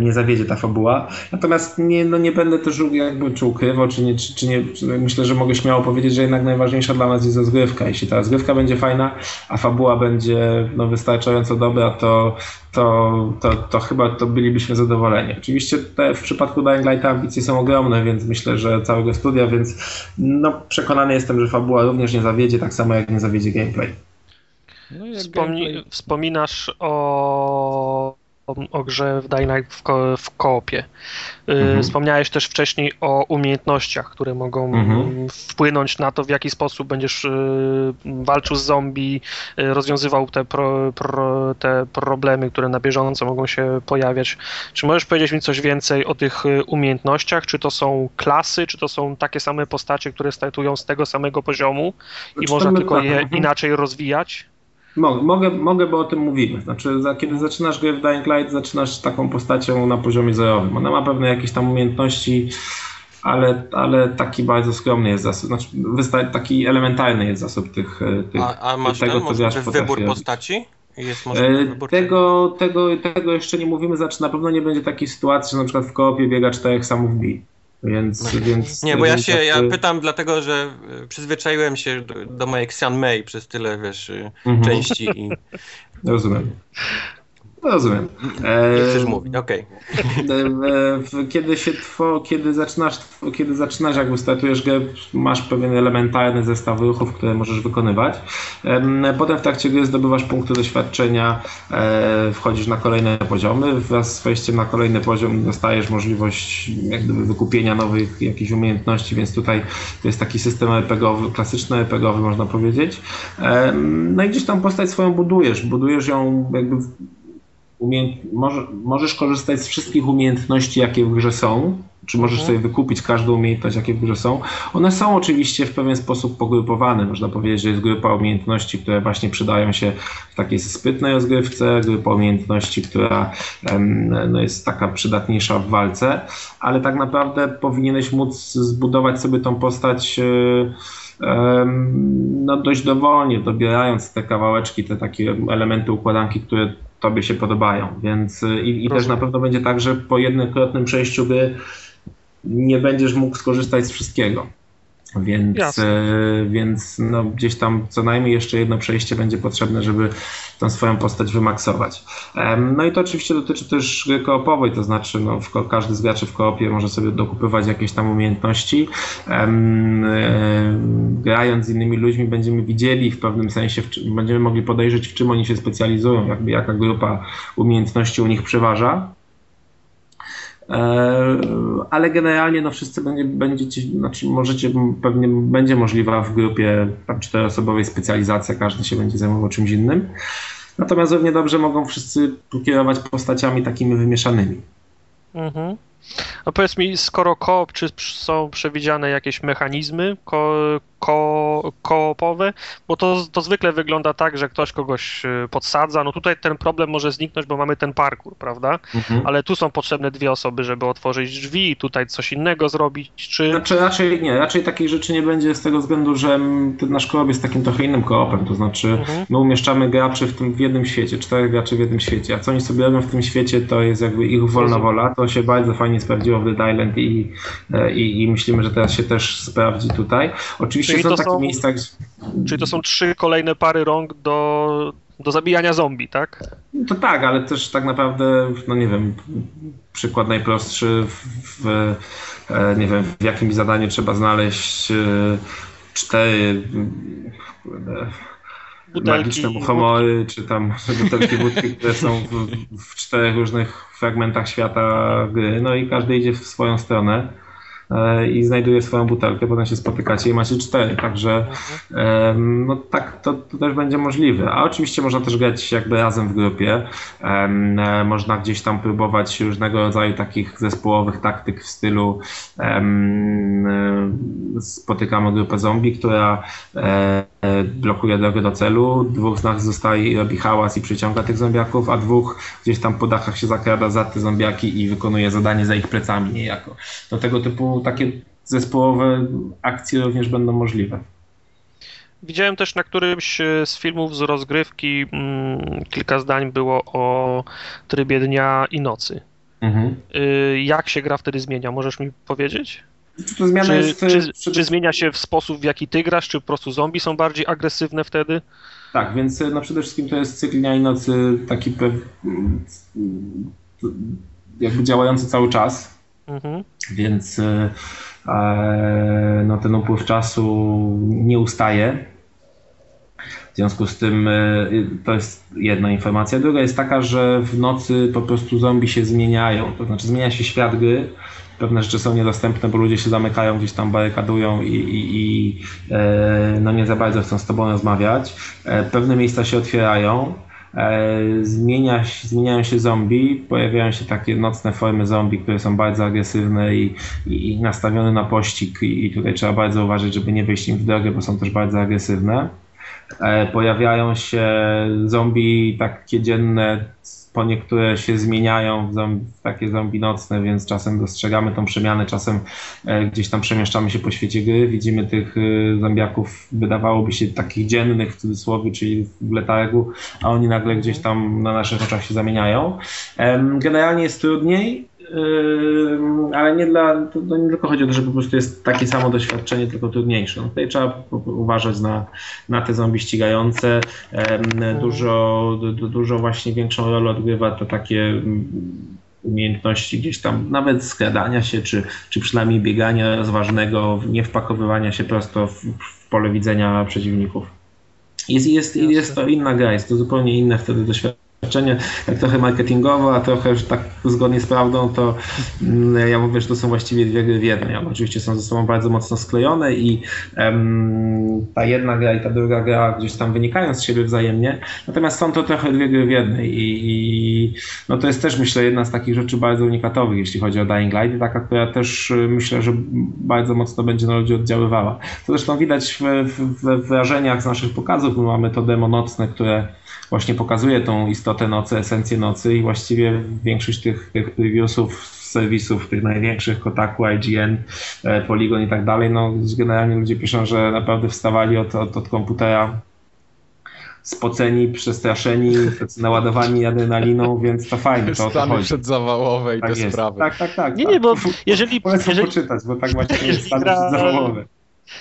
nie zawiedzie ta fabuła. Natomiast nie, no nie będę też jakby czy ukrywał, czy nie, czy, czy nie, myślę, że mogę śmiało powiedzieć, że jednak najważniejsza dla nas jest rozgrywka. Jeśli ta rozgrywka będzie fajna, a fabuła będzie no, wystarczająco dobra, to, to, to, to chyba to bylibyśmy zadowoleni. Oczywiście te, w przypadku Dying Light ambicje są ogromne, więc myślę, że całego studia, więc no, przekonany jestem, że fabuła również nie zawiedzie, tak samo jak nie zawiedzie gameplay. No Wspomni gameplay... Wspominasz o o, grze w Dying Light w, ko w koopie. Y, mhm. Wspomniałeś też wcześniej o umiejętnościach, które mogą mhm. wpłynąć na to, w jaki sposób będziesz y, walczył z zombie, y, rozwiązywał te, pro, pro, te problemy, które na bieżąco mogą się pojawiać. Czy możesz powiedzieć mi coś więcej o tych umiejętnościach? Czy to są klasy, czy to są takie same postacie, które startują z tego samego poziomu i znaczy, można tylko je mhm. inaczej rozwijać? Mogę, mogę, mogę, bo o tym mówimy. Znaczy, za, kiedy zaczynasz grę w Dying Light, zaczynasz taką postacią na poziomie zerowym. Ona ma pewne jakieś tam umiejętności, ale, ale taki bardzo skromny jest zasób, znaczy taki elementarny jest zasób tych, tych a, a masz tego, ten, co grasz wybór postaci? Jest e, tego, tego, tego jeszcze nie mówimy, znaczy na pewno nie będzie takiej sytuacji, że na przykład w koopie biega czterech samów. Więc, no. więc, nie, bo ja się ja pytam dlatego, że e, przyzwyczaiłem się do, do mojej Xian Mei przez tyle, wiesz, mhm. części i... Rozumiem. Rozumiem. Nie chcesz mówić, okej. Okay. Kiedy się two, kiedy zaczynasz, kiedy zaczynasz jakby startujesz grę, masz pewien elementarny zestaw ruchów, które możesz wykonywać. Potem w trakcie gry zdobywasz punkty doświadczenia, e, wchodzisz na kolejne poziomy. Wraz z wejściem na kolejny poziom dostajesz możliwość jak gdyby wykupienia nowych jakichś umiejętności, więc tutaj to jest taki system RPGowy, klasyczny RPGowy można powiedzieć. No i gdzieś tam postać swoją budujesz. Budujesz ją jakby może, możesz korzystać z wszystkich umiejętności, jakie w grze są, czy możesz mhm. sobie wykupić każdą umiejętność, jakie w grze są. One są oczywiście w pewien sposób pogrupowane. Można powiedzieć, że jest grupa umiejętności, które właśnie przydają się w takiej sprytnej rozgrywce, grupa umiejętności, która no, jest taka przydatniejsza w walce, ale tak naprawdę powinieneś móc zbudować sobie tą postać e, no, dość dowolnie, dobierając te kawałeczki, te takie elementy układanki, które tobie się podobają. Więc y, i, i też na pewno będzie tak, że po jednym przejściu by nie będziesz mógł skorzystać z wszystkiego. Więc, e, więc no, gdzieś tam co najmniej jeszcze jedno przejście będzie potrzebne, żeby tą swoją postać wymaksować. No i to oczywiście dotyczy też gry koopowej, to znaczy no, każdy z graczy w koopie może sobie dokupywać jakieś tam umiejętności. E, grając z innymi ludźmi będziemy widzieli w pewnym sensie, będziemy mogli podejrzeć w czym oni się specjalizują, jakby jaka grupa umiejętności u nich przeważa. E, ale generalnie no wszyscy będzie, będziecie, znaczy możecie, pewnie będzie możliwa w grupie czteroosobowej specjalizacja, każdy się będzie zajmował czymś innym. Natomiast równie dobrze mogą wszyscy kierować postaciami takimi wymieszanymi. Mhm. A powiedz mi, skoro koop, czy są przewidziane jakieś mechanizmy ko koopowe, bo to, to zwykle wygląda tak, że ktoś kogoś y, podsadza. No tutaj ten problem może zniknąć, bo mamy ten parkour, prawda? Mhm. Ale tu są potrzebne dwie osoby, żeby otworzyć drzwi, tutaj coś innego zrobić, czy... Znaczy raczej nie, raczej takich rzeczy nie będzie z tego względu, że ten nasz koop jest takim trochę innym koopem, to znaczy mhm. my umieszczamy graczy w tym w jednym świecie, czterech graczy w jednym świecie, a co oni sobie robią w tym świecie, to jest jakby ich wolna wola, to się bardzo fajnie sprawdziło w Dead Island i, e, i, i myślimy, że teraz się też sprawdzi tutaj. Oczywiście Czyli takie są, miejsca... Czyli to są trzy kolejne pary rąk do, do zabijania zombie, tak? To tak, ale też tak naprawdę, no nie wiem, przykład najprostszy w, w e, nie wiem, w jakimś zadaniu trzeba znaleźć e, cztery butelki, magiczne muchomory, czy tam butelki wódki, które są w, w czterech różnych fragmentach świata gry, no i każdy idzie w swoją stronę. E, i znajduje swoją butelkę, potem się spotykacie i macie cztery, także no tak, to, to też będzie możliwe. A oczywiście można też grać jakby razem w grupie, e, można gdzieś tam próbować różnego rodzaju takich zespołowych taktyk w stylu e, spotykamy grupę zombie, która blokuje drogę do celu, dwóch z nas zostaje i robi hałas i przyciąga tych zombiaków, a dwóch gdzieś tam po dachach się zakrada za te zombiaki i wykonuje zadanie za ich plecami niejako. Do tego typu takie zespołowe akcje również będą możliwe. Widziałem też na którymś e, z filmów z rozgrywki mm, kilka zdań było o trybie dnia i nocy. Mhm. Y, jak się gra wtedy zmienia? Możesz mi powiedzieć? Czy, czy, jest, czy, czy, zmienia się w sposób, w jaki ty grasz, czy po prostu zombie są bardziej agresywne wtedy? Tak, więc no przede wszystkim to jest cykl dnia i nocy taki jakby działający cały czas. Mhm. Więc e, e, no, ten upływ czasu nie ustaje. W związku z tym e, to jest jedna informacja. Druga jest taka, że w nocy po prostu zombie się zmieniają. To znaczy zmienia się świat gry. Pewne rzeczy są niedostępne, bo ludzie się zamykają, gdzieś tam barykadują i, i, i no nie za bardzo chcą z tobą rozmawiać. Pewne miejsca się otwierają. E, zmienia, zmieniają się zombie, pojawiają się takie nocne formy zombie, które są bardzo agresywne i, i, i nastawione na pościg i, i tutaj trzeba bardzo uważać, żeby nie wejść im w drogę, bo są też bardzo agresywne. E, pojawiają się zombie takie dzienne, po niektóre się zmieniają w, zombie, w, takie zombie nocne, więc czasem dostrzegamy tą przemianę, czasem e, gdzieś tam przemieszczamy się po świecie gry, widzimy tych e, zombiaków, wydawałoby się takich dziennych w cudzysłowie, czyli w letargu, a oni nagle gdzieś tam na naszych oczach się zamieniają. Generalnie jest trudniej, ale nie dla, to, to, nie tylko chodzi o to, że po prostu jest takie samo doświadczenie, tylko trudniejsze. No tutaj trzeba uważać na, na te zombie ścigające. Mhm. Dużo, du, dużo właśnie większą rolę odgrywa to takie umiejętności gdzieś tam, nawet skradania się, czy, czy przynajmniej biegania rozważnego, nie wpakowywania się prosto w, w pole widzenia przeciwników. Jest, jest, jest to inna gra, jest to zupełnie inne wtedy doświadczenie doświadczenie, tak trochę marketingowo, a trochę już tak zgodnie z prawdą, to mm, ja mówię, że to są właściwie dwie gry w jednej. One oczywiście są ze sobą bardzo mocno sklejone i um, ta jedna gra i ta druga gra gdzieś tam wynikają z siebie wzajemnie, natomiast są to trochę dwie gry w jednej i, i no to jest też myślę jedna z takich rzeczy bardzo unikatowych, jeśli chodzi o Dying Light taka, która też y, myślę, że bardzo mocno będzie na ludzi oddziaływała. To zresztą widać w, w, wrażeniach z naszych pokazów, my mamy to demo nocne, które właśnie pokazuje tą istotę nocy, esencję nocy i właściwie większość tych, tych previewsów serwisów, tych największych, Kotaku, IGN, e, Polygon i tak dalej, no generalnie ludzie piszą, że naprawdę wstawali od, od, od komputera spoceni, przestraszeni, naładowani adrenaliną, więc to fajnie. To, Stany przedzawałowe i tak te jest. sprawy. Tak, tak, tak. Nie, tak. nie, bo jeżeli... Polecam jeżeli, poczytać, bo tak właśnie jest stany przedzawałowe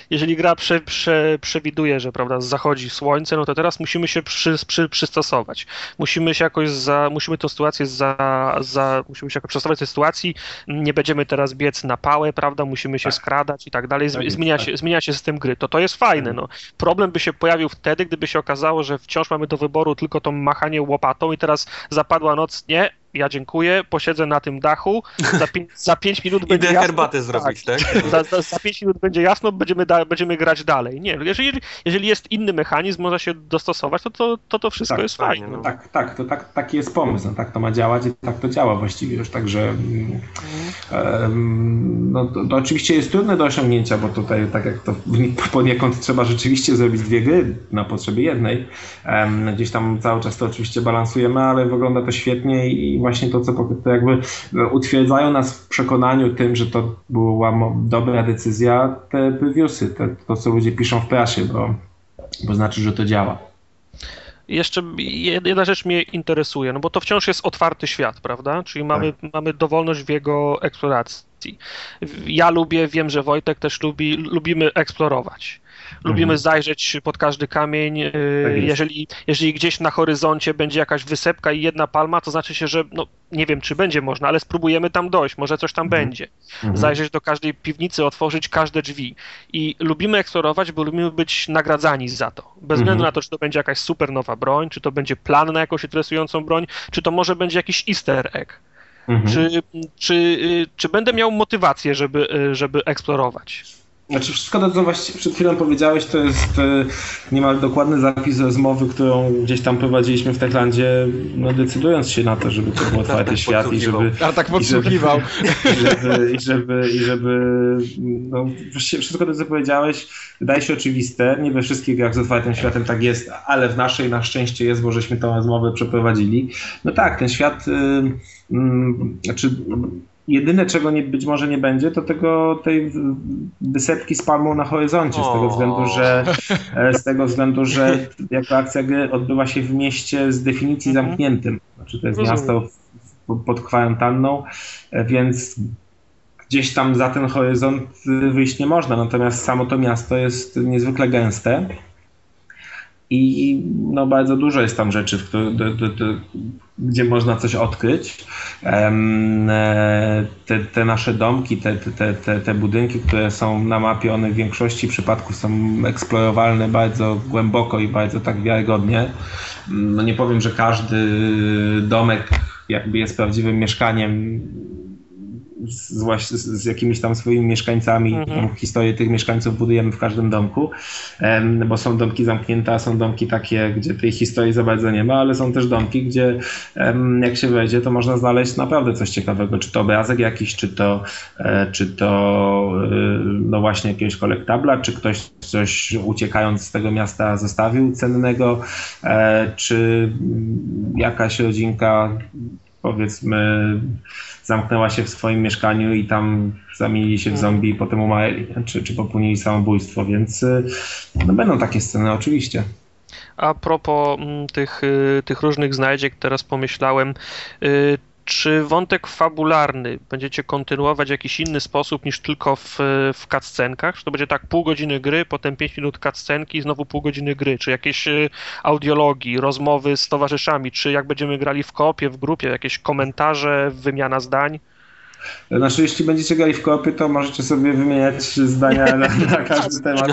jeżeli gra prze, prze, przewiduje, że prawda, zachodzi słońce, no to teraz musimy się przy, przy, przystosować. Musimy się jakoś za, musimy tę sytuację za, za, musimy się jakoś przystosować tej sytuacji, nie będziemy teraz biec na pałę, prawda, musimy się tak. skradać i tak dalej, tak zmienia, tak. się, zmienia się system gry, to to jest fajne, mhm. no. Problem by się pojawił wtedy, gdyby się okazało, że wciąż mamy do wyboru tylko to machanie łopatą i teraz zapadła noc, nie, ja dziękuję, posiedzę na tym dachu, za, pięć, za pięć minut będzie Idę jasno. herbatę tak, zrobić, tak? Za, za, za pięć minut będzie jasno, będziemy, da, będziemy grać dalej. Nie, jeżeli, jeżeli jest inny mechanizm, można się dostosować, to to, to, to wszystko tak, jest fajne. No. Tak, tak, to tak, taki jest pomysł, no, tak to ma działać i tak to działa właściwie już, także um, no, to, to, oczywiście jest trudne do osiągnięcia, bo tutaj tak jak to poniekąd trzeba rzeczywiście zrobić dwie gry na potrzeby jednej. Um, gdzieś tam cały czas to oczywiście balansujemy, ale wygląda to świetnie i właśnie to, co to jakby utwierdzają nas w przekonaniu tym, że to była dobra decyzja, te previewsy, te, to co ludzie piszą w prasie, bo, bo znaczy, że to działa. Jeszcze jedna rzecz mnie interesuje, no bo to wciąż jest otwarty świat, prawda? Czyli mamy, tak. mamy dowolność w jego eksploracji. Ja lubię, wiem, że Wojtek też lubi, lubimy eksplorować. Lubimy mhm. zajrzeć pod każdy kamień. Y, tak jeżeli, jeżeli gdzieś na horyzoncie będzie jakaś wysepka i jedna palma, to znaczy się, że no, nie wiem, czy będzie można, ale spróbujemy tam dojść, może coś tam mhm. będzie. Mhm. Zajrzeć do każdej piwnicy, otworzyć każde drzwi. I lubimy eksplorować, bo lubimy być nagradzani za to. Bez względu na to, czy to będzie jakaś super nowa broń, czy to będzie plan na jakąś interesującą broń, czy to może będzie jakiś easter egg. Mhm. Czy, czy, y, czy będę miał motywację, żeby, y, żeby eksplorować? Znaczy wszystko to, co właśnie przed chwilą powiedziałeś, to jest e, niemal dokładny zapis rozmowy, którą gdzieś tam prowadziliśmy w Techlandzie, no decydując się na to, żeby to był otwarty tak świat i żeby... A tak podsłuchiwał. I żeby, i żeby, i żeby no, wszystko to, co powiedziałeś, wydaje się oczywiste. Nie we wszystkich grach z otwartym światem tak jest, ale w naszej na szczęście jest, bo żeśmy tą rozmowę przeprowadzili. No tak, ten świat... Yy, yy, znaczy Jedyne, czego nie, być może nie będzie, to tego, tej wysepki z palmą na horyzoncie, z tego względu, że e, z tego względu, że jako akcja gry odbywa się w mieście z definicji mhm. zamkniętym. Znaczy to jest miasto pod kwarantanną, e, więc gdzieś tam za ten horyzont wyjść nie można. Natomiast samo to miasto jest niezwykle gęste. I no, bardzo dużo jest tam rzeczy, do, do, do, gdzie można coś odkryć. E, te, te nasze domki, te, te, te, te budynki, które są na mapie, one w większości przypadków są eksplorowalne bardzo głęboko i bardzo tak wiarygodnie. No nie powiem, że każdy domek jakby jest prawdziwym mieszkaniem z, właśnie z, jakimiś tam swoimi mieszkańcami. Mhm. Historię tych mieszkańców budujemy w każdym domku, bo są domki zamknięte, a są domki takie, gdzie tej historii za bardzo nie ma, ale są też domki, gdzie jak się wejdzie, to można znaleźć naprawdę coś ciekawego, czy to obrazek jakiś, czy to, e, czy to e, no właśnie jakiegoś kolektabla, czy ktoś coś uciekając z tego miasta zostawił cennego, e, czy jakaś rodzinka powiedzmy zamknęła się w swoim mieszkaniu i tam zamienili się w mhm. zombie i potem umarli, czy, czy popełnili samobójstwo, więc y, no, będą takie sceny oczywiście. A propos mm, tych, y, tych różnych znajdziek, teraz pomyślałem, y, czy wątek fabularny będziecie kontynuować w jakiś inny sposób niż tylko w, w cutscenkach? Czy to będzie tak pół godziny gry, potem 5 minut cutscenki i znowu pół godziny gry? Czy jakieś y, audiologii, rozmowy z towarzyszami? Czy jak będziemy grali w kopie, w grupie, jakieś komentarze, wymiana zdań? Znaczy, jeśli będziecie grali w kopie, to możecie sobie wymieniać zdania na, na każdy temat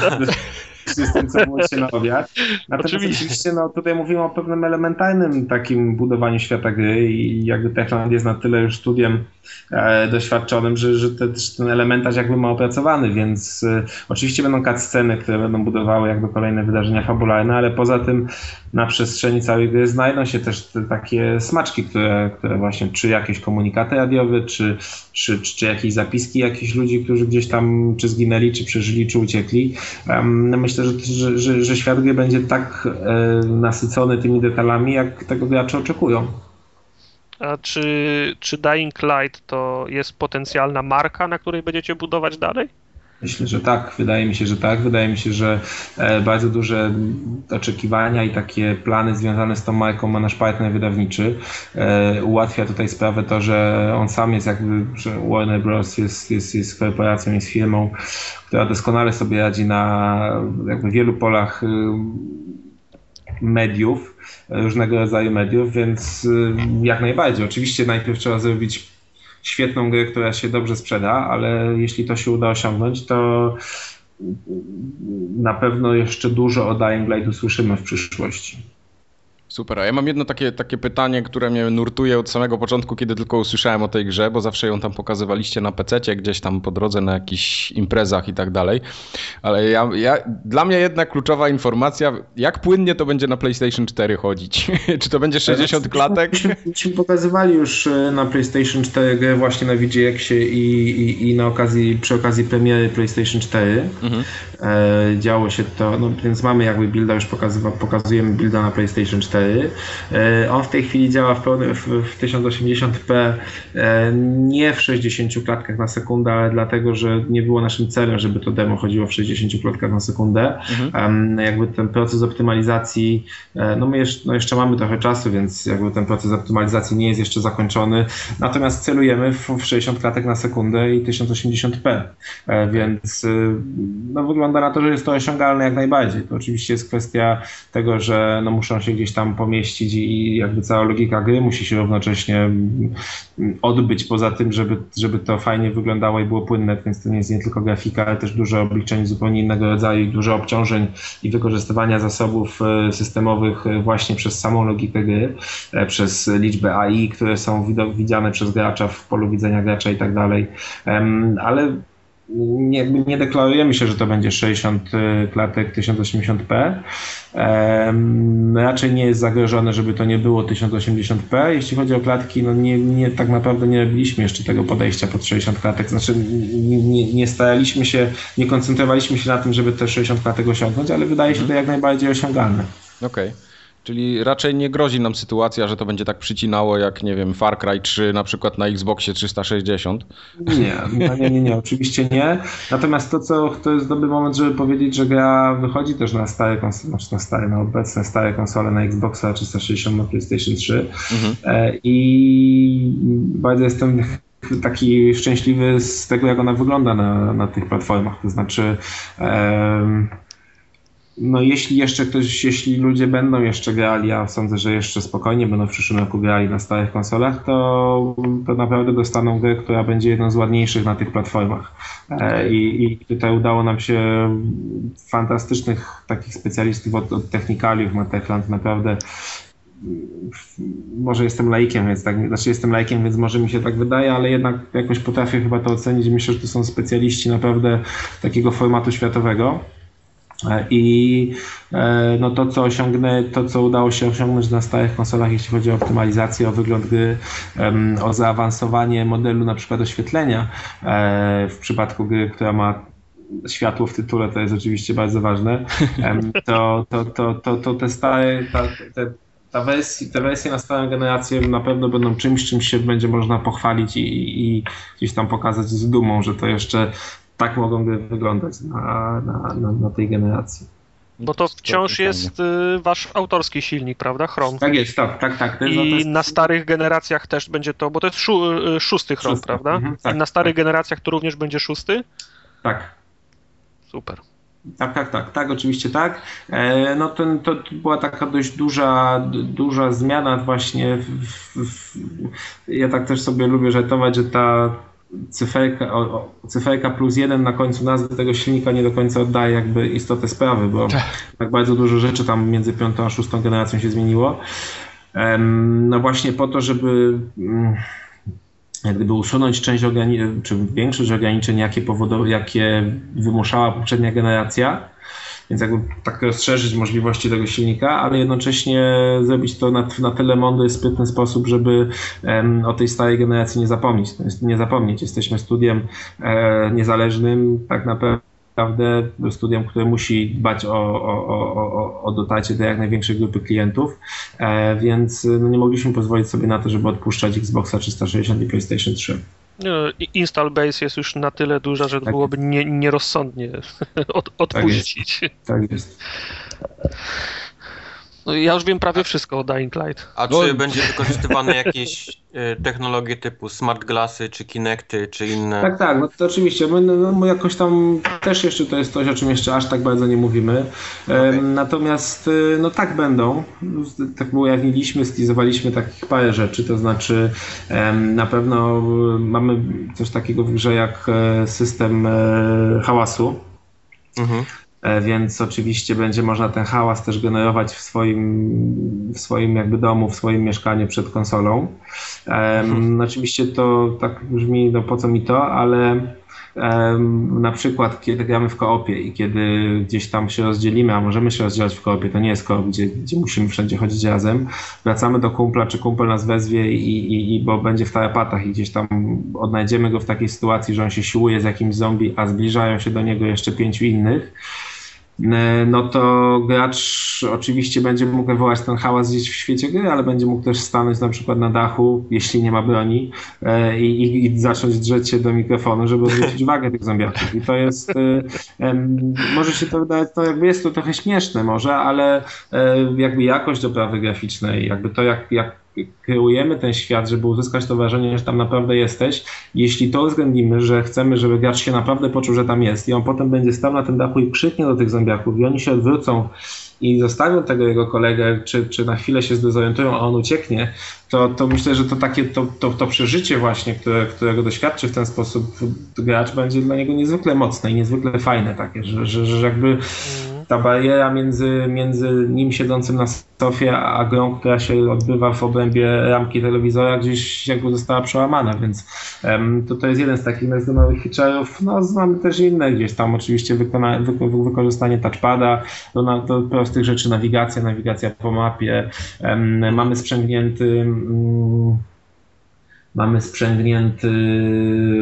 z tym, co było się na obiad. Natomiast oczywiście. oczywiście no, tutaj mówimy o pewnym elementarnym takim budowaniu świata gry i jakby Techland jest na tyle już studiem doświadczonym, że, że te, ten elementarz jakby ma opracowany, więc e, oczywiście będą sceny, które będą budowały jakby kolejne wydarzenia fabularne, ale poza tym na przestrzeni całej gry znajdą się też te takie smaczki, które, które właśnie, czy jakieś komunikaty radiowe, czy, czy, czy jakieś zapiski jakichś ludzi, którzy gdzieś tam czy zginęli, czy przeżyli, czy uciekli. Myślę, że, że, że, że świat gry będzie tak e, nasycony tymi detalami, jak tego gracze oczekują. A czy, czy Dying Light to jest potencjalna marka, na której będziecie budować dalej? Myślę, że tak. Wydaje mi się, że tak. Wydaje mi się, że e, bardzo duże oczekiwania i takie plany związane z tą marką ma nasz partner wydawniczy. E, ułatwia tutaj sprawę to, że on sam jest jakby, że Warner Bros. jest, jest, jest korporacją, jest firmą, która doskonale sobie radzi na jakby wielu polach mediów, różnego rodzaju mediów, więc y, jak najbardziej. Oczywiście najpierw trzeba zrobić świetną grę, która się dobrze sprzeda, ale jeśli to się uda osiągnąć, to na pewno jeszcze dużo o Dying Light usłyszymy w przyszłości. Super, a ja mam jedno takie, takie pytanie, które mnie nurtuje od samego początku, kiedy tylko usłyszałem o tej grze, bo zawsze ją tam pokazywaliście na PC, gdzieś tam po drodze na jakichś imprezach i tak dalej. Ale ja, ja, dla mnie jedna kluczowa informacja, jak płynnie to będzie na PlayStation 4 chodzić? Czy to będzie 60 klatek? Myśmy pokazywali już e, na PlayStation 4 grę właśnie na VGX-ie i, i, i na okazji, przy okazji premiery PlayStation 4. Mhm. E, działo się to, no więc mamy jakby builda, już pokazujemy builda na PlayStation 4 E, on w tej chwili działa w, w, w 1080p, e, nie w 60 klatkach na sekundę, ale dlatego, że nie było naszym celem, żeby to demo chodziło w 60 klatkach na sekundę. Mhm. Jakby ten proces optymalizacji, e, no my jeszcze, no jeszcze mamy trochę czasu, więc jakby ten proces optymalizacji nie jest jeszcze zakończony, natomiast celujemy w, w 60 klatek na sekundę i 1080p, więc no wygląda na to, że jest to osiągalne jak najbardziej. To oczywiście jest kwestia tego, że no muszą się gdzieś tam pomieścić i jakby cała logika gry musi się równocześnie odbyć poza tym, żeby, żeby to fajnie wyglądało i było płynne, więc to nie jest nie tylko grafika, ale też dużo obliczeń zupełnie innego rodzaju, dużo obciążeń i wykorzystywania zasobów e, systemowych e, właśnie przez samą logikę gry, e, przez liczbę AI, które są widziane przez gracza w polu widzenia gracza i tak dalej. Ale nie, nie deklarujemy się, że to będzie 60 klatek 1080p. Raczej nie jest zagrożone, żeby to nie było 1080p. Jeśli chodzi o klatki, no nie, nie, tak naprawdę nie robiliśmy jeszcze tego podejścia pod 60 klatek. Znaczy nie, nie staraliśmy się, nie koncentrowaliśmy się na tym, żeby te 60 klatek osiągnąć, ale wydaje się to jak najbardziej osiągalne. Okej. Okay. Czyli raczej nie grozi nam sytuacja, że to będzie tak przycinało jak, nie wiem, Far Cry 3 na przykład na Xboxie 360? Nie, no nie, nie, nie, oczywiście nie. Natomiast to, co to jest dobry moment, żeby powiedzieć, że gra wychodzi też na stare konsole, znaczy na stare, na obecne stare konsole na Xboxa 360 na PlayStation 3 mhm. E, i bardzo jestem taki szczęśliwy z tego, jak ona wygląda na, na tych platformach. To znaczy, no jeśli jeszcze ktoś, jeśli ludzie będą jeszcze grali, a sądzę, że jeszcze spokojnie będą w przyszłym roku grali na starych konsolach, to, to naprawdę dostaną grę, która będzie jedną z ładniejszych na tych platformach. E, I, I, tutaj udało nam się fantastycznych takich specjalistów od, od technikaliów, ma Techland naprawdę może jestem laikiem, więc tak, znaczy jestem laikiem, więc może mi się tak wydaje, ale jednak jakoś potrafię chyba to ocenić. Myślę, że to są specjaliści naprawdę takiego formatu światowego. E, I e, no to, co osiągnę, to, co udało się osiągnąć na starych konsolach, jeśli chodzi o optymalizację, o wygląd gry, o zaawansowanie modelu na przykład oświetlenia e, w przypadku gry, która ma światło w tytule, to jest oczywiście bardzo ważne, to, to, to, to, to te stare, ta, te, ta wersja, te wersje na starą generację na pewno będą czymś, czym się będzie można pochwalić i, i gdzieś tam pokazać z dumą, że to jeszcze tak mogą wyglądać na, na, na, na tej generacji. Bo to wciąż jest y, wasz autorski silnik, prawda? Chrome. Tak jest, tak, tak, tak. I jest... na starych generacjach też będzie to, bo to jest szó y, szósty Chrome, szósty. prawda? Mhm, tak, I na starych tak. generacjach to również będzie szósty? Tak. Super. Tak, tak, tak, tak, oczywiście tak. E, no ten, to była taka dość duża, duża zmiana właśnie. W, w, ja tak też sobie lubię żartować, że ta cyferka, o, cyferka plus jeden na końcu nazwy tego silnika nie do końca oddaje jakby istotę sprawy, bo tak, tak bardzo dużo rzeczy tam między piątą a szóstą generacją się zmieniło. No właśnie po to, żeby mm, jak gdyby usunąć część ograniczeń, czy większość ograniczeń, jakie, jakie wymuszała poprzednia generacja, więc jakby tak rozszerzyć możliwości tego silnika, ale jednocześnie zrobić to na, na tyle mądry, sprytny sposób, żeby o tej starej generacji nie zapomnieć. Nie zapomnieć. Jesteśmy studiem e, niezależnym, tak naprawdę naprawdę studiem, które musi dbać o, o, o, o dotarcie do jak największej grupy klientów, e, więc no nie mogliśmy pozwolić sobie na to, żeby odpuszczać Xboxa 360 i PlayStation 3. Install base jest już na tyle duża, że tak. byłoby nie, nierozsądnie od, tak odpuścić. Tak jest. Tak jest. No, ja już wiem prawie wszystko o Dying Light. A no. czy będzie wykorzystywane jakieś e, technologie typu smart glassy, czy Kinecty, czy inne? Tak, tak, no to oczywiście. My, no, my jakoś tam też jeszcze to jest coś, o czym jeszcze aż tak bardzo nie mówimy. Okay. Natomiast e, no tak będą. Tak ujawniliśmy, stylizowaliśmy takich parę rzeczy, to znaczy na pewno mamy coś takiego w grze jak e, system hałasu. Mhm E, więc oczywiście będzie można ten hałas też generować w swoim, w swoim jakby domu, w swoim mieszkaniu przed konsolą. Um, oczywiście to tak brzmi, no po co mi to, ale um, na przykład kiedy gramy w koopie i kiedy gdzieś tam się rozdzielimy, a możemy się rozdzielać w koopie, to nie jest koop, gdzie, gdzie musimy wszędzie chodzić razem, wracamy do kumpla, czy kumpel nas wezwie i, i, i bo będzie w tarapatach i gdzieś tam odnajdziemy go w takiej sytuacji, że on się siłuje z jakimś zombie, a zbliżają się do niego jeszcze pięciu innych, E, no to gracz oczywiście będzie mógł wywołać ten hałas gdzieś w świecie gry, ale będzie mógł też stanąć na przykład na dachu, jeśli nie ma broni e, i, i, i zacząć drzeć się do mikrofonu, żeby zwrócić uwagę tych zombiaków. I to jest, um, może się to wydawać, to jakby jest to trochę śmieszne może, ale jakby jakość oprawy graficznej, jakby to jak, jak kreujemy ten świat, żeby uzyskać to wrażenie, że tam naprawdę jesteś. Jeśli to uwzględnimy, że chcemy, żeby gracz się naprawdę poczuł, że tam jest i on potem będzie stał na tym dachu i krzyknie do tych zombiaków i oni się odwrócą i zostawią tego jego kolegę, czy, czy na chwilę się zdezorientują, a on ucieknie, to, to myślę, że to takie to, to, to przeżycie właśnie, które, którego doświadczy w ten sposób gracz, będzie dla niego niezwykle mocne i niezwykle fajne takie, że, że, że jakby mhm ta bariera między, między nim siedzącym na sofie, a grą, która się odbywa w obrębie ramki telewizora, gdzieś jakby została przełamana, więc um, to, to jest jeden z takich nowych feature'ów. No, mamy też inne gdzieś tam, oczywiście wykona, wy, wykorzystanie touchpada do, na, do prostych rzeczy, nawigacja, nawigacja po mapie. Um, mamy sprzęgnięty um, mamy sprzęgnięty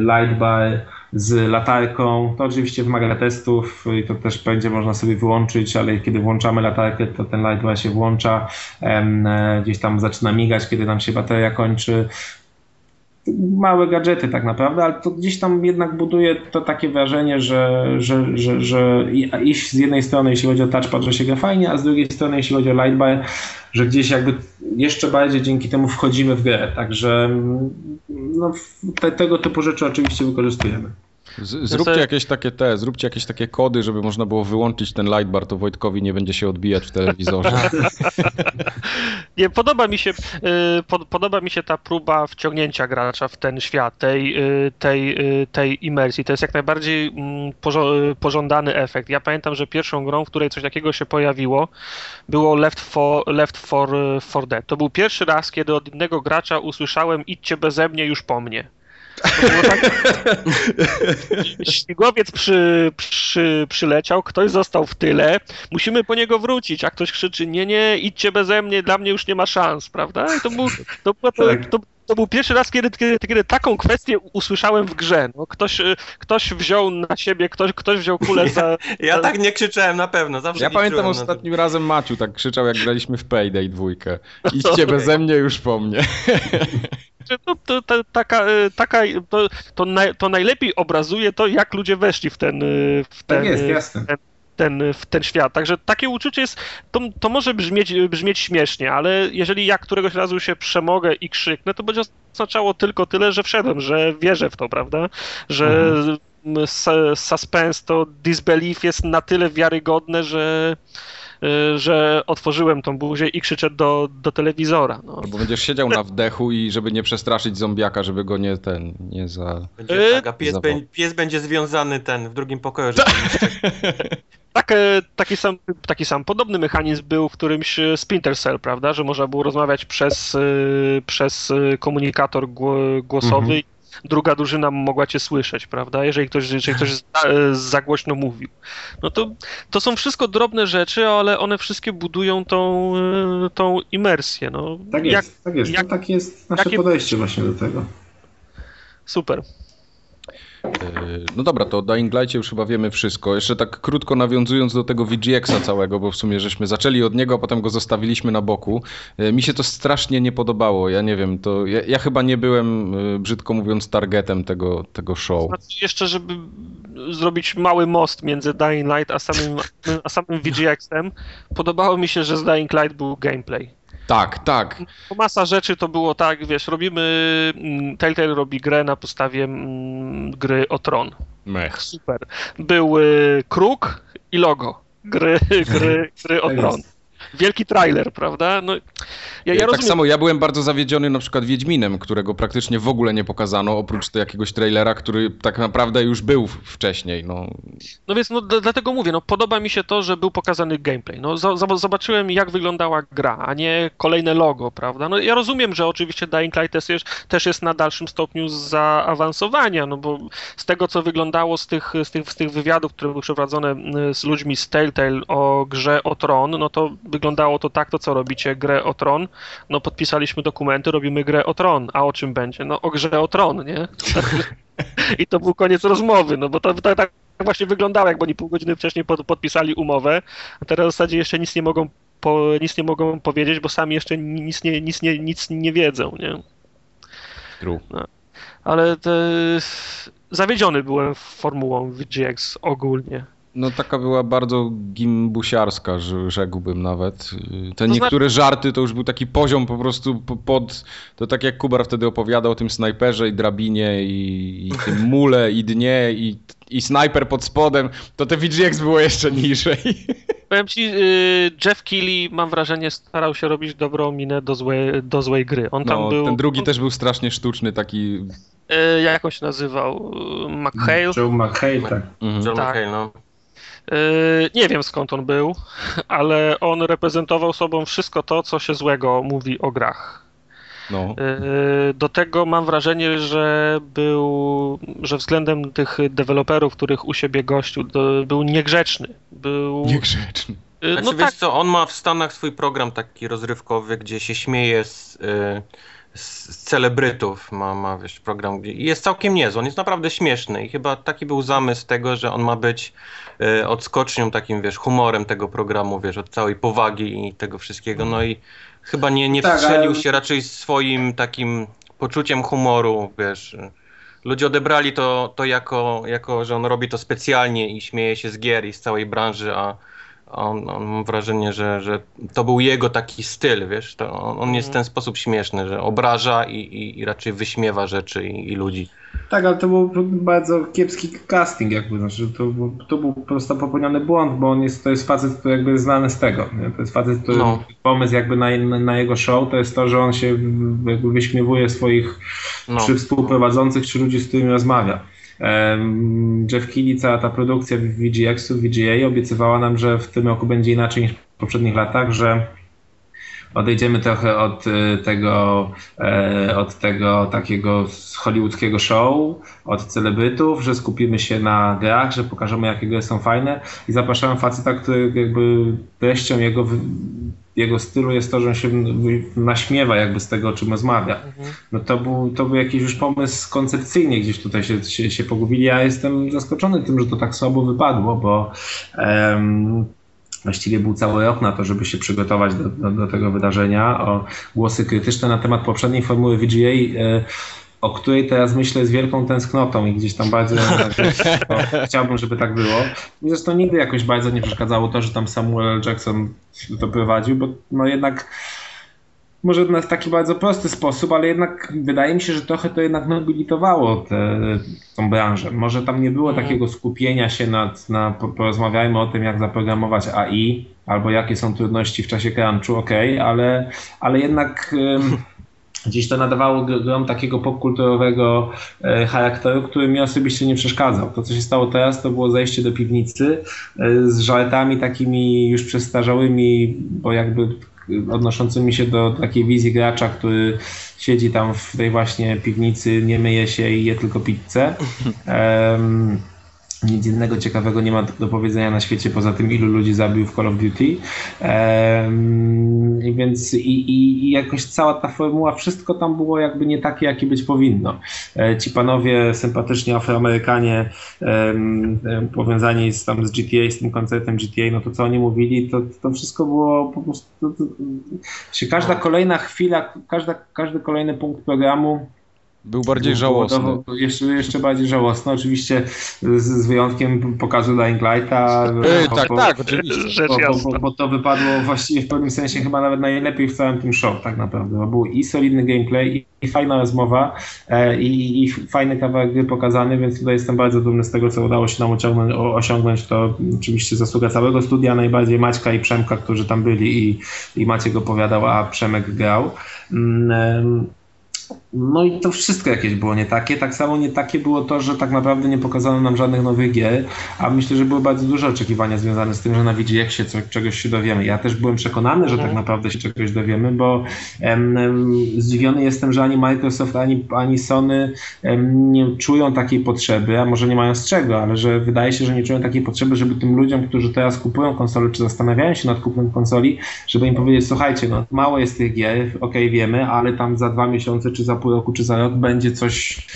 lightbar, z latarką. To oczywiście wymaga testów i to też będzie można sobie wyłączyć, ale kiedy włączamy latarkę, to ten light się włącza, e, gdzieś tam zaczyna migać, kiedy nam się bateria kończy małe gadżety tak naprawdę, ale to gdzieś tam jednak buduje to takie wrażenie, że, że, że, że iść z jednej strony, jeśli chodzi o touchpad, że się gra fajnie, a z drugiej strony, jeśli chodzi o lightbar, że gdzieś jakby jeszcze bardziej dzięki temu wchodzimy w grę. Także no, te, tego typu rzeczy oczywiście wykorzystujemy. Z, zróbcie jakieś takie te, zróbcie jakieś takie kody, żeby można było wyłączyć ten lightbar, to Wojtkowi nie będzie się odbijać w telewizorze. nie, podoba mi się, y, podoba mi się ta próba wciągnięcia gracza w ten świat, tej, y, tej, y, tej imersji. To jest jak najbardziej mm, pożądany efekt. Ja pamiętam, że pierwszą grą, w której coś takiego się pojawiło, było Left 4, Left 4, 4 Dead. To był pierwszy raz, kiedy od innego gracza usłyszałem idźcie beze mnie, już po mnie. Tak... Śmigłowiec przy, przy, przyleciał, ktoś został w tyle, musimy po niego wrócić, a ktoś krzyczy, nie, nie, idźcie beze mnie, dla mnie już nie ma szans, prawda? I to był, to, to, tak. to, to był pierwszy raz, kiedy, kiedy, kiedy, taką kwestię usłyszałem w grze. No, ktoś, ktoś wziął na siebie, ktoś, ktoś wziął kulę za... Ja, ja tak nie krzyczałem na pewno, zawsze Ja pamiętam ostatnim razem Maciu tak krzyczał, jak graliśmy w Payday dwójkę. Idźcie beze mnie, już po mnie. to, to, to, taka, e, taka, to, to, naj, to najlepiej obrazuje to, jak ludzie weszli w ten, e, w ten, tak jest, jasne. ten ten, w ten świat. Także takie uczucie jest, to, to może brzmieć, brzmieć śmiesznie, ale jeżeli ja któregoś razu się przemogę i krzyknę, to będzie oznaczało tylko tyle, że wszedłem, że wierzę w to, prawda? Że mhm. suspense, to disbelief jest na tyle wiarygodne, że że otworzyłem tą buzię i krzyczę do, do telewizora. No. Bo będziesz siedział na wdechu i żeby nie przestraszyć zombiaka, żeby go nie ten, nie za... Będzie, tak, a pies, za... pies będzie związany ten w drugim pokoju. Żeby tak, taki, sam, taki sam podobny mechanizm był w którymś Splinter Cell, prawda, że można było rozmawiać przez, y, przez komunikator głosowy mhm druga drużyna mogła cię słyszeć, prawda? Jeżeli ktoś, jeżeli ktoś za, za głośno mówił. No to, to są wszystko drobne rzeczy, ale one wszystkie budują tą, e, tą imersję. No, tak jest, jak, tak jest. Jak, tak jest nasze jakie... podejście właśnie do tego. Super. E, no dobra, to o Dying Light'cie już chyba wiemy wszystko. Jeszcze tak krótko nawiązując do tego VGX-a całego, bo w sumie żeśmy zaczęli od niego, a potem go zostawiliśmy na boku. E, mi się to strasznie nie podobało. Ja nie wiem, to ja, ja chyba nie byłem, e, brzydko mówiąc, targetem tego, tego show. Znaczy jeszcze, żeby zrobić mały most między Dying Light a samym, a samym VGX-em, podobało mi się, że z Dying Light był gameplay. Tak, tak. Bo masa rzeczy to było tak, wiesz, robimy, mm, Telltale robi grę na podstawie mm, gry o Tron. Mech. Super. Był y, kruk i logo gry, gry, gry o tak Tron. Wielki trailer, prawda? No, ja, ja tak rozumiem... samo, ja byłem bardzo zawiedziony na przykład Wiedźminem, którego praktycznie w ogóle nie pokazano, oprócz tego jakiegoś trailera, który tak naprawdę już był wcześniej. No, no więc no, dlatego mówię, no, podoba mi się to, że był pokazany gameplay. No, zobaczyłem, jak wyglądała gra, a nie kolejne logo, prawda? No, ja rozumiem, że oczywiście Dying Light też jest, też jest na dalszym stopniu zaawansowania, no bo z tego, co wyglądało z tych, z tych, z tych wywiadów, które były przeprowadzone z ludźmi z Telltale o grze o Tron, no to wyglądało to tak, to co robicie, grę o Tron, no podpisaliśmy dokumenty, robimy grę o Tron, a o czym będzie? No o grze o Tron, nie? I to był koniec rozmowy, no bo to, tak właśnie wyglądało, jakby oni pół godziny wcześniej pod, podpisali umowę, a teraz w zasadzie jeszcze nic nie mogą po, nic nie mogą powiedzieć, bo sami jeszcze nic nie, nic nie, nic nie wiedzą, nie? True. No. Ale te... zawiedziony byłem formułą VGX ogólnie. No taka była bardzo gimbusiarska, rzekłbym nawet. Te to niektóre znaczy... żarty to już był taki poziom po prostu pod... To tak jak Kubar wtedy opowiadał o tym snajperze i drabinie i, i tym mule i dnie i, i snajper pod spodem, to te VGX było jeszcze niżej. Powiem ci, y, Jeff Keighley, mam wrażenie, starał się robić dobrą minę do złej, do złej gry. On tam no, był... ten drugi też był strasznie sztuczny, taki... Y, jak on się nazywał? McHale? Joe McHale, tak. Mhm. Joe tak. McHale, no. Y, nie wiem skąd on był, ale on reprezentował sobą wszystko to, co się złego mówi o grach. No. Do tego mam wrażenie, że był, że względem tych deweloperów, których u siebie gościł, był niegrzeczny. Był... Niegrzeczny. Y, znaczy, no wiesz tak. co, on ma w Stanach swój program taki rozrywkowy, gdzie się śmieje z, y, z celebrytów, ma, ma wiesz, program, gdzie jest całkiem niezły, on jest naprawdę śmieszny i chyba taki był zamysł tego, że on ma być y, odskocznią, takim, wiesz, humorem tego programu, wiesz, od całej powagi i tego wszystkiego, no i chyba nie, nie tak, wstrzelił ale... się raczej swoim takim poczuciem humoru, wiesz. Ludzie odebrali to, to jako, jako, że on robi to specjalnie i śmieje się z gier i z całej branży, a on, on mam wrażenie, że, że to był jego taki styl, wiesz, to on, on jest w ten sposób śmieszny, że obraża i, i, i raczej wyśmiewa rzeczy i, i ludzi. Tak, ale to był bardzo kiepski casting, jakby, znaczy, to, to był po prostu popełniony błąd, bo on jest, to jest facet, który jakby jest znany z tego, nie? to jest facet, który no. pomysł jakby na, na, jego show to jest to, że on się jakby wyśmiewuje swoich no. czy współprowadzących, czy ludzi, z którymi rozmawia. Jeff Keighley, cała ta produkcja VGX-u, VGA obiecywała nam, że w tym roku będzie inaczej niż w poprzednich latach, że odejdziemy trochę od y, tego, e, od tego takiego hollywoodzkiego show, od celebrytów, że skupimy się na grach, że pokażemy jakie gry są fajne i zapraszałem faceta, który jakby treścią jego jego stylu jest to, że on się naśmiewa jakby z tego, o czym rozmawia. Mhm. No to był, to był jakiś już pomysł koncepcyjnie, gdzieś tutaj się, się, się pogubili. Ja jestem zaskoczony tym, że to tak słabo wypadło, bo um, Właściwie był cały rok na to, żeby się przygotować do, do, do, tego wydarzenia. O głosy krytyczne na temat poprzedniej formuły VGA, e, o której teraz myślę z wielką tęsknotą i gdzieś tam bardzo chciałbym, żeby tak było. I zresztą nigdy jakoś bardzo nie przeszkadzało to, że tam Samuel Jackson to prowadził, bo no jednak może w taki bardzo prosty sposób, ale jednak wydaje mi się, że trochę to jednak nobilitowało tę tą branżę. Może tam nie było mhm. takiego skupienia się nad, na porozmawiajmy o tym, jak zaprogramować AI, albo jakie są trudności w czasie crunchu, ok, ale, ale jednak gdzieś to nadawało grom takiego popkulturowego e, charakteru, który mi osobiście nie przeszkadzał. To, co się stało teraz, to było zejście do piwnicy e, z żartami takimi już przestarzałymi, bo jakby odnoszącymi się do takiej wizji gracza, który siedzi tam w tej właśnie piwnicy, nie myje się i je tylko pizzę. Um, nic innego ciekawego nie ma do powiedzenia na świecie poza tym, ilu ludzi zabił w Call of Duty. Ehm, więc i, i, jakoś cała ta formuła, wszystko tam było jakby nie takie, jakie być powinno. E, ci panowie, sympatycznie Afroamerykanie, em, powiązani z, tam z GTA, z tym koncertem GTA, no to co oni mówili, to, to wszystko było po prostu. To, to, każda kolejna chwila, każda, każdy kolejny punkt programu Był bardziej żałosny. jeszcze, jeszcze bardziej żałosny, oczywiście z, z wyjątkiem pokazu Dying Lighta. Yy, tak, bo, tak, oczywiście. Rzecz bo, bo, bo, to wypadło właściwie w pewnym sensie chyba nawet najlepiej w całym tym show, tak naprawdę. Bo był i solidny gameplay, i, i fajna rozmowa, e, i, i, fajny kawałek gry pokazany, więc tutaj jestem bardzo dumny z tego, co udało się nam osiągnąć. osiągnąć. To oczywiście zasługa całego studia, najbardziej Maćka i Przemka, którzy tam byli i, i Maciek opowiadał, a Przemek grał. Mm, no i to wszystko jakieś było nie takie. Tak samo nie takie było to, że tak naprawdę nie pokazano nam żadnych nowych gier, a myślę, że były bardzo duże oczekiwania związane z tym, że na jak się co, czegoś się dowiemy. Ja też byłem przekonany, że tak mhm. naprawdę się czegoś dowiemy, bo em, zdziwiony jestem, że ani Microsoft, ani, ani Sony em, nie czują takiej potrzeby, a może nie mają z czego, ale że wydaje się, że nie czują takiej potrzeby, żeby tym ludziom, którzy teraz kupują konsolę, czy zastanawiają się nad kupnem konsoli, żeby im powiedzieć, słuchajcie, no mało jest tych gier, okej, okay, wiemy, ale tam za dwa miesiące, czy za pół roku, czy za rok będzie coś,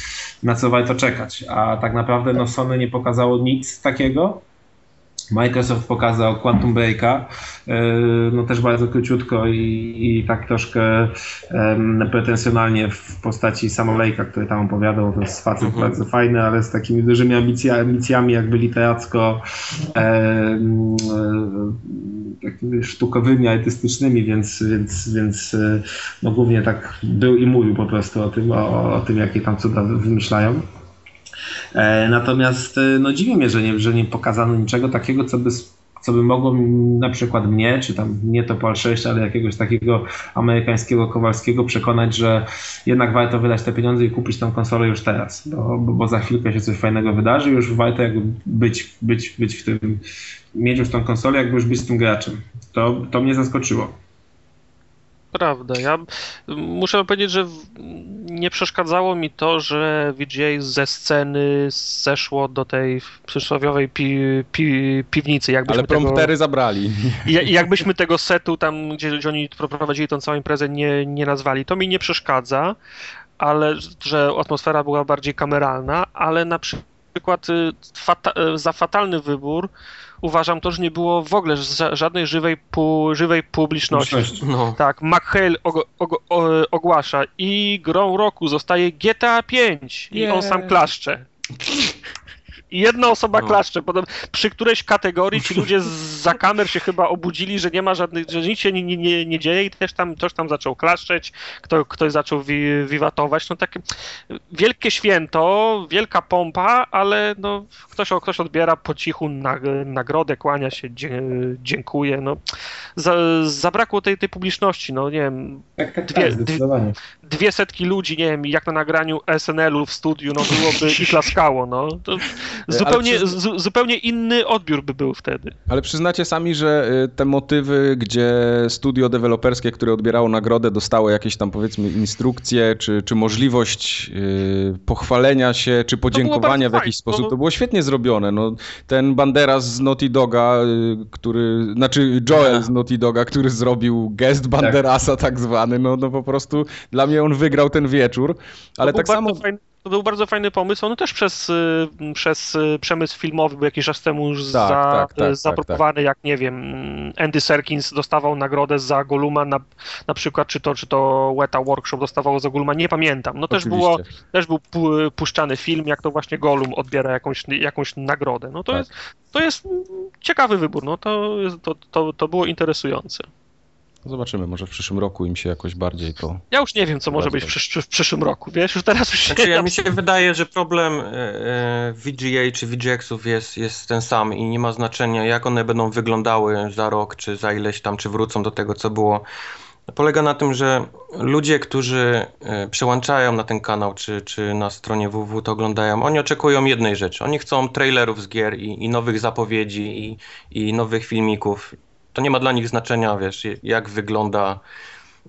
na co warto czekać. A tak naprawdę no, Sony nie pokazało nic takiego. Microsoft pokazał Quantum Breaka, e, no też bardzo króciutko i, i tak troszkę um, pretensjonalnie w postaci Samolejka, który tam opowiadał, to jest facet mhm. bardzo fajny, ale z takimi dużymi ambicjami jakby literacko um, takimi sztukowymi, artystycznymi, więc, więc, więc e, no głównie tak był i mówił po prostu o tym, o, o tym jakie tam cuda wymyślają. E, natomiast e, no dziwi mnie, że nie, że nie pokazano niczego takiego, co by co by mogło na przykład mnie, czy tam nie to PAL 6, ale jakiegoś takiego amerykańskiego Kowalskiego przekonać, że jednak warto wydać te pieniądze i kupić tą konsolę już teraz, bo, bo, za chwilkę się coś fajnego wydarzy już warto jakby być, być, być w tym, mieć już tą konsolę, jakby już być z tym graczem. To, to mnie zaskoczyło. Prawda. Ja muszę powiedzieć, że nie przeszkadzało mi to, że VJ ze sceny zeszło do tej przysłowiowej pi, pi, piwnicy. Jakbyśmy Ale promptery tego, zabrali. Jakbyśmy tego setu tam, gdzie, gdzie oni prowadzili tą całą imprezę, nie, nie nazwali. To mi nie przeszkadza, ale że atmosfera była bardziej kameralna, ale na przykład y, fata, za fatalny wybór uważam to, że nie było w ogóle żadnej żywej, pu, żywej publiczności. No. Tak, McHale og, og, ogłasza i grą roku zostaje GTA 5 yeah. i on sam klaszcze. I jedna osoba no. klaszcze. Potem przy którejś kategorii ci ludzie za kamer się chyba obudzili, że nie ma żadnych, że nic się nie, nie, nie dzieje i też tam, ktoś tam zaczął klaszczeć, kto, ktoś zaczął wi, wiwatować. No takie wielkie święto, wielka pompa, ale no ktoś, ktoś odbiera po cichu nagrodę, kłania się, dziękuję. No, za, zabrakło tej, tej publiczności, no nie wiem. Tak, tak, dwie, tak, zdecydowanie. Dwie setki ludzi, nie wiem, jak na nagraniu SNL-u w studiu, no byłoby i klaskało, no. To zupełnie, z, zupełnie inny odbiór by był wtedy. Ale przyznacie sami, że y, te motywy, gdzie studio deweloperskie, które odbierało nagrodę, dostało jakieś tam powiedzmy instrukcje, czy, czy możliwość yy, pochwalenia się, czy podziękowania w jakiś sposób, to było świetnie zrobione. No, ten Banderas z Naughty Doga, yy, który, znaczy Joel z Naughty Doga, który zrobił gest Banderasa tak, tak zwany, no, no po prostu dla mnie on wygrał ten wieczór, ale tak samo... Fajny to był bardzo fajny pomysł. On też przez, y, przez y, przemysł filmowy był jakiś czas temu już tak, za, tak, tak, tak zapropowany, tak. jak nie wiem, Andy Serkins dostawał nagrodę za Goluma na, na przykład, czy to, czy to Weta Workshop dostawało za Goluma, nie pamiętam. No też, było, też był puszczany film, jak to właśnie Golum odbiera jakąś, jakąś nagrodę. No to, tak. jest, to jest ciekawy wybór, no to, to, to, to było interesujące. Zobaczymy, może w przyszłym roku im się jakoś bardziej to. Ja już nie wiem, co może być w, przysz w przyszłym roku, wiesz, już teraz już się. Znaczy, ja mi się wydaje, że problem e, e, VGA czy VGX-ów jest, jest ten sam i nie ma znaczenia, jak one będą wyglądały za rok, czy za ileś tam, czy wrócą do tego, co było. Polega na tym, że ludzie, którzy e, przełączają na ten kanał, czy, czy na stronie www to oglądają, oni oczekują jednej rzeczy. Oni chcą trailerów z gier i, i nowych zapowiedzi i, i nowych filmików to nie ma dla nich znaczenia, wiesz, jak wygląda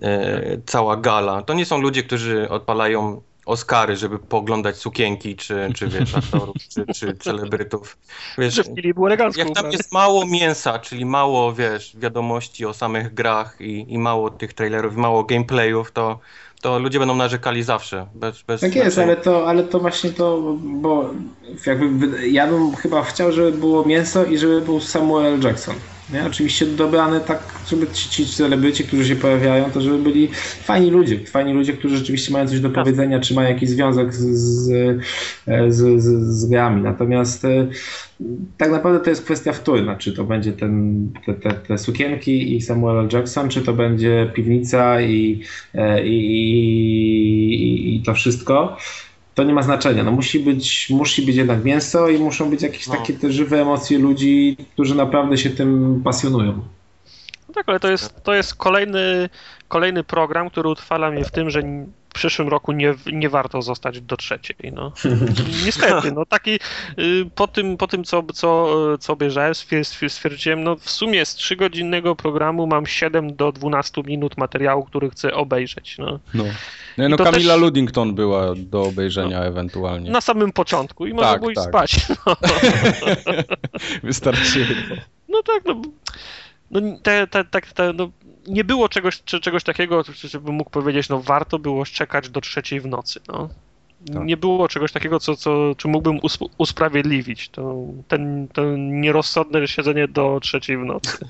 e, cała gala. To nie są ludzie, którzy odpalają Oscary, żeby poglądać sukienki, czy, czy wiesz, aktorów, czy, czy celebrytów. Wiesz, było elegancko. Jak tam jest mało mięsa, czyli mało, wiesz, wiadomości o samych grach i, i mało tych trailerów, mało gameplayów, to, to ludzie będą narzekali zawsze. Bez, bez tak jest, ale to, ale to właśnie to, bo jakby ja bym chyba chciał, żeby było mięso i żeby był Samuel. Jackson. Nie? Oczywiście dobrane tak, żeby ci, ci celebryci, którzy się pojawiają, to żeby byli fajni ludzie, fajni ludzie, którzy rzeczywiście mają coś do tak. powiedzenia, czy mają jakiś związek z, z, z, z, z grami. Natomiast e, tak naprawdę to jest kwestia wtórna, czy to będzie ten, te, te, te sukienki i Samuel. Jackson, czy to będzie piwnica i, e, i, i, i to wszystko to nie ma znaczenia. No musi, być, musi być jednak mięso i muszą być jakieś no. takie te żywe emocje ludzi, którzy naprawdę się tym pasjonują. No tak, ale to jest, to jest kolejny, kolejny program, który utrwala mnie w tym, że przyszłym roku nie, nie warto zostać do trzeciej. No. Niestety, no taki y, po tym, po tym co, co, co obejrzałem, stwierdziłem, no w sumie z trzygodzinnego programu mam 7 do 12 minut materiału, który chcę obejrzeć. No. no. No, no Kamila też... Ludington była do obejrzenia no, ewentualnie. Na samym początku i można tak, było tak. spać. No. Wystarczy. No tak, no. No, te, te, te, te, no, nie było czegoś, czegoś takiego, żeby mógł powiedzieć, no warto było czekać do trzeciej w nocy. No. Tak. Nie było czegoś takiego, co, co, czy mógłbym usprawiedliwić. To, ten, to nierozsądne siedzenie do trzeciej w nocy.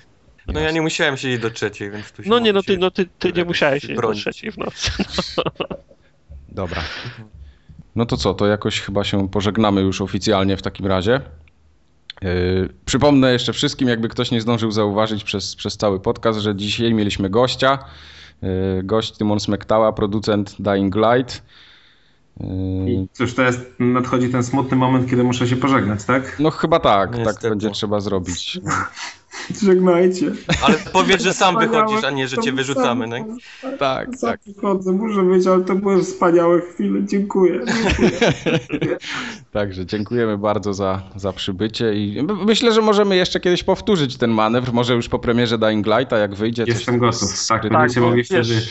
No ja nie musiałem siedzieć do trzeciej, więc tu się No nie, no ty, no ty, ty nie musiałeś siedzieć do trzeciej w nocy. Dobra. No to co, to jakoś chyba się pożegnamy już oficjalnie w takim razie. Yy, przypomnę jeszcze wszystkim, jakby ktoś nie zdążył zauważyć przez, przez cały podcast, że dzisiaj mieliśmy gościa. Yy, gość Tymon Smektała, producent Dying Light. Yy, I cóż, to jest, nadchodzi ten smutny moment, kiedy muszę się pożegnać, tak? No chyba tak, tak Niestety. tak będzie trzeba zrobić. Żegnajcie. Ale powiedz, że sam wychodzisz, a nie, że cię wyrzucamy. Tak, tak. tak. Wychodzę, muszę być, ale to były wspaniałe chwile. Dziękuję. dziękuję. Także dziękujemy bardzo za, za przybycie i myślę, że możemy jeszcze kiedyś powtórzyć ten manewr, może już po premierze Dying Lighta, jak wyjdzie. Jestem gotów, tak, będziecie tak, mogli wtedy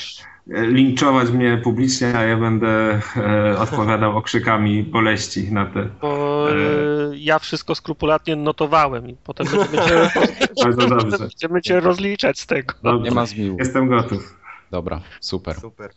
linczować mnie publicznie, a ja będę e, odpowiadał okrzykami boleści na te. Bo e, ja wszystko skrupulatnie notowałem i potem będziemy, będziemy cię rozliczać z tego. Nie ma zmiłu. Jestem gotów. Dobra, super. Super.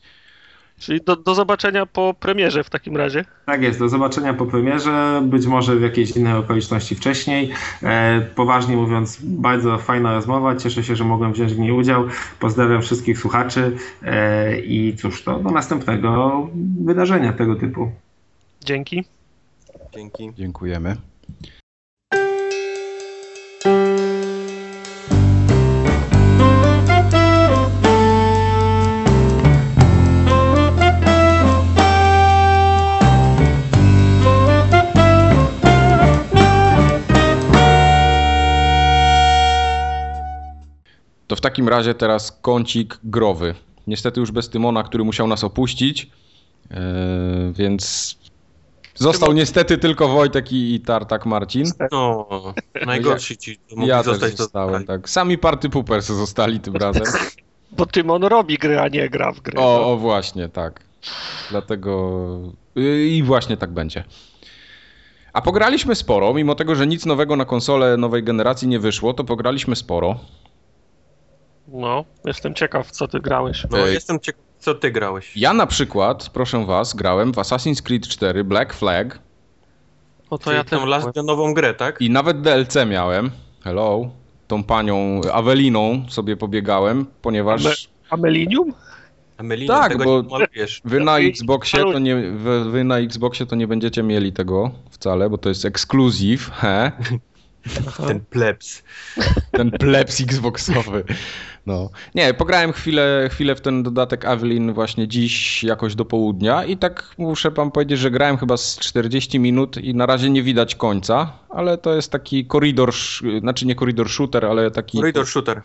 Czyli do, do zobaczenia po premierze w takim razie. Tak jest, do zobaczenia po premierze, być może w jakiejś innej okoliczności wcześniej. E, poważnie mówiąc, bardzo fajna rozmowa, cieszę się, że mogłem wziąć w niej udział. Pozdrawiam wszystkich słuchaczy e, i cóż, to do następnego wydarzenia tego typu. Dzięki. Dzięki. Dziękujemy. To w takim razie teraz kącik growy. Niestety już bez Tymona, który musiał nas opuścić, yy, więc został Tymon... niestety tylko Wojtek i, i Tartak Marcin. No, najgorsi ci mogli ja zostać też zostałem, tak. Sami party poopers zostali tym razem. Bo Tymon robi gry, a nie gra w gry. O, no. o właśnie, tak. Dlatego yy, i właśnie tak będzie. A pograliśmy sporo, mimo tego, że nic nowego na konsolę nowej generacji nie wyszło, to pograliśmy sporo. No, jestem ciekaw, co ty grałeś. No, jestem ciekaw, co ty grałeś. Ja na przykład, proszę was, grałem w Assassin's Creed 4 Black Flag. O to ja tę last nową grę, tak? I nawet DLC miałem. Hello. Tą panią Aweliną sobie pobiegałem, ponieważ... Ame Amelinium? Amelinium, tak, bo wy na Xboxie to nie, wy, wy, na Xboxie to nie będziecie mieli tego wcale, bo to jest ekskluzyw, he. Ten plebs. Ten plebs Xboxowy. No. Nie, pograłem chwilę, chwilę w ten dodatek Avelin właśnie dziś jakoś do południa i tak muszę wam powiedzieć, że grałem chyba z 40 minut i na razie nie widać końca, ale to jest taki koridor, znaczy nie koridor shooter, ale taki... Koridor shooter.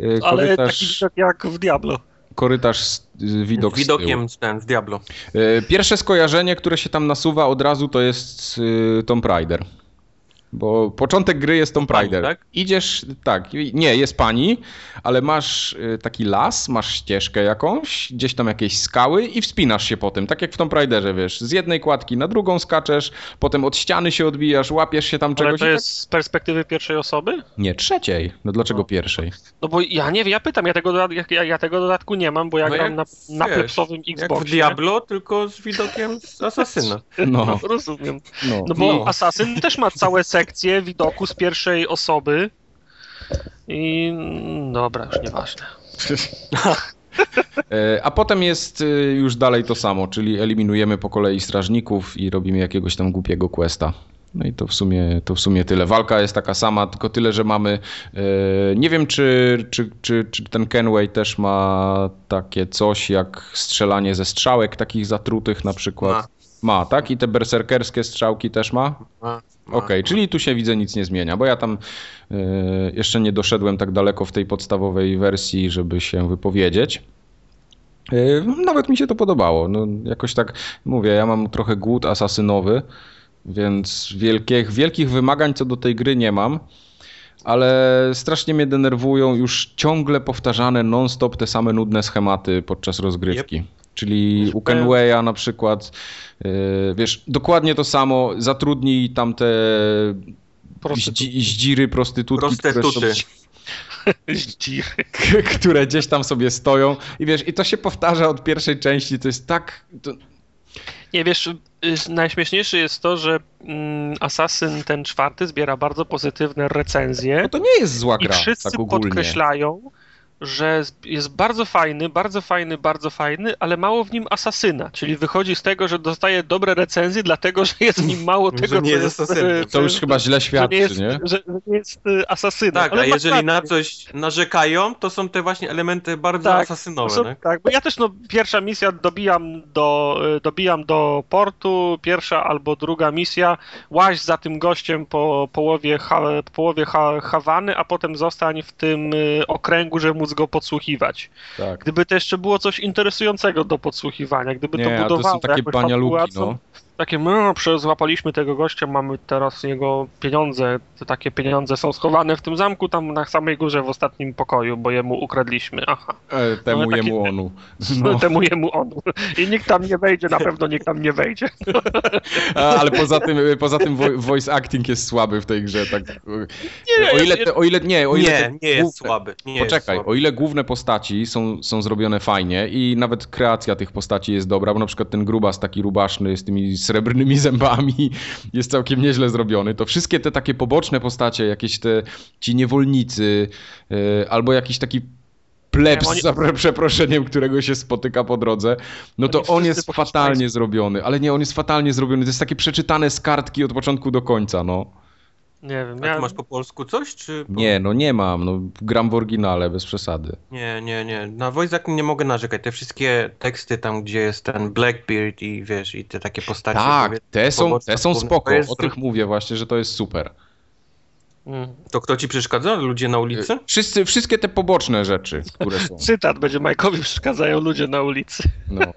Y, korytarz... Ale taki jak w Diablo korytarz z, widok Widokiem z ten, w Diablo. Y, pierwsze skojarzenie, które się tam nasuwa od razu to jest y, Tomb Raider. Bo początek gry jest Tomb Raider. Pani, tak? Idziesz, tak, nie, jest pani, ale masz y, taki las, masz ścieżkę jakąś, gdzieś tam jakieś skały i wspinasz się po tym, tak jak w Tomb Raiderze, wiesz, z jednej kładki na drugą skaczesz, potem od ściany się odbijasz, łapiesz się tam czegoś. Ale to jest tak... z perspektywy pierwszej osoby? Nie, trzeciej. No dlaczego no. pierwszej? No bo ja nie wiem, ja pytam, ja tego, ja, ja tego dodatku nie mam, bo ja no gram na, na plepsowym Xboxie. Jak w Diablo, tylko z widokiem z Asasyna. No, no rozumiem. No, no bo I... Asasyn też ma całe sekcje widoku z pierwszej osoby. I dobra, już nieważne. E, a potem jest e, już dalej to samo, czyli eliminujemy po kolei strażników i robimy jakiegoś tam głupiego questa. No i to w sumie, to w sumie tyle. Walka jest taka sama, tylko tyle, że mamy. E, nie wiem, czy, czy, czy, czy ten Kenway też ma takie coś jak strzelanie ze strzałek takich zatrutych na przykład. Ma, ma tak? I te berserkerskie strzałki też ma? Ma. Okej, okay, czyli tu się widzę nic nie zmienia, bo ja tam y, jeszcze nie doszedłem tak daleko w tej podstawowej wersji, żeby się wypowiedzieć. Y, nawet mi się to podobało. No, jakoś tak mówię, ja mam trochę głód asasynowy, więc wielkich, wielkich wymagań co do tej gry nie mam. Ale strasznie mnie denerwują już ciągle powtarzane non-stop te same nudne schematy podczas rozgrywki. Yep. Czyli u Kenwaya na przykład, yy, wiesz, dokładnie to samo, zatrudnij tamte Prostytut. zdziry, prostytutki, Prostytuty. które które gdzieś tam sobie stoją i wiesz, i to się powtarza od pierwszej części, to jest tak... To... Nie, wiesz, y, najśmieszniejsze jest to, że mm, Assassin ten czwarty zbiera bardzo pozytywne recenzje. No to nie jest zła gra, I wszyscy tak podkreślają, że jest bardzo fajny, bardzo fajny, bardzo fajny, ale mało w nim asasyna. Czyli wychodzi z tego, że dostaje dobre recenzje, dlatego że jest w nim mało tego, nie co jest asasynem. To już chyba źle świadczy, że nie jest, nie? Że, że nie jest y, asasynem. Tak, ale a jeżeli na coś narzekają, to są te właśnie elementy bardzo tak, asasynowe. Są, tak, bo ja też no, pierwsza misja dobijam do, y, dobijam do portu, pierwsza albo druga misja, łaź za tym gościem po połowie, ha, połowie ha, Hawany, a potem zostań w tym okręgu, żeby móc go podsłuchiwać. Tak. Gdyby to jeszcze było coś interesującego do podsłuchiwania, gdyby nie, to budowało to są takie banialuki, no takie, no, złapaliśmy tego gościa, mamy teraz jego pieniądze, te takie pieniądze są schowane w tym zamku, tam na samej górze w ostatnim pokoju, bo jemu ukradliśmy, aha. E, temu no, jemu onu. No. Temu jemu onu. I nikt tam nie wejdzie, na pewno nikt tam nie wejdzie. A, ale poza tym, poza tym voice acting jest słaby w tej grze, tak. Nie, o ile, te, o ile nie, o ile nie, nie jest główne, słaby. Nie poczekaj, jest o ile główne postaci są, są zrobione fajnie i nawet kreacja tych postaci jest dobra, bo na przykład ten grubas taki rubaszny z tymi srebrnymi zębami. Jest całkiem nieźle zrobiony, to wszystkie te takie poboczne postacie, jakieś te ci niewolnicy, yy, albo jakiś taki plebs, oni... za przeproszeniem, którego się spotyka po drodze, no to on jest fatalnie zrobiony, ale nie, on jest fatalnie zrobiony, to jest takie przeczytane z kartki od początku do końca, no. Nie wiem. A ja... ty masz po polsku coś, czy... Po... Nie, no nie mam, no gram w oryginale, bez przesady. Nie, nie, nie. Na voice nie mogę narzekać. Te wszystkie teksty tam, gdzie jest ten Blackbeard i wiesz, i te takie postacie... Tak, te są, te są spoko, o tych mówię właśnie, że to jest super. Mm. To kto ci przeszkadza? Ludzie na ulicy? Wszyscy, wszystkie te poboczne rzeczy, które są. Cytat będzie Majkowi przeszkadzają ludzie na ulicy. No.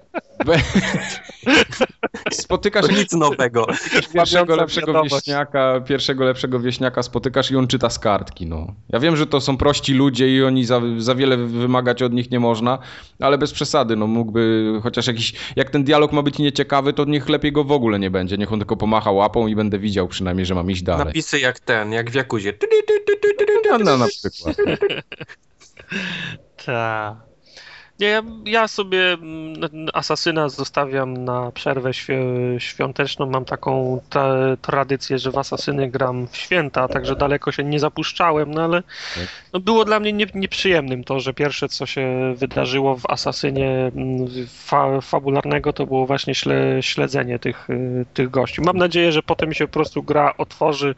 Spotykasz nic nowego. Pierwszego lepszego wiadomość. wieśniaka, pierwszego lepszego wieśniaka spotykasz i on czyta z kartki. No. Ja wiem, że to są prości ludzie i oni za, za wiele wymagać od nich nie można, ale bez przesady, no mógłby chociaż jakiś, jak ten dialog ma być nieciekawy, to niech lepiej go w ogóle nie będzie. Niech on tylko pomacha łapą i będę widział przynajmniej, że mam iść dalej. Napisy jak ten, jak w Jakuzie. No, no na przykład. Tak. Nie, ja, sobie mm, Asasyna zostawiam na przerwę świąteczną. Mam taką tradycję, że w Asasyny gram w święta, także daleko się nie zapuszczałem, no ale tak. no, było dla mnie nie, nieprzyjemnym to, że pierwsze co się wydarzyło w Asasynie mm, fa, fabularnego to było właśnie śle, śledzenie tych, y, tych gości. Mam nadzieję, że potem się po prostu gra otworzy,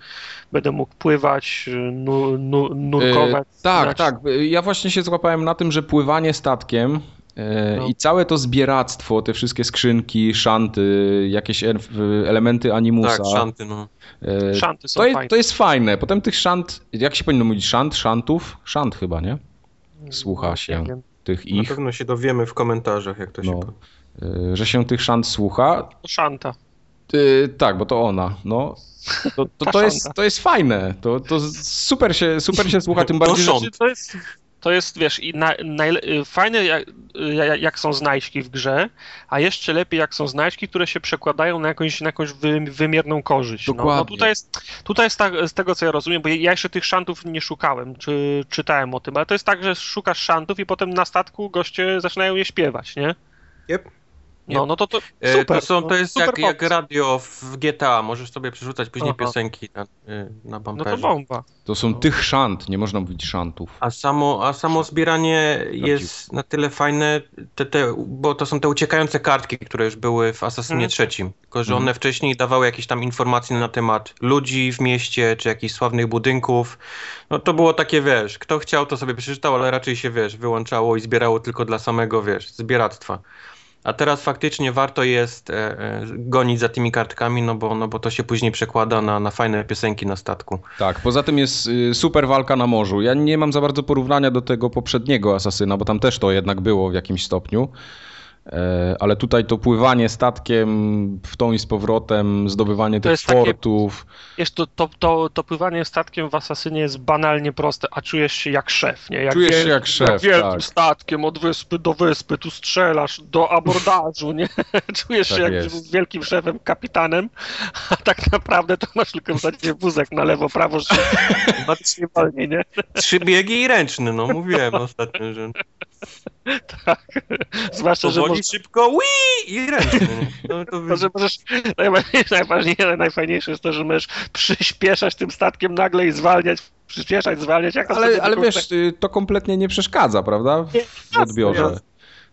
będę mógł pływać, nu, nu, nurkować. Yy, tak, tak. Ja właśnie się złapałem na tym, że pływanie statkiem E, no. I całe to zbieractwo, te wszystkie skrzynki, szanty, jakieś elementy animusa. Tak, szanty, no. E, szanty są to, fajne. to jest fajne. Potem tych szant, jak się powinno mówić, szant, szantów? Szant chyba, nie? Słucha się tych ich. Na pewno się dowiemy w komentarzach, jak to się... No, e, że się tych szant słucha. To szanta. tak, bo to ona, no. To, to, to, jest, to jest fajne. To, to super, się, super się słucha, tym bardziej, że... To jest, to jest, wiesz, i na, y, fajne jak, y, jak, są znajdźki w grze, a jeszcze lepiej jak są znajdźki, które się przekładają na jakąś, na jakąś wy, wymierną korzyść. No, no tutaj jest, tutaj jest tak, z tego co ja rozumiem, bo ja jeszcze tych szantów nie szukałem, czy czytałem o tym, ale to jest tak, że szukasz szantów i potem na statku goście zaczynają je śpiewać, nie? Yep. No, no to, to e, super. To, są, to no, jest jak, jak, radio w GTA, możesz sobie przerzucać później Aha. piosenki na, na bumperze. No to bomba. To są tych szant, nie można mówić szantów. A samo, a samo zbieranie jest na tyle fajne, te, te, bo to są te uciekające kartki, które już były w Assassinie hmm. trzecim, tylko że one hmm. wcześniej dawały jakieś tam informacje na temat ludzi w mieście, czy jakichś sławnych budynków. No to było takie, wiesz, kto chciał to sobie przeczytał, ale raczej się, wiesz, wyłączało i zbierało tylko dla samego, wiesz, zbieractwa. A teraz faktycznie warto jest e, e, gonić za tymi kartkami, no bo, no bo to się później przekłada na, na fajne piosenki na statku. Tak, poza tym jest y, super walka na morzu. Ja nie mam za bardzo porównania do tego poprzedniego Asasyna, bo tam też to jednak było w jakimś stopniu. E, ale tutaj to pływanie statkiem w tą i z powrotem, zdobywanie to tych fortów. Takie, wiesz, to, to, to, to, pływanie statkiem w Asasynie jest banalnie proste, a czujesz się jak szef, nie? Jak czujesz wiel, się jak szef, jak wielkim tak. statkiem od wyspy do wyspy, tu strzelasz do abordażu, nie? czujesz tak się jak jest. wielkim szefem, kapitanem, a tak naprawdę to masz tylko w zasadzie wózek na lewo, prawo, że wolniej, nie? Trzy biegi i ręczny, no mówiłem ostatnio, że... tak, zwłaszcza, że możesz... szybko, wii i ręcznie. No, to to, że możesz, najważniejsze, najfajniejsze jest to, że możesz przyspieszać tym statkiem nagle i zwalniać, przyspieszać, zwalniać. Jak ale ale wiesz, y, to kompletnie nie przeszkadza, prawda? W odbiorze.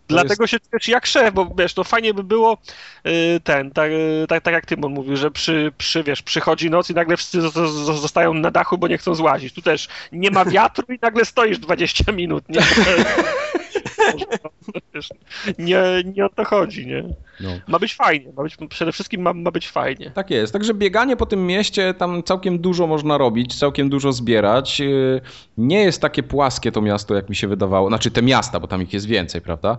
Dlatego jest... się czujesz jak szef, bo wiesz, to fajnie by było y, ten, tak, tak, tak jak Tymon mówił, że przy, przy, wiesz, przychodzi noc i nagle wszyscy zostają na dachu, bo nie chcą złazić. Tu też nie ma wiatru i nagle stoisz 20 minut. Nie? nie, nie o to chodzi, nie? No. Ma być fajnie, ma być, przede wszystkim ma, ma być fajnie. Tak jest, także bieganie po tym mieście, tam całkiem dużo można robić, całkiem dużo zbierać. Y, nie jest takie płaskie to miasto, jak mi się wydawało, znaczy te miasta, bo tam ich jest więcej, prawda?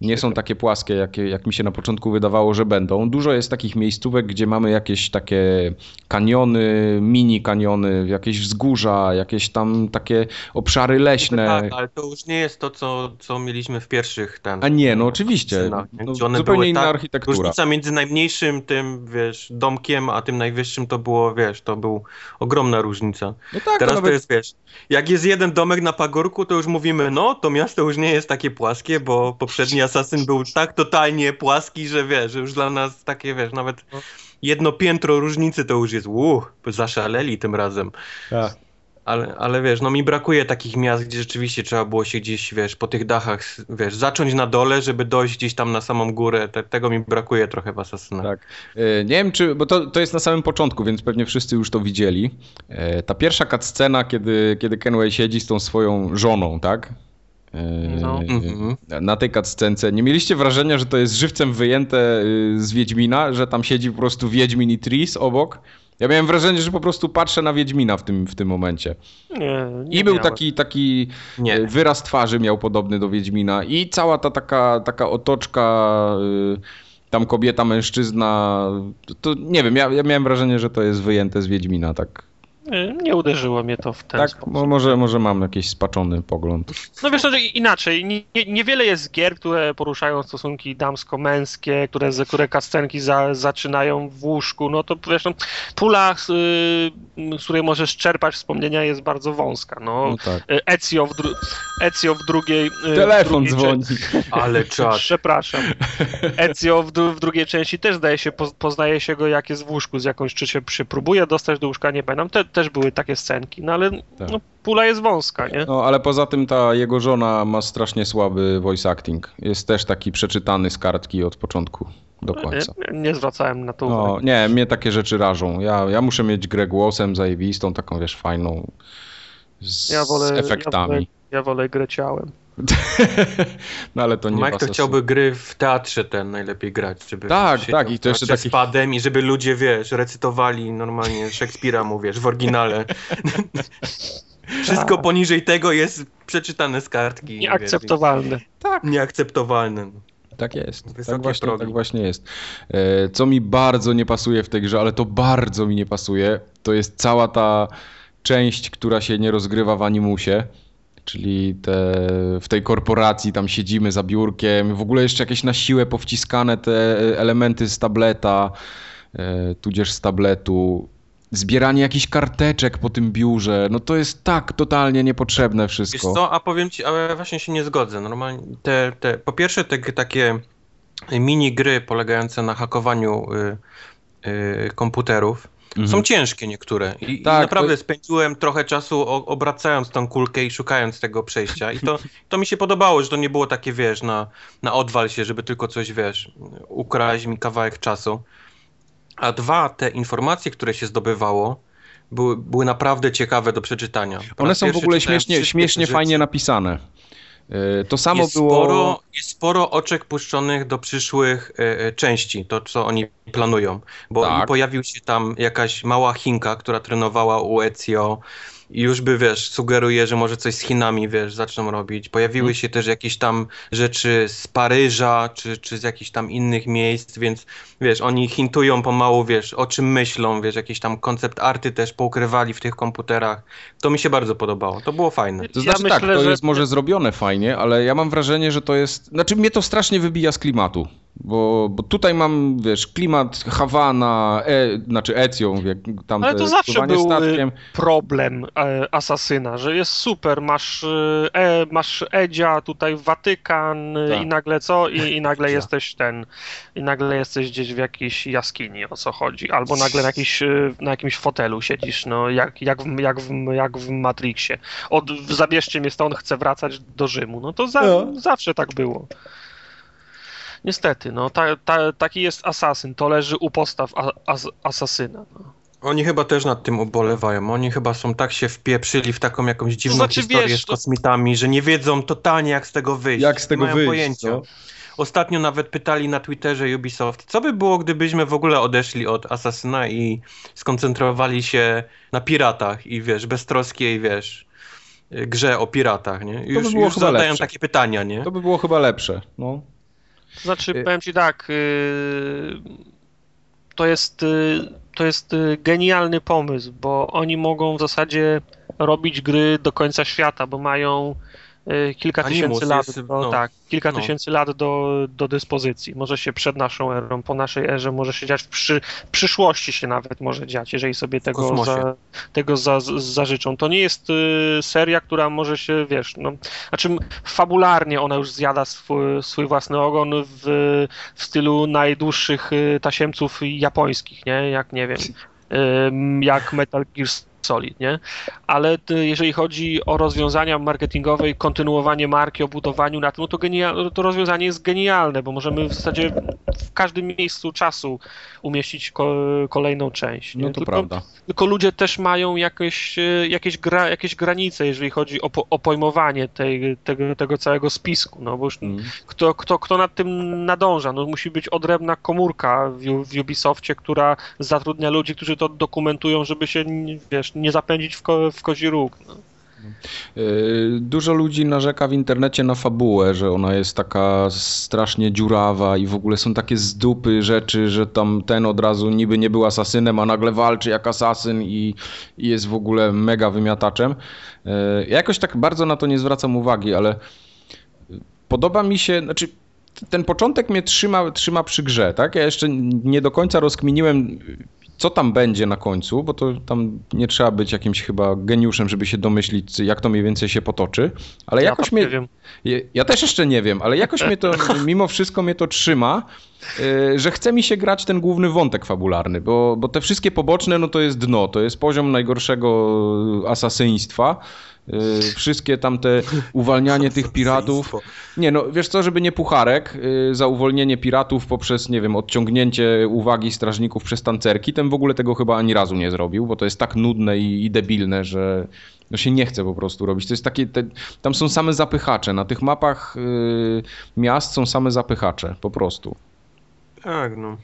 Nie są takie płaskie, jak, jak mi się na początku wydawało, że będą. Dużo jest takich miejscówek, gdzie mamy jakieś takie kaniony, mini kaniony, jakieś wzgórza, jakieś tam takie obszary leśne. Tak, ale to już nie jest to, co, co mieliśmy w pierwszych ten. A nie, no oczywiście. no, zupełnie inna tak, architektura. Różnica między najmniejszym tym, wiesz, domkiem, a tym najwyższym to było, wiesz, to był ogromna różnica. No tak, Teraz to, nawet... to jest, wiesz, jak jest jeden domek na pagórku, to już mówimy, no, to miasto już nie jest takie płaskie, bo poprzedni Assassin był tak totalnie płaski, że wiesz, że już dla nas takie, wiesz, nawet no. jedno piętro różnicy to już jest, uuu, zaszaleli tym razem. Tak. Ale, ale wiesz, no mi brakuje takich miast, gdzie rzeczywiście trzeba było się gdzieś, wiesz, po tych dachach, wiesz, zacząć na dole, żeby dojść gdzieś tam na samą górę. Te, tego mi brakuje trochę w Assassinach. Tak. E, nie wiem, czy, bo to, to jest na samym początku, więc pewnie wszyscy już to widzieli. E, ta pierwsza cutscena, kiedy, kiedy Kenway siedzi z tą swoją żoną, tak? E, no. Mhm. Na tej cutscence. Nie mieliście wrażenia, że to jest żywcem wyjęte y, z Wiedźmina, że tam siedzi po prostu Wiedźmin i Tris obok? Ja miałem wrażenie, że po prostu patrzę na Wiedźmina w tym, w tym momencie. Nie, nie I był taki, taki nie. E, wyraz twarzy miał podobny do Wiedźmina i cała ta taka, taka otoczka y, tam kobieta, mężczyzna, to, to nie wiem, ja, ja miałem wrażenie, że to jest wyjęte z Wiedźmina, tak nie uderzyło mnie to w ten tak, sposób. Może, może mam jakiś spaczony pogląd. No wiesz, no, inaczej. Nie, niewiele jest gier, które poruszają stosunki damsko-męskie, które, które kascenki za, zaczynają w łóżku. No to wiesz, no, pula, z, z której możesz czerpać wspomnienia jest bardzo wąska. No, no tak. Ezio, w Ezio w drugiej... Y, Telefon w dzwoni. Ale czad. Przepraszam. Ezio w, w, drugiej części też zdaje się, poznaje się go jak jest w łóżku z jakąś, czy się, się próbuje dostać do łóżka, nie pamiętam. Te, też były takie scenki, no ale tak. no, pula jest wąska, nie? No ale poza tym ta jego żona ma strasznie słaby voice acting. Jest też taki przeczytany z kartki od początku do końca. Nie, nie zwracałem na to no, uwagi. nie, mnie takie rzeczy rażą. Ja, ja muszę mieć grę głosem zajebistą, taką wiesz, fajną, z, ja wolę, z efektami. Ja wolę, ja wolę grę ciałem. no ale to nie Mike to chciałby gry w teatrze ten najlepiej grać, żeby Tak, tak i to jeszcze taki... z padem i żeby ludzie, wiesz, recytowali normalnie Szekspira, mówisz, w oryginale. Wszystko tak. poniżej tego jest przeczytane z kartki. Nieakceptowalne. Wiesz. Tak. Nieakceptowalne. Tak jest. tak właśnie, tak właśnie jest. E, co mi bardzo nie pasuje w tej grze, ale to bardzo mi nie pasuje, to jest cała ta część, która się nie rozgrywa w animusie czyli te, w tej korporacji tam siedzimy za biurkiem, w ogóle jeszcze jakieś na siłę powciskane te elementy z tableta, e, tudzież z tabletu, zbieranie jakichś karteczek po tym biurze, no to jest tak totalnie niepotrzebne wszystko. Wiesz co, a powiem ci, ale właśnie się nie zgodzę. Normalnie te, te, po pierwsze te takie mini gry polegające na hakowaniu y, y, komputerów. Mhm. Są ciężkie niektóre i, tak, i naprawdę to... spędziłem trochę czasu obracając tą kulkę i szukając tego przejścia i to, to mi się podobało, że to nie było takie, wiesz, na, na odwal się, żeby tylko coś, wiesz, ukraść mi kawałek czasu. A dwa, te informacje, które się zdobywało, były, były naprawdę ciekawe do przeczytania. One są w ogóle śmiesznie, śmiesznie fajnie napisane. E, to samo jest było. Sporo, jest sporo oczek puszczonych do przyszłych e, e, części, to co oni planują. Bo tak. pojawił się tam jakaś mała Chinka, która trenowała u Ezio i już by, wiesz, sugeruje, że może coś z Chinami, wiesz, zaczną robić. Pojawiły hmm. się też jakieś tam rzeczy z Paryża, czy, czy z jakichś tam innych miejsc, więc, wiesz, oni hintują pomału, wiesz, o czym myślą, wiesz, jakieś tam koncept arty też poukrywali w tych komputerach. To mi się bardzo podobało, to było fajne. To znaczy, ja tak, myślę, to jest może zrobione fajnie, ale ja mam wrażenie, że to jest, znaczy mnie to strasznie wybija z klimatu. Bo, bo tutaj mam, wiesz, klimat Hawana, e, znaczy Ecją, jak tam Ale to zawsze był y, statkiem. problem e, Asasyna, że jest super, masz, y, e, masz Edzia, tutaj Watykan y, tak. i nagle co? I, i nagle tak. jesteś ten, i nagle jesteś gdzieś w jakiejś jaskini, o co chodzi. Albo nagle na, jakiś, na jakimś fotelu siedzisz, no jak, jak, w, jak, w, jak w Matrixie. Od, zabierzcie mnie stąd, chcę wracać do Rzymu. No to za, no. zawsze tak było. Niestety, no ta, ta, taki jest asasyn, to leży u postaw as, asasyna. No. Oni chyba też nad tym ubolewają. Oni chyba są tak się wpieprzyli w taką jakąś dziwną to znaczy, historię wiesz, z kosmitami, że nie wiedzą totalnie jak z tego wyjść. Jak z tego mają wyjść, pojęcia. No? Ostatnio nawet pytali na Twitterze Ubisoft, co by było, gdybyśmy w ogóle odeszli od Asasyna i skoncentrowali się na piratach i wiesz, beztroskiej, wiesz, grze o piratach, nie? Już, to by było już zadają lepsze. takie pytania, nie? To by było chyba lepsze, no. To znaczy, y- powiem ci tak, y, to jest, y, to jest genialny pomysł, bo oni mogą w zasadzie robić gry do końca świata, bo mają kilka Animus tysięcy lat, jest, do, no, tak, kilka no. tysięcy lat do, do dyspozycji. Może się przed naszą erą, po naszej erze może się dziać, w przy, przyszłości się nawet może dziać, jeżeli sobie tego, za, tego za, zażyczą. To nie jest y, seria, która może się, wiesz, no, znaczy fabularnie ona już zjada swój, swój własny ogon w, w stylu najdłuższych y, tasiemców japońskich, nie? Jak, nie wiem, jak Metal Gear Solid, nie? Ale jeżeli chodzi o rozwiązania marketingowe i kontynuowanie marki, o budowaniu na tym, no to, genial, to rozwiązanie jest genialne, bo możemy w zasadzie w każdym miejscu czasu umieścić ko kolejną część. Nie? No to tylko, prawda. Tylko ludzie też mają jakieś, jakieś, gra, jakieś granice, jeżeli chodzi o, o pojmowanie tej, tego, tego całego spisku, no bo już mm. kto, kto, kto nad tym nadąża? No musi być odrębna komórka w, w Ubisoftie, która zatrudnia ludzi, którzy to dokumentują, żeby się, wiesz, nie zapędzić w, ko, w kozi róg. No. Y, dużo ludzi narzeka w internecie na fabułę, że ona jest taka strasznie dziurawa i w ogóle są takie zdupy rzeczy, że tam ten od razu niby nie był asasynem, a nagle walczy jak asasyn i, i jest w ogóle mega wymiataczem. Y, ja jakoś tak bardzo na to nie zwracam uwagi, ale podoba mi się, znaczy ten początek mnie trzyma, trzyma przy grze, tak? Ja jeszcze nie do końca rozkminiłem co tam będzie na końcu, bo to tam nie trzeba być jakimś chyba geniuszem, żeby się domyślić, jak to mniej więcej się potoczy, ale ja jakoś mnie... wiem. Ja też jeszcze nie wiem, ale jakoś mnie to, mimo wszystko mnie to trzyma, y, że chce mi się grać ten główny wątek fabularny, bo, bo te wszystkie poboczne, no to jest dno, to jest poziom najgorszego asasyństwa, wszystkie tamte uwalnianie tych piratów. Nie, no wiesz co, żeby nie pucharek y, za uwolnienie piratów poprzez, nie wiem, odciągnięcie uwagi strażników przez tancerki, ten w ogóle tego chyba ani razu nie zrobił, bo to jest tak nudne i, i debilne, że no się nie chce po prostu robić. To jest takie, te, tam są same zapychacze. Na tych mapach y, miast są same zapychacze, po prostu. Tak, no.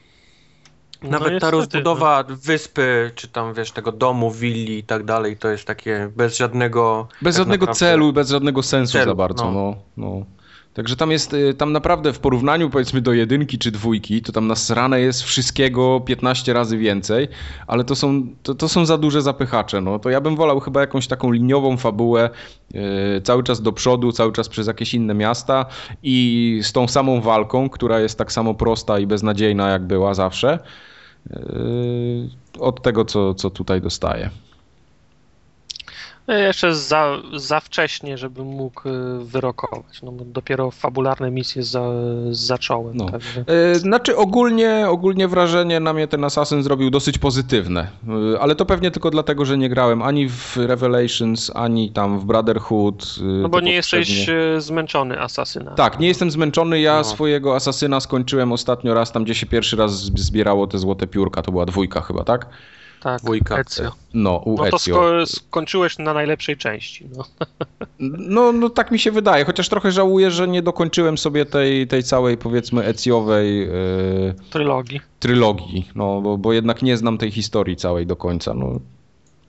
No Nawet no ta rozbudowa no. wyspy, czy tam wiesz, tego domu, willi i tak dalej, to jest takie bez żadnego. Bez tak żadnego naprawdę... celu, bez żadnego sensu celu, za bardzo. No. no. Także tam jest, y, tam naprawdę w porównaniu powiedzmy do jedynki czy dwójki, to tam nasrane jest wszystkiego 15 razy więcej, ale to są, to, to są za duże zapychacze. No. To ja bym wolał chyba jakąś taką liniową fabułę yy, cały czas do przodu, cały czas przez jakieś inne miasta i z tą samą walką, która jest tak samo prosta i beznadziejna jak była zawsze. Yy, od tego, co, co tutaj dostaję. Jeszcze za, za wcześnie, żebym mógł y, wyrokować. No, dopiero fabularne misje za, zacząłem. No. Także... E, znaczy ogólnie, ogólnie wrażenie na mnie ten Assassin zrobił dosyć pozytywne, e, ale to pewnie tylko dlatego, że nie grałem ani w Revelations, ani tam w Brotherhood. No bo nie jesteś zmęczony Asasyna. Tak, nie jestem zmęczony. Ja no. swojego Asasyna skończyłem ostatnio raz tam, gdzie się pierwszy raz zbierało te złote piórka. To była dwójka chyba, tak? Tak, Dwójka. Ezio. No, u no to sko skończyłeś na najlepszej części. No. no. No, tak mi się wydaje, chociaż trochę żałuję, że nie dokończyłem sobie tej, tej całej powiedzmy Ecjowej yy, trylogii. Trylogii, no bo, bo jednak nie znam tej historii całej do końca. No,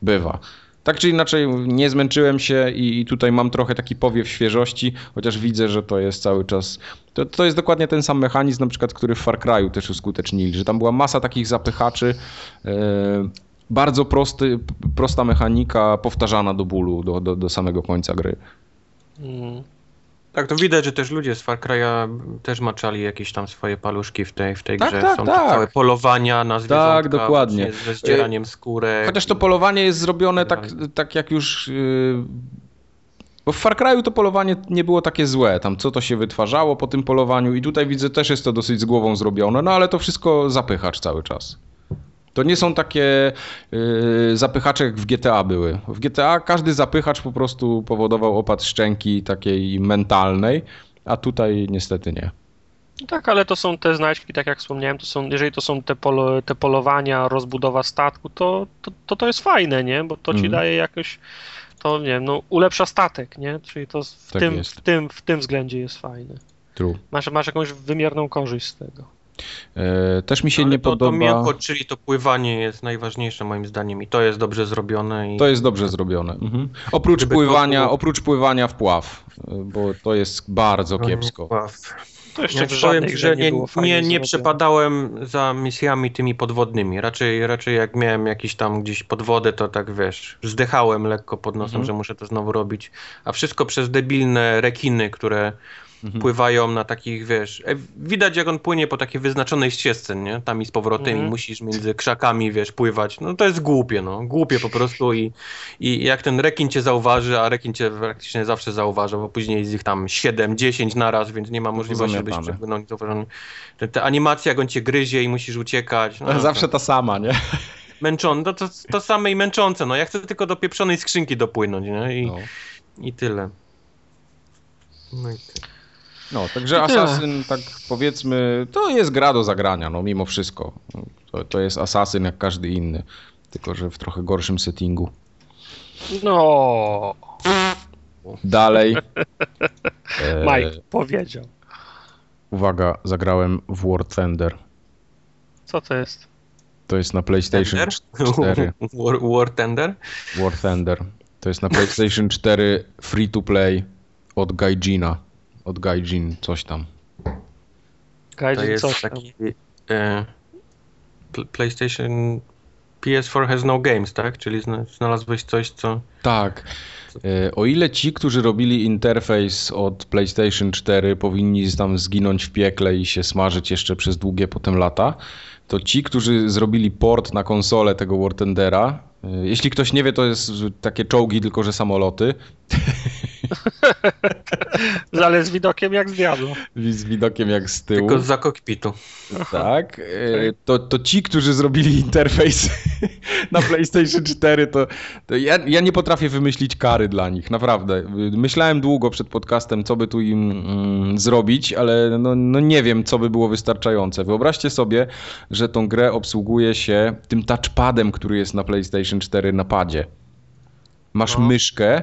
bywa. Tak czy inaczej, nie zmęczyłem się i, i, tutaj mam trochę taki powiew świeżości, chociaż widzę, że to jest cały czas. To, to jest dokładnie ten sam mechanizm, na przykład, który w Far Cry'u też uskutecznili, że tam była masa takich zapychaczy. Yy, bardzo prosty, prosta mechanika, powtarzana do bólu, do, do, do samego końca gry. Mm. Tak, to widać, że też ludzie z Far Cry'a też maczali jakieś tam swoje paluszki w tej, w tej tak, grze. Tak, Są tak. całe polowania na zwierzątka. Tak, dokładnie. Ze zdzieraniem skórek. Chociaż to polowanie jest zrobione tak, tak jak już... Yy... Bo w Far Cry'u to polowanie nie było takie złe, tam co to się wytwarzało po tym polowaniu i tutaj widzę też jest to dosyć z głową zrobione, no ale to wszystko zapychacz cały czas. To nie są takie yy, zapychacze jak w GTA były. W GTA każdy zapychacz po prostu powodował opad szczęki takiej mentalnej, a tutaj niestety nie. No tak, ale to są te znajdźki, tak jak wspomniałem, to są, jeżeli to są te, polo, te polowania, rozbudowa statku, to, to, to, to jest fajne, nie? Bo to ci mm. daje jakoś, to nie wiem, no, ulepsza statek, nie? Czyli to w, tak tym, w, tym, w tym względzie jest fajne. True. Masz, masz jakąś wymierną korzyść z tego. E, też mi się Ale nie to, podoba. To miękko, czyli to pływanie jest najważniejsze moim zdaniem i to jest dobrze zrobione. I... To jest dobrze zrobione. Mhm. Oprócz, pływania, było... oprócz pływania w pław, bo to jest bardzo kiepsko. Pław. To jeszcze ja powiem, że nie, nie, nie, nie przepadałem za misjami tymi podwodnymi. Raczej, raczej jak miałem jakiś tam gdzieś podwodę, to tak wiesz, zdechałem lekko pod nosem, mhm. że muszę to znowu robić. A wszystko przez debilne rekiny, które mhm. pływają na takich, wiesz, e, widać jak on płynie po takiej wyznaczonej ścieżce, nie? Tam i z powrotem mhm. i musisz między krzakami, wiesz, pływać. No to jest głupie, no. Głupie po prostu i, i jak ten rekin cię zauważy, a rekin cię praktycznie zawsze zauważa, bo później jest ich tam 7, 10 naraz, więc nie ma możliwości, żebyś zauważony. Te, te animacje, jak on cię gryzie i musisz uciekać. No, zawsze ta sama, nie? Męczące, no to, to same i męczące, no. Ja chcę tylko do pieprzonej skrzynki dopłynąć, nie? I, no. i tyle. No i tyle. No, także Assassin, tak powiedzmy, to jest gra do zagrania, no mimo wszystko. To, to jest Assassin jak każdy inny, tylko że w trochę gorszym settingu. No. Dalej. Mike e... powiedział. Uwaga, zagrałem w War Thunder. Co to jest? To jest na PlayStation Tender? 4. War, War Thunder? War Thunder. To jest na PlayStation 4 free to play od Gaijina od Gaijin coś tam. Gaijin to jest coś taki e, PlayStation PS4 has no games, tak? Czyli znalazłeś coś, co... Tak. E, o ile ci, którzy robili interfejs od PlayStation 4 powinni tam zginąć w piekle i się smażyć jeszcze przez długie potem lata, to ci, którzy zrobili port na konsolę tego War Tendera, e, jeśli ktoś nie wie, to jest takie czołgi, tylko że samoloty. Ale z widokiem jak z diabła. Z widokiem jak z tyłu. Tylko za kokpitu. Tak. E, to, to ci, którzy zrobili interfejs na PlayStation 4, to, to ja, ja, nie potrafię wymyślić kary dla nich, naprawdę. Myślałem długo przed podcastem, co by tu im mm, zrobić, ale no, no nie wiem, co by było wystarczające. Wyobraźcie sobie, że tą grę obsługuje się tym touchpadem, który jest na PlayStation 4 na padzie. Masz no. myszkę,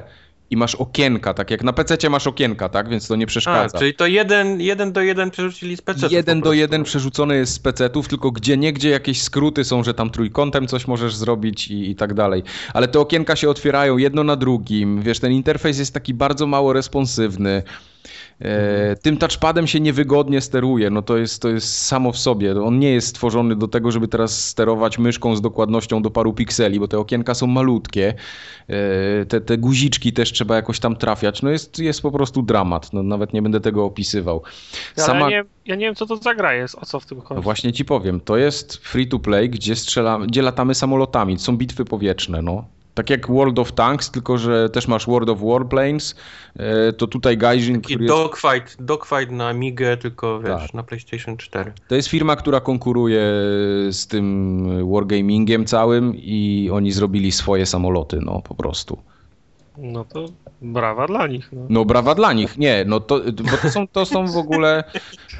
i masz okienka, tak jak na PC masz okienka, tak? Więc to nie przeszkadza. A, czyli to jeden, jeden do jeden przerzucili z PC. Jeden do jeden przerzucony jest z PC-ów, tylko gdzie niegdzie jakieś skróty są, że tam trójkątem coś możesz zrobić i, i tak dalej. Ale te okienka się otwierają jedno na drugim. Wiesz, ten interfejs jest taki bardzo mało responsywny. E, tym touchpadem się niewygodnie steruje, no to jest, to jest samo w sobie. On nie jest stworzony do tego, żeby teraz sterować myszką z dokładnością do paru pikseli, bo te okienka są malutkie. E, te, te guziczki też trzeba jakoś tam trafiać. No jest, jest po prostu dramat. No, nawet nie będę tego opisywał. Sama... Ja, nie, ja nie wiem, co to za gra jest, o co w tym chodzi. No właśnie ci powiem. To jest free to play, gdzie, strzela, gdzie latamy samolotami. Są bitwy powietrzne, no. Tak jak World of Tanks, tylko że też masz World of Warplanes, e, to tutaj Gaijin, który jest... dogfight, dogfight na Migę, tylko wiesz, tak. na PlayStation 4. To jest firma, która konkuruje z tym wargamingiem całym i oni zrobili swoje samoloty, no po prostu. No to brawa dla nich. No, no brawa dla nich. Nie, no to, bo to są, to są w ogóle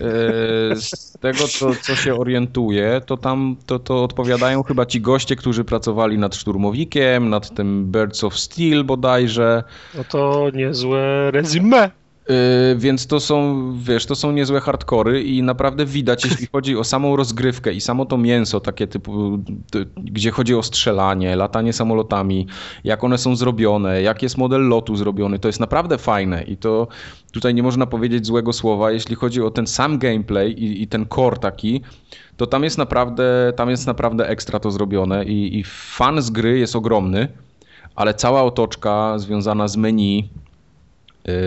e, z tego, co, co się orientuje, to tam to, to odpowiadają chyba ci goście, którzy pracowali nad Szturmowikiem, nad tym Birds of Steel bodajże. No to niezłe resume. Yy, więc to są, wiesz, to są niezłe hardkory i naprawdę widać, jeśli chodzi o samą rozgrywkę i samo to mięso, takie typu, gdzie chodzi o strzelanie, latanie samolotami, jak one są zrobione, jak jest model lotu zrobiony, to jest naprawdę fajne i to tutaj nie można powiedzieć złego słowa, jeśli chodzi o ten sam gameplay i, i ten core taki, to tam jest naprawdę, tam jest naprawdę ekstra to zrobione i, i fan z gry jest ogromny, ale cała otoczka związana z menu,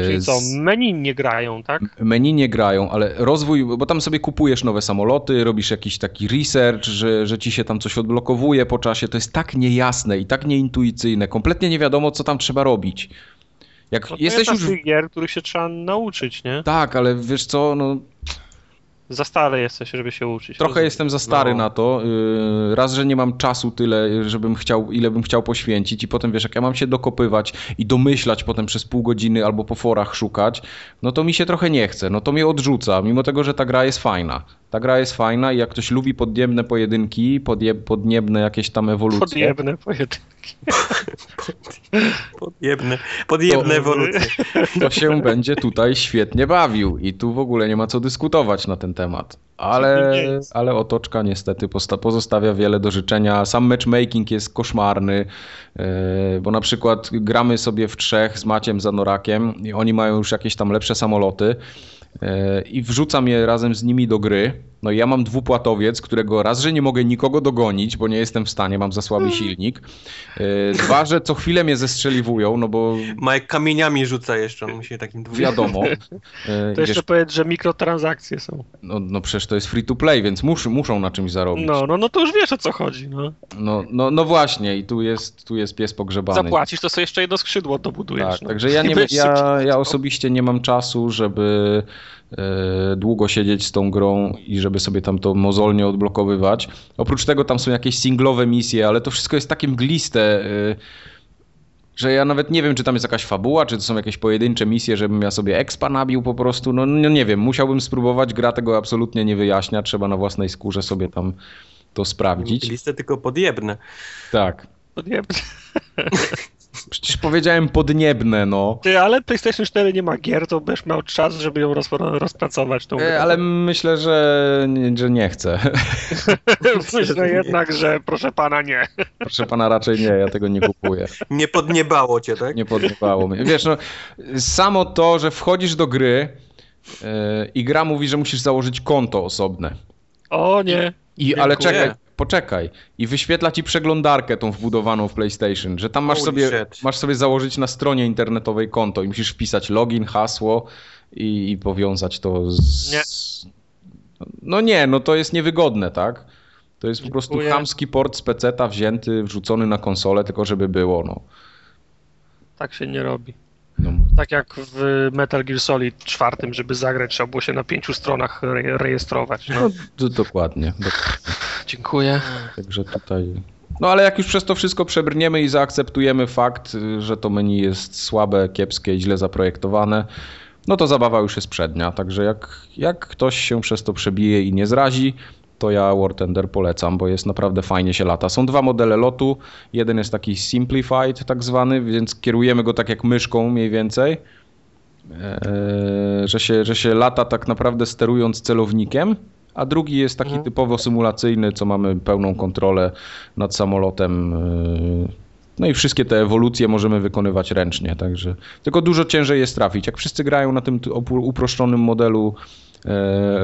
Czyli co, menu nie grają, tak? Menu nie grają, ale rozwój, bo tam sobie kupujesz nowe samoloty, robisz jakiś taki research, że, że ci się tam coś odblokowuje po czasie. To jest tak niejasne i tak nieintuicyjne. Kompletnie nie wiadomo, co tam trzeba robić. Jak no jesteś jest już. gier, których się trzeba nauczyć, nie? Tak, ale wiesz co, no za stary jesteś, żeby się uczyć. Trochę rozumiem. jestem za stary no. na to. Y, raz, że nie mam czasu tyle, żebym chciał, ile bym chciał poświęcić i potem wiesz, jak ja mam się dokopywać i domyślać potem przez pół godziny albo po forach szukać, no to mi się trochę nie chce, no to mnie odrzuca, mimo tego, że ta gra jest fajna. Ta gra jest fajna i jak ktoś lubi podniebne pojedynki, podje, podniebne jakieś tam ewolucje. Podniebne pojedynki. Podjebne, podjebne ewolucje. To się będzie tutaj świetnie bawił i tu w ogóle nie ma co dyskutować na ten temat. Ale, ale otoczka niestety pozostawia wiele do życzenia. Sam matchmaking jest koszmarny, e, bo na przykład gramy sobie w trzech z Maciem Zanorakiem i oni mają już jakieś tam lepsze samoloty e, i wrzucam je razem z nimi do gry no ja mam dwupłatowiec, którego raz, że nie mogę nikogo dogonić, bo nie jestem w stanie, mam za słaby hmm. silnik. E, dwa, że co chwilę mnie zestrzeliwują, no bo... Majek kamieniami rzuca jeszcze, on musi takim dwupłatowcem. Wiadomo. E, to jeszcze wiesz, powiedzieć, że mikrotransakcje są. No, no przecież to jest free to play, więc mus, muszą na czymś zarobić. No, no, no to już wiesz o co chodzi, no. No, no, no właśnie i tu jest, tu jest pies pogrzebany. Zapłacisz, to sobie jeszcze jedno skrzydło dobudujesz. Tak, no. także ja, nie, ja, ja osobiście nie mam czasu, żeby długo siedzieć z tą grą i żeby sobie tam to mozolnie odblokowywać. Oprócz tego tam są jakieś singlowe misje, ale to wszystko jest takie mgliste, e, że ja nawet nie wiem, czy tam jest jakaś fabuła, czy to są jakieś pojedyncze misje, żebym ja sobie expa nabił po prostu. No, no nie wiem, musiałbym spróbować, gra tego absolutnie nie wyjaśnia, trzeba na własnej skórze sobie tam to sprawdzić. Listę tylko podjebne. Tak. Podjebne. Przecież powiedziałem podniebne, no. Ty, ale PlayStation 4 nie ma gier, to będziesz miał czas, żeby ją roz, rozpracować. Tą e, ale myślę, że, że nie chcę. myślę jednak, że proszę pana nie. Proszę pana raczej nie, ja tego nie kupuję. Nie podniebało cię, tak? Nie podniebało mnie. Wiesz, no, samo to, że wchodzisz do gry yy, i gra mówi, że musisz założyć konto osobne. O nie. I, ale czekaj, poczekaj. I wyświetla ci przeglądarkę tą wbudowaną w PlayStation, że tam masz sobie, masz sobie założyć na stronie internetowej konto i musisz wpisać login, hasło i, i powiązać to z... Nie. No nie, no to jest niewygodne, tak? To jest Dziękuję. po prostu chamski port z peceta wzięty, wrzucony na konsolę, tylko żeby było, no. Tak się nie robi. No. Tak jak w Metal Gear Solid 4, żeby zagrać, trzeba było się na pięciu stronach re rejestrować. No. no dokładnie, dokładnie. Dziękuję. Także tutaj. No ale jak już przez to wszystko przebrniemy i zaakceptujemy fakt, że to menu jest słabe, kiepskie i źle zaprojektowane, no to zabawa już jest przednia. Także jak, jak ktoś się przez to przebije i nie zrazi, to ja War Tender polecam, bo jest naprawdę fajnie się lata. Są dwa modele lotu. Jeden jest taki simplified tak zwany, więc kierujemy go tak jak myszką mniej więcej. Eee, że, się, że się lata tak naprawdę sterując celownikiem, a drugi jest taki mhm. typowo symulacyjny, co mamy pełną kontrolę nad samolotem. Eee, no i wszystkie te ewolucje możemy wykonywać ręcznie, także tylko dużo ciężej jest trafić. Jak wszyscy grają na tym uproszczonym modelu E,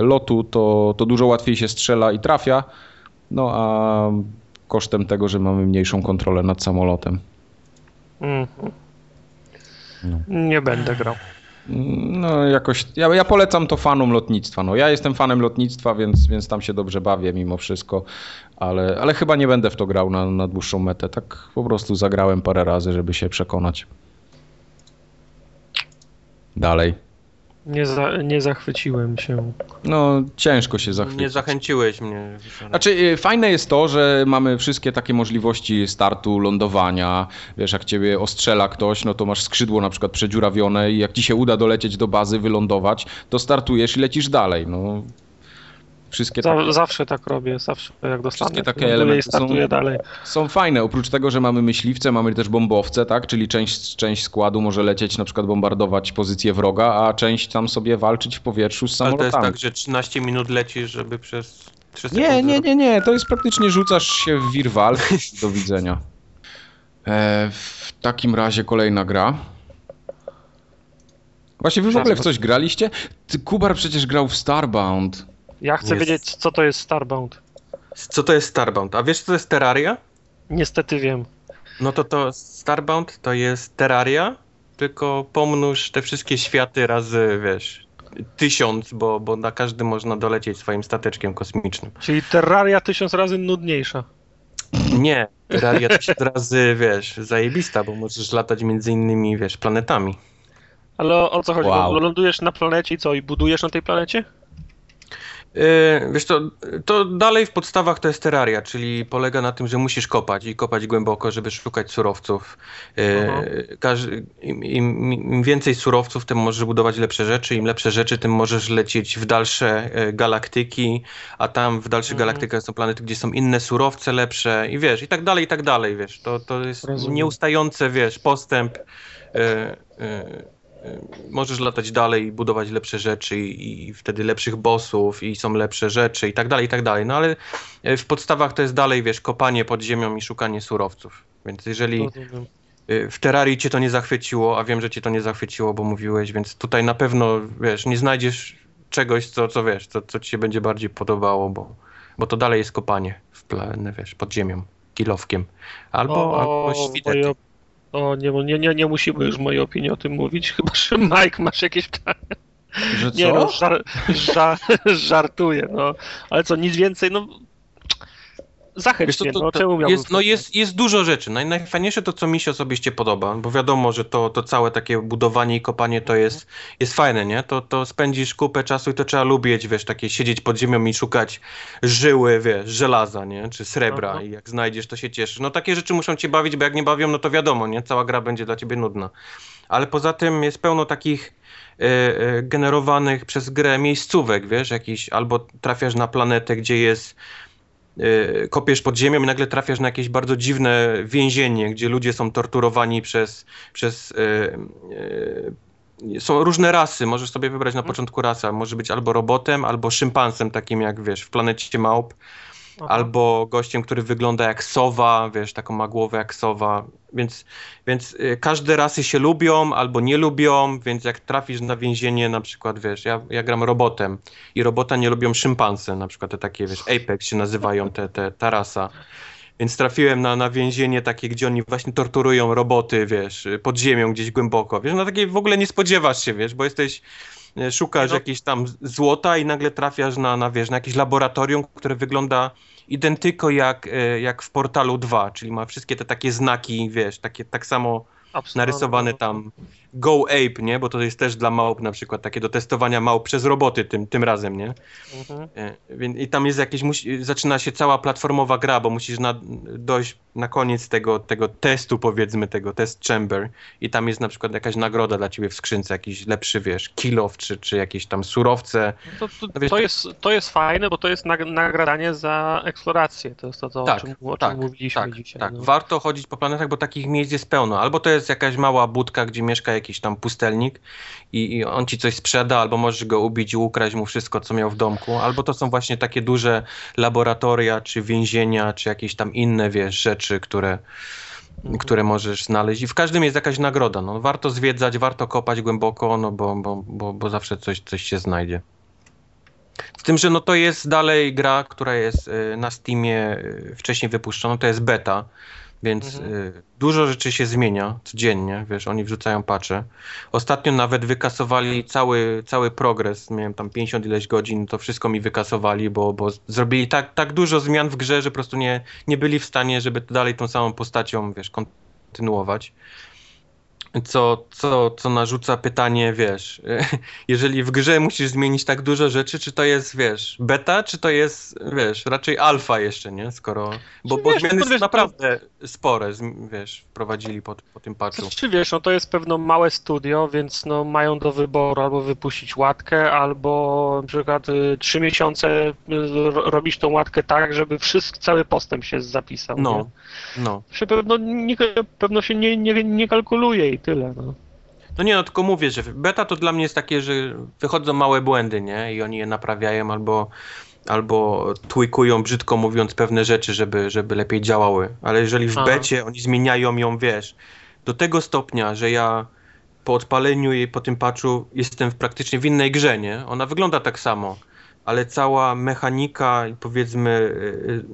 lotu, to, to dużo łatwiej się strzela i trafia, no a kosztem tego, że mamy mniejszą kontrolę nad samolotem. Mm. No. Nie będę grał. No jakoś, ja, ja polecam to fanom lotnictwa. No, ja jestem fanem lotnictwa, więc, więc tam się dobrze bawię mimo wszystko, ale, ale chyba nie będę w to grał na, na dłuższą metę. Tak po prostu zagrałem parę razy, żeby się przekonać. Dalej. Nie, za, nie zachwyciłem się. No, ciężko się zachwycić. Nie zachęciłeś mnie. Znaczy, y, fajne jest to, że mamy wszystkie takie możliwości startu, lądowania. Wiesz, jak ciebie ostrzela ktoś, no to masz skrzydło na przykład przedziurawione i jak ci się uda dolecieć do bazy, wylądować, to startujesz i lecisz dalej. No, Wszystkie takie, zawsze tak robię, zawsze jak dostanę. Wszystkie takie elementy są, dalej. są fajne. Oprócz tego, że mamy myśliwce, mamy też bombowce, tak? Czyli część, część składu może lecieć, na przykład bombardować pozycję wroga, a część tam sobie walczyć w powietrzu z samolotami. Ale to jest tak, że 13 minut lecisz, żeby przez 3 Nie, nie, nie, nie. To jest praktycznie rzucasz się w wir walki. Do widzenia. E, w takim razie kolejna gra. Właśnie wy w ogóle w coś graliście? Ty, Kubar przecież grał w Starbound. Ja chcę wiedzieć, co to jest Starbound. Co to jest Starbound? A wiesz, co to jest Terraria? Niestety wiem. No to to Starbound to jest Terraria, tylko pomnóż te wszystkie światy razy, wiesz, tysiąc, bo, bo na każdy można dolecieć swoim stateczkiem kosmicznym. Czyli Terraria tysiąc razy nudniejsza. Nie, Terraria tysiąc razy, wiesz, zajebista, bo możesz latać między innymi, wiesz, planetami. Ale o, o co chodzi? Wow. Lądujesz na planecie i co? I budujesz na tej planecie? Yy, wiesz to, to dalej w podstawach to jest terraria, czyli polega na tym, że musisz kopać i kopać głęboko, żeby szukać surowców. Yy, każdy, im, im, im, więcej surowców, tym możesz budować lepsze rzeczy. Im lepsze rzeczy, tym możesz lecieć w dalsze yy, galaktyki, a tam w dalszych mhm. galaktykach są planety, gdzie są inne surowce lepsze i wiesz, i tak dalej, i tak dalej, wiesz. To, to jest Rozumiem. nieustający, wiesz, postęp. Y, możesz latać dalej i budować lepsze rzeczy i, i, wtedy lepszych bossów i są lepsze rzeczy i tak dalej, i tak dalej. No ale y, w podstawach to jest dalej, wiesz, kopanie pod ziemią i szukanie surowców. Więc jeżeli y, w Terrarii cię to nie zachwyciło, a wiem, że cię to nie zachwyciło, bo mówiłeś, więc tutaj na pewno, wiesz, nie znajdziesz czegoś, co, co wiesz, co, co ci się będzie bardziej podobało, bo, bo to dalej jest kopanie w plany, wiesz, pod ziemią, kilowkiem. Albo, o, albo świdety. O, nie, nie, nie, nie musimy już mojej opinii o tym mówić, chyba że Mike masz jakieś pytania. Że co? Nie no, żar, żar, żartuję, no. Ale co, nic więcej, no Zachęć mnie, to, no, czemu jest, no jest, jest dużo rzeczy. Naj, najfajniejsze to, co mi się osobiście podoba, bo wiadomo, że to, to całe takie budowanie i kopanie to jest, jest fajne, nie? To, to spędzisz kupę czasu i to trzeba lubić, wiesz, takie siedzieć pod ziemią i szukać żyły, wiesz, żelaza, nie? Czy srebra Aha. i jak znajdziesz, to się cieszysz. No takie rzeczy muszą cię bawić, bo jak nie bawią, no to wiadomo, nie? Cała gra będzie dla ciebie nudna. Ale poza tym jest pełno takich y, y, generowanych przez grę miejscówek, wiesz, jakiś, albo trafiasz na planetę, gdzie jest kopiesz pod ziemią i nagle trafiasz na jakieś bardzo dziwne więzienie, gdzie ludzie są torturowani przez, przez yy, yy, są różne rasy, możesz sobie wybrać na mhm. początku rasę, może być albo robotem, albo szympansem takim jak wiesz, w planecie małp, Albo gościem, który wygląda jak sowa, wiesz, taką ma głowę jak sowa, więc, więc y, każde rasy się lubią albo nie lubią, więc jak trafisz na więzienie na przykład, wiesz, ja, ja gram robotem i robota nie lubią szympanse, na przykład te takie, wiesz, Apex się nazywają, te, te, ta rasa. Więc trafiłem na, na więzienie takie, gdzie oni właśnie torturują roboty, wiesz, pod ziemią gdzieś głęboko. Wiesz, na takie w ogóle nie spodziewasz się, wiesz, bo jesteś szukasz no. jakieś tam złota i nagle trafiasz na, na, wiesz, na jakieś laboratorium, które wygląda identyko jak, e, jak w Portalu 2, czyli ma wszystkie te takie znaki, wiesz, takie tak samo Absolutnie. narysowane tam Go Ape, nie? Bo to jest też dla małp na przykład takie do testowania małp przez roboty tym, tym razem, nie? Mhm. E, I tam jest jakieś, musi, zaczyna się cała platformowa gra, bo musisz na, dojść na koniec tego, tego testu, powiedzmy, tego test chamber i tam jest na przykład jakaś nagroda dla ciebie w skrzynce, jakiś lepszy, wiesz, kilow, czy, czy jakieś tam surowce. No to, to, no wiesz, to, jest, to jest fajne, bo to jest nagradanie za eksplorację, to jest to, to tak, o czym, o czym tak, mówiliśmy tak, dzisiaj. Tak, no. warto chodzić po planetach, bo takich miejsc jest pełno. Albo to jest jakaś mała budka, gdzie mieszka jakiś tam pustelnik i, i on ci coś sprzeda, albo możesz go ubić i ukraść mu wszystko, co miał w domku, albo to są właśnie takie duże laboratoria, czy więzienia, czy jakieś tam inne, wiesz, rzeczy, które które możesz znaleźć i w każdym jest jakaś nagroda. No, warto zwiedzać, warto kopać głęboko, no bo, bo, bo, bo zawsze coś, coś się znajdzie. Z tym, że no to jest dalej gra, która jest y, na Steamie y, wcześniej wypuszczona, to jest beta, Więc mhm. y, dużo rzeczy się zmienia codziennie, wiesz, oni wrzucają patche. Ostatnio nawet wykasowali cały, cały progres, miałem tam 50 ileś godzin, to wszystko mi wykasowali, bo, bo zrobili tak, tak dużo zmian w grze, że po prostu nie, nie byli w stanie, żeby dalej tą samą postacią, wiesz, kontynuować co, co, co narzuca pytanie, wiesz, jeżeli w grze musisz zmienić tak dużo rzeczy, czy to jest, wiesz, beta, czy to jest, wiesz, raczej alfa jeszcze, nie? Skoro, bo, bo wiesz, zmiany są naprawdę spore, wiesz, wprowadzili po, po tym patchu. Czy wiesz, no to jest pewno małe studio, więc no mają do wyboru albo wypuścić łatkę, albo na przykład y, trzy miesiące y, robić tą łatkę tak, żeby wszystko, cały postęp się zapisał. No, nie? no. Pewno, nie, pewno się nie, nie, nie kalkuluje tyle. No. No nie, no tylko mówię, że beta to dla mnie jest takie, że wychodzą małe błędy, nie? I oni je naprawiają albo, albo tweakują, brzydko mówiąc, pewne rzeczy, żeby, żeby lepiej działały. Ale jeżeli w Aha. becie oni zmieniają ją, wiesz, do tego stopnia, że ja po odpaleniu jej, po tym patchu jestem praktycznie w innej grze, nie? Ona wygląda tak samo, ale cała mechanika i powiedzmy y, y,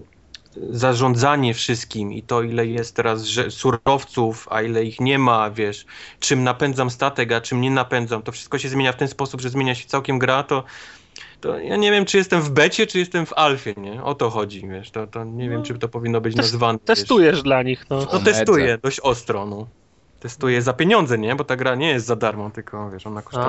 zarządzanie wszystkim i to, ile jest teraz surowców, a ile ich nie ma, wiesz, czym napędzam statek, a czym nie napędzam, to wszystko się zmienia w ten sposób, że zmienia się całkiem gra, to, to ja nie wiem, czy jestem w becie, czy jestem w alfie, nie? O to chodzi, wiesz, to, to nie no, wiem, czy to powinno być nazwane. Testujesz wiesz. dla nich, no. No testuję, dość ostro, no. Testuję za pieniądze, nie? Bo ta gra nie jest za darmo, tylko, wiesz, ona kosztuje.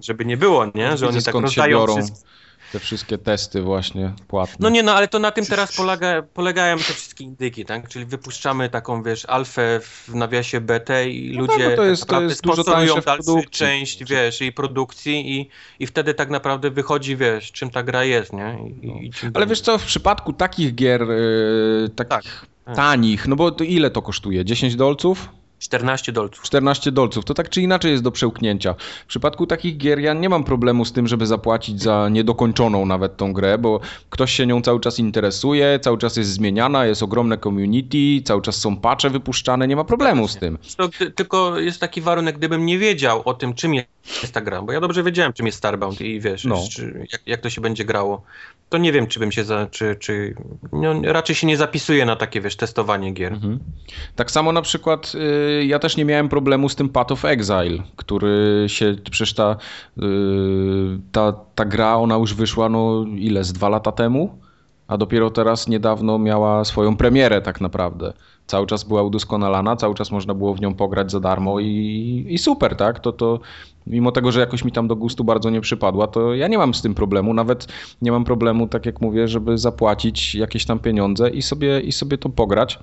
Żeby nie było, nie? Że oni tak rozdają wszystko te wszystkie testy właśnie płatne. No nie, no ale to na tym teraz polega, polegają te wszystkie indyki, tak? Czyli wypuszczamy taką, wiesz, alfę w nawiasie BT i no ludzie tak, to jest, to jest sponsorują dalszą część, wiesz, i produkcji i, i wtedy tak naprawdę wychodzi, wiesz, czym ta gra jest, nie? I, no. i ale wiesz co, w przypadku takich gier, yy, takich tak. tanich, no bo to ile to kosztuje? 10 dolców? 14 dolców. 14 dolców. To tak czy inaczej jest do przełknięcia. W przypadku takich gier ja nie mam problemu z tym, żeby zapłacić za niedokończoną nawet tą grę, bo ktoś się nią cały czas interesuje, cały czas jest zmieniana, jest ogromne community, cały czas są patche wypuszczane, nie ma problemu z tym. To, tylko jest taki warunek, gdybym nie wiedział o tym, czym jest ta gra, bo ja dobrze wiedziałem, czym jest Starbound i wiesz, no. czy, jak, jak to się będzie grało to nie wiem, czy bym się, za, czy, czy no, raczej się nie zapisuje na takie, wiesz, testowanie gier. Mhm. Tak samo na przykład y, ja też nie miałem problemu z tym Path of Exile, który się, przecież ta, y, ta, ta gra, ona już wyszła, no ile, z dwa lata temu? A dopiero teraz niedawno miała swoją premierę tak naprawdę cały czas była udoskonalana, cały czas można było w nią pograć za darmo i, i super, tak? To, to mimo tego, że jakoś mi tam do gustu bardzo nie przypadła, to ja nie mam z tym problemu, nawet nie mam problemu, tak jak mówię, żeby zapłacić jakieś tam pieniądze i sobie, i sobie to pograć.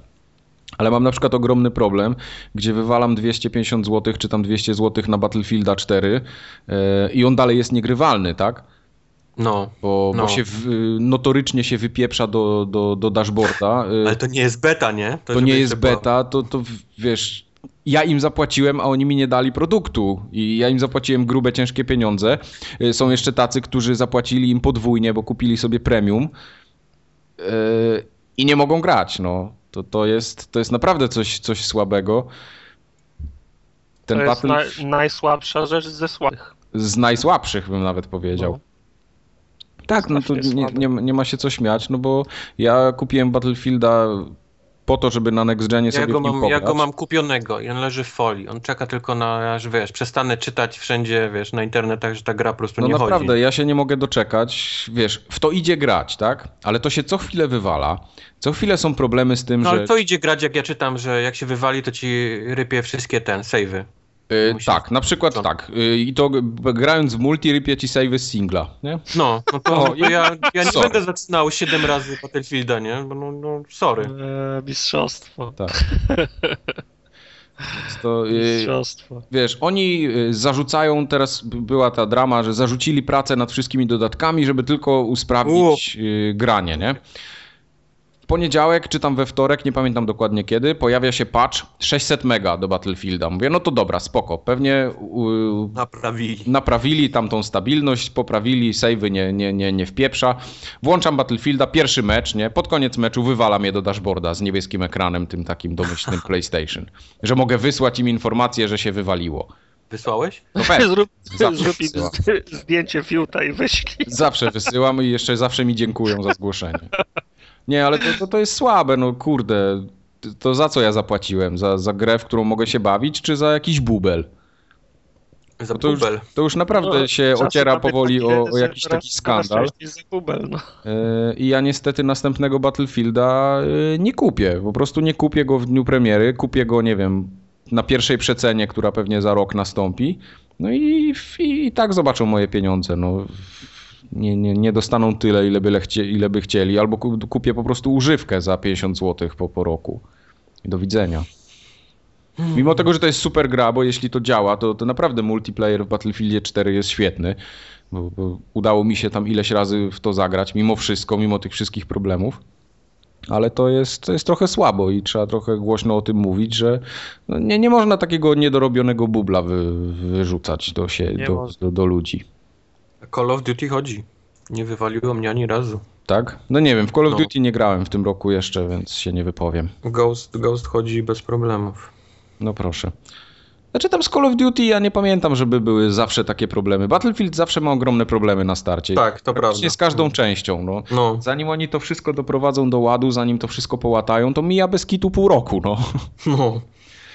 Ale mam na przykład ogromny problem, gdzie wywalam 250 zł czy tam 200 zł na Battlefielda 4 yy, i on dalej jest niegrywalny, tak? No, bo, no. bo się w, notorycznie się wypieprza do, do, do dashboarda. Y, Ale to nie jest beta, nie? To, to nie jest beta, to, to wiesz, ja im zapłaciłem, a oni mi nie dali produktu i ja im zapłaciłem grube, ciężkie pieniądze. Y, są jeszcze tacy, którzy zapłacili im podwójnie, bo kupili sobie premium yy, i nie mogą grać, no. To, to, jest, to jest naprawdę coś, coś słabego. Ten to jest battle... najsłabsza rzecz ze słabych. Z najsłabszych bym nawet powiedział. No. Tak, no to nie, nie, nie, ma się co śmiać, no bo ja kupiłem Battlefielda po to, żeby na Next Genie sobie ja go w nim mam, Ja go mam kupionego i on leży w folii. On czeka tylko na, aż wiesz, przestanę czytać wszędzie, wiesz, na internetach, że ta gra po prostu no nie naprawdę, chodzi. naprawdę, ja się nie mogę doczekać, wiesz, w to idzie grać, tak? Ale to się co chwilę wywala. Co chwilę są problemy z tym, no, że... No ale to idzie grać, jak ja czytam, że jak się wywali, to ci rypie wszystkie ten, savey. Yy, tak, na przykład no. tak. Yy, I to grając w multi rypie ci save z singla, nie? No, no to no, ja, ja nie sorry. będę zaczynał 7 razy Battlefielda, nie? Bo no, no sorry. Eee, mistrzostwo. Tak. To, yy, wiesz, oni zarzucają, teraz była ta drama, że zarzucili pracę nad wszystkimi dodatkami, żeby tylko usprawnić granie, nie? Poniedziałek, czy tam we wtorek, nie pamiętam dokładnie kiedy, pojawia się patch 600 mega do Battlefielda. Mówię, no to dobra, spoko. Pewnie naprawili. naprawili tam tą stabilność, poprawili, savey nie, nie, nie, nie wpieprza. Włączam Battlefielda, pierwszy mecz, nie? Pod koniec meczu wywalam je do dashboarda z niebieskim ekranem, tym takim domyślnym PlayStation. Że mogę wysłać im informację, że się wywaliło. Wysłałeś? No pewnie. Zrób, zrób im zdjęcie fiuta i wyślij. Zawsze wysyłam i jeszcze zawsze mi dziękują za zgłoszenie. Nie, ale to, to, to jest słabe, no kurde. to za co ja zapłaciłem? Za, za grę, w którą mogę się bawić, czy za jakiś bubel? Za to, już, to już naprawdę no, się ociera powoli o, o, jakiś taki skandal. Bubel, no. E, I ja niestety następnego Battlefielda e, nie kupię. Po prostu nie kupię go w dniu premiery. Kupię go, nie wiem, na pierwszej przecenie, która pewnie za rok nastąpi. No i, i, i tak zobaczą moje pieniądze. No, nie, nie, nie dostaną tyle, ile by, chcie, ile by chcieli, albo kupię po prostu używkę za 50 zł po, po roku. Do widzenia. Mimo tego, że to jest super gra, bo jeśli to działa, to, to naprawdę multiplayer w Battlefieldzie 4 jest świetny. Bo, bo udało mi się tam ileś razy w to zagrać, mimo wszystko, mimo tych wszystkich problemów. Ale to jest, to jest trochę słabo i trzeba trochę głośno o tym mówić, że no nie, nie można takiego niedorobionego bubla wy, wyrzucać do, się, do, do, do ludzi. Call of Duty chodzi. Nie wywaliło mnie ani razu. Tak? No nie wiem, w Call of no. Duty nie grałem w tym roku jeszcze, więc się nie wypowiem. Ghost, Ghost chodzi bez problemów. No proszę. Znaczy tam z Call of Duty ja nie pamiętam, żeby były zawsze takie problemy. Battlefield zawsze ma ogromne problemy na starcie. Tak, to prawda. z każdą no. częścią. No. no. Zanim oni to wszystko doprowadzą do ładu, zanim to wszystko połatają, to mija bez kitu pół roku. No. no.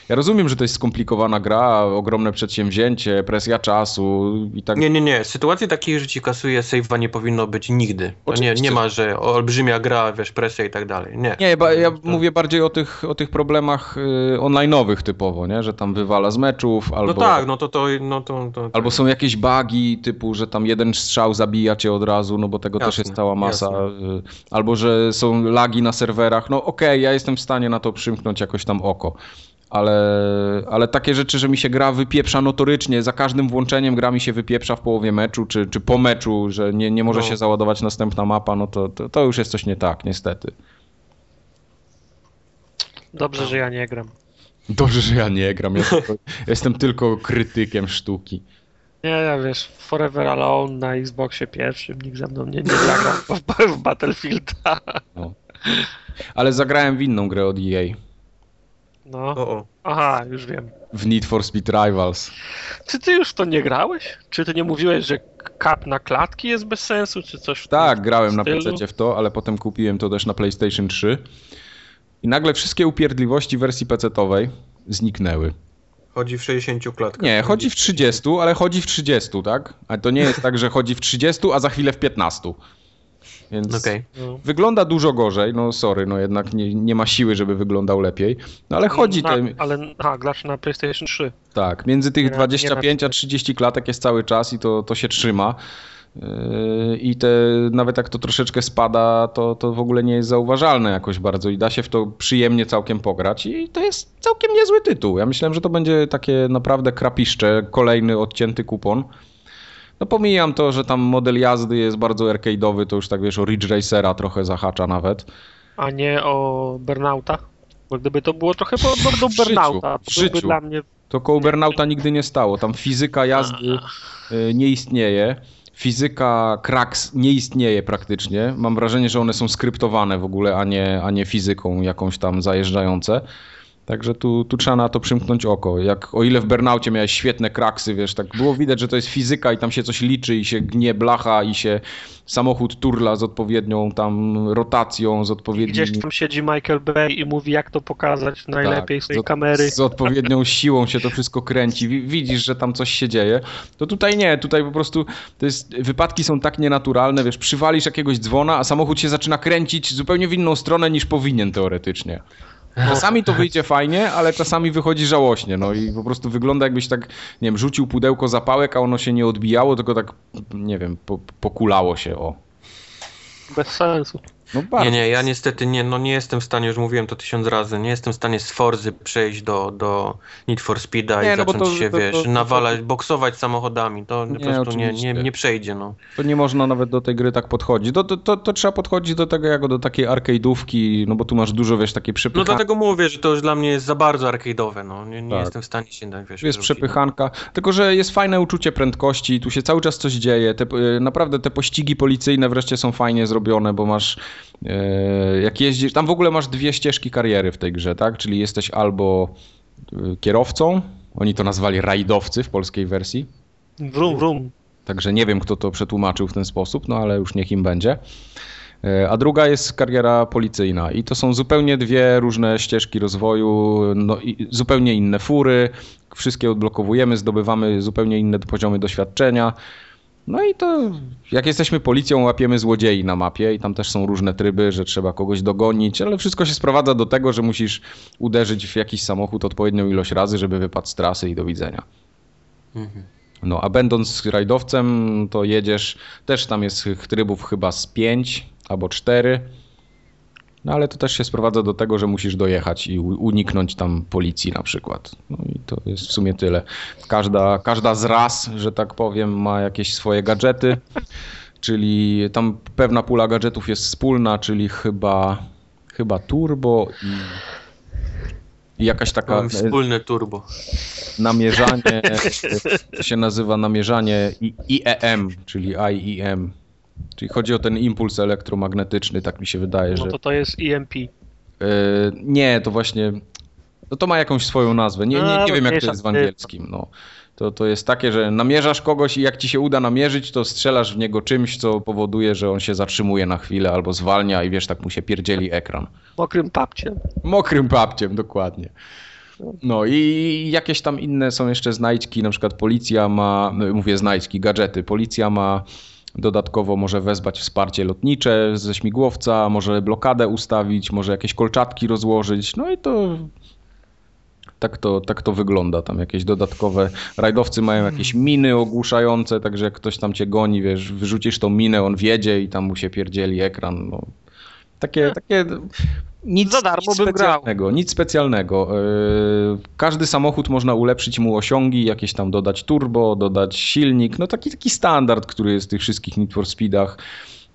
Ja rozumiem, że to jest skomplikowana gra, ogromne przedsięwzięcie, presja czasu i tak. Nie, nie, nie. Sytuacji takiej, że ci kasuje save'a nie powinno być nigdy. nie, nie ma, że olbrzymia gra, wiesz, presja i tak dalej. Nie. Nie, ja, ja mówię bardziej o tych, o tych problemach y, online'owych typowo, nie? Że tam wywala z meczów albo... No tak, no to to... No to, to, albo są jakieś bugi typu, że tam jeden strzał zabija cię od razu, no bo tego jasne, też jest cała masa. Jasne. Albo, że są lagi na serwerach. No okej, okay, ja jestem w stanie na to przymknąć jakoś tam oko ale, ale takie rzeczy, że mi się gra wypieprza notorycznie, za każdym włączeniem gra mi się wypieprza w połowie meczu, czy, czy po meczu, że nie, nie może no. się załadować następna mapa, no to, to, to już jest coś nie tak, niestety. Dobrze, że ja nie gram. Dobrze, że ja nie gram. Ja tylko, jestem tylko krytykiem sztuki. Nie, ja wiesz, Forever Alone na Xboxie pierwszym, nikt ze mną nie, nie zagrał w, w Battlefielda. No. Ale zagrałem w inną grę od EA. No. O, o. Aha, już wiem. W Need for Speed Rivals. Czy ty już to nie grałeś? Czy ty nie mówiłeś, że kap na klatki jest bez sensu, czy coś w Tak, grałem stylu? na PC w to, ale potem kupiłem to też na PlayStation 3. I nagle wszystkie upierdliwości wersji PC-owej zniknęły. Chodzi w 60 klatkach. Nie, chodzi w 30, ale chodzi w 30, tak? A to nie jest tak, że chodzi w 30, a za chwilę w 15. Więc okay. No. wygląda dużo gorzej, no sorry, no jednak nie, nie ma siły, żeby wyglądał lepiej. No ale chodzi... Na, Ale a, gracz na PlayStation 3. Tak, między tych nie 25 a 30 klatek jest cały czas i to, to się trzyma. Yy, I te, nawet jak to troszeczkę spada, to, to w ogóle nie jest zauważalne jakoś bardzo i da się w to przyjemnie całkiem pograć i to jest całkiem niezły tytuł. Ja myślałem, że to będzie takie naprawdę krapiszcze, kolejny odcięty kupon. No pomijam to, że tam model jazdy jest bardzo arcade'owy, to już tak wiesz, o Ridge Racera trochę zahacza nawet. A nie o Burnouta? Bo gdyby to było trochę podobne do Burnouta, to życiu. dla mnie... To koło Burnouta nigdy nie stało. Tam fizyka jazdy y, nie istnieje. Fizyka cracks nie istnieje praktycznie. Mam wrażenie, że one są skryptowane w ogóle, a nie, a nie fizyką jakąś tam zajeżdżające. Także tu, tu trzeba na to przymknąć oko. Jak o ile w Bernaucie miałeś świetne kraksy, wiesz, tak było widać, że to jest fizyka i tam się coś liczy i się gnie blacha i się samochód turla z odpowiednią tam rotacją, z odpowiednim... Gdzieś tam siedzi Michael Bay i mówi jak to pokazać najlepiej tak, z tej kamery. Z odpowiednią siłą się to wszystko kręci. Widzisz, że tam coś się dzieje. To tutaj nie, tutaj po prostu to jest, wypadki są tak nienaturalne, wiesz, przywalisz jakiegoś dzwona, a samochód się zaczyna kręcić zupełnie w inną stronę niż powinien teoretycznie. Czasami to wyjdzie fajnie, ale czasami wychodzi żałośnie, no i po prostu wygląda jakbyś tak, nie wiem, rzucił pudełko zapałek, a ono się nie odbijało, tylko tak, nie wiem, po, pokulało się, o. Bez sensu. No nie, nie, ja niestety nie, no nie jestem w stanie, już mówiłem to tysiąc razy, nie jestem w stanie z Forzy przejść do, do Need for Speeda nie, i no zacząć to, się, to, wiesz, to, nawalać, boksować samochodami. To nie, po prostu nie, nie, nie przejdzie, no. To nie można nawet do tej gry tak podchodzić. To, to, to, trzeba podchodzić do tego jako do takiej arcade'ówki, no bo tu masz dużo, wiesz, takie przepychanki. No dlatego mówię, że to już dla mnie jest za bardzo arcade'owe, no. Nie, nie tak. jestem w stanie się, tak, wiesz... Jest przepychanka, tylko że jest fajne uczucie prędkości, tu się cały czas coś dzieje, te, y, naprawdę te pościgi policyjne wreszcie są fajnie zrobione, bo masz jak jeździsz, tam w ogóle masz dwie ścieżki kariery w tej grze, tak? Czyli jesteś albo e, kierowcą, oni to nazwali rajdowcy w polskiej wersji. Wrum, wrum. Także nie wiem, kto to przetłumaczył w ten sposób, no ale już niech im będzie. E, a druga jest kariera policyjna i to są zupełnie dwie różne ścieżki rozwoju, no, zupełnie inne fury, wszystkie odblokowujemy, zdobywamy zupełnie inne poziomy doświadczenia. No i to jak jesteśmy policją, łapiemy złodziei na mapie i tam też są różne tryby, że trzeba kogoś dogonić, ale wszystko się sprowadza do tego, że musisz uderzyć w jakiś samochód odpowiednią ilość razy, żeby wypadł z trasy i do widzenia. Mhm. No a będąc rajdowcem, to jedziesz, też tam jest trybów chyba z 5 albo 4. No ale to też się sprowadza do tego, że musisz dojechać i uniknąć tam policji na przykład. No i to jest w sumie tyle. Każda, każda z ras, że tak powiem, ma jakieś swoje gadżety, czyli tam pewna pula gadżetów jest wspólna, czyli chyba, chyba turbo i, i jakaś taka... Wspólne turbo. Namierzanie, to się nazywa namierzanie IEM, czyli IEM Czyli chodzi o ten impuls elektromagnetyczny, tak mi się wydaje, no że... No to to jest EMP. Yy, nie, to właśnie... No to ma jakąś swoją nazwę. Nie, nie, nie wiem, jak to jest w angielskim. No. To, to jest takie, że namierzasz kogoś i jak ci się uda namierzyć, to strzelasz w niego czymś, co powoduje, że on się zatrzymuje na chwilę albo zwalnia i wiesz, tak mu się pierdzieli ekran. Mokrym papciem. Mokrym papciem, dokładnie. No i jakieś tam inne są jeszcze znajdźki, na przykład policja ma, mówię znajdźki, gadżety. Policja ma Dodatkowo może wezwać wsparcie lotnicze ze śmigłowca, może blokadę ustawić, może jakieś kolczatki rozłożyć. No i to tak to, tak to wygląda. Tam jakieś dodatkowe rajdowcy mają jakieś miny ogłuszające, także jak ktoś tam cię goni, wiesz, wyrzucisz tą minę, on wiedzie i tam mu się pierdzieli ekran. No. Takie, takie nic, Za darmo nic specjalnego, grał. nic specjalnego. E, każdy samochód można ulepszyć mu osiągi, jakieś tam dodać turbo, dodać silnik, no taki, taki standard, który jest w tych wszystkich Need for Speedach.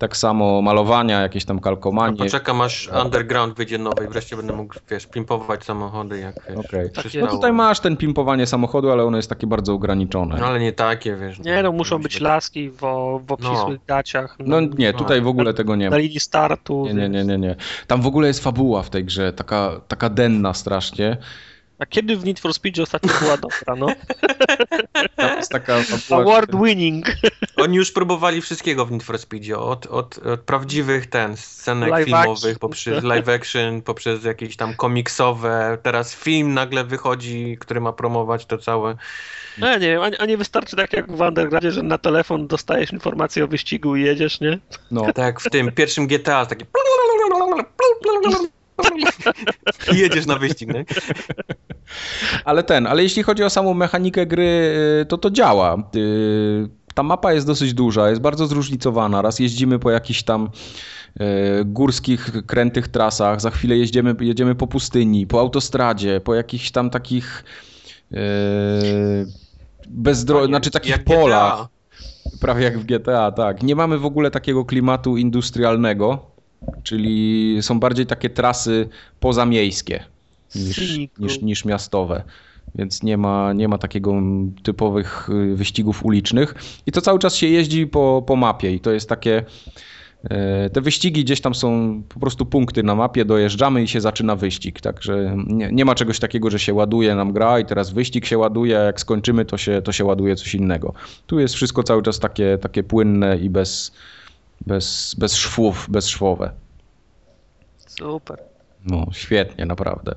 Tak samo malowania, jakieś tam kalkomanie. No poczekam aż Underground wyjdzie nowy i wreszcie będę mógł, wiesz, pimpować samochody jak, wiesz, okay. No tutaj masz ten pimpowanie samochodu, ale ono jest takie bardzo ograniczone. No ale nie takie, wiesz. Nie, no muszą być laski w, w obcisłych no. gaciach. No, no nie, tutaj no. w ogóle tego nie ma. Na linii startu. Nie, nie, nie, nie, nie. Tam w ogóle jest fabuła w tej grze, taka, taka denna strasznie. A kiedy w Need for Speed ostatnio była dobra, no? To jest taka Award winning. Oni już próbowali wszystkiego w Need for Speedzie, od, od, od prawdziwych ten, scenek live filmowych, action. poprzez live action, poprzez jakieś tam komiksowe, teraz film nagle wychodzi, który ma promować to całe. No nie wiem, a nie wystarczy tak jak w Undergroundzie, że na telefon dostajesz informację o wyścigu i jedziesz, nie? No. Tak, w tym pierwszym GTA, takie i jedziesz na wyścig, nie? Ale ten, ale jeśli chodzi o samą mechanikę gry, y, to to działa. Y, ta mapa jest dosyć duża, jest bardzo zróżnicowana. Raz jeździmy po jakichś tam y, górskich, krętych trasach, za chwilę jedziemy, jedziemy po pustyni, po autostradzie, po jakichś tam takich bezdro... znaczy takich polach. Prawie jak w GTA, tak. Nie mamy w ogóle takiego klimatu industrialnego, czyli są bardziej takie trasy pozamiejskie niż, niż, niż miastowe. Więc nie ma, nie ma takiego typowych y, wyścigów ulicznych. I to cały czas się jeździ po, po mapie i to jest takie. E, te wyścigi gdzieś tam są po prostu punkty na mapie, dojeżdżamy i się zaczyna wyścig. Także nie, nie ma czegoś takiego, że się ładuje nam gra i teraz wyścig się ładuje, a jak skończymy, to się, to się ładuje coś innego. Tu jest wszystko cały czas takie, takie płynne i bez, bez, bez szwów, bezszwowe. Super. No, świetnie, naprawdę.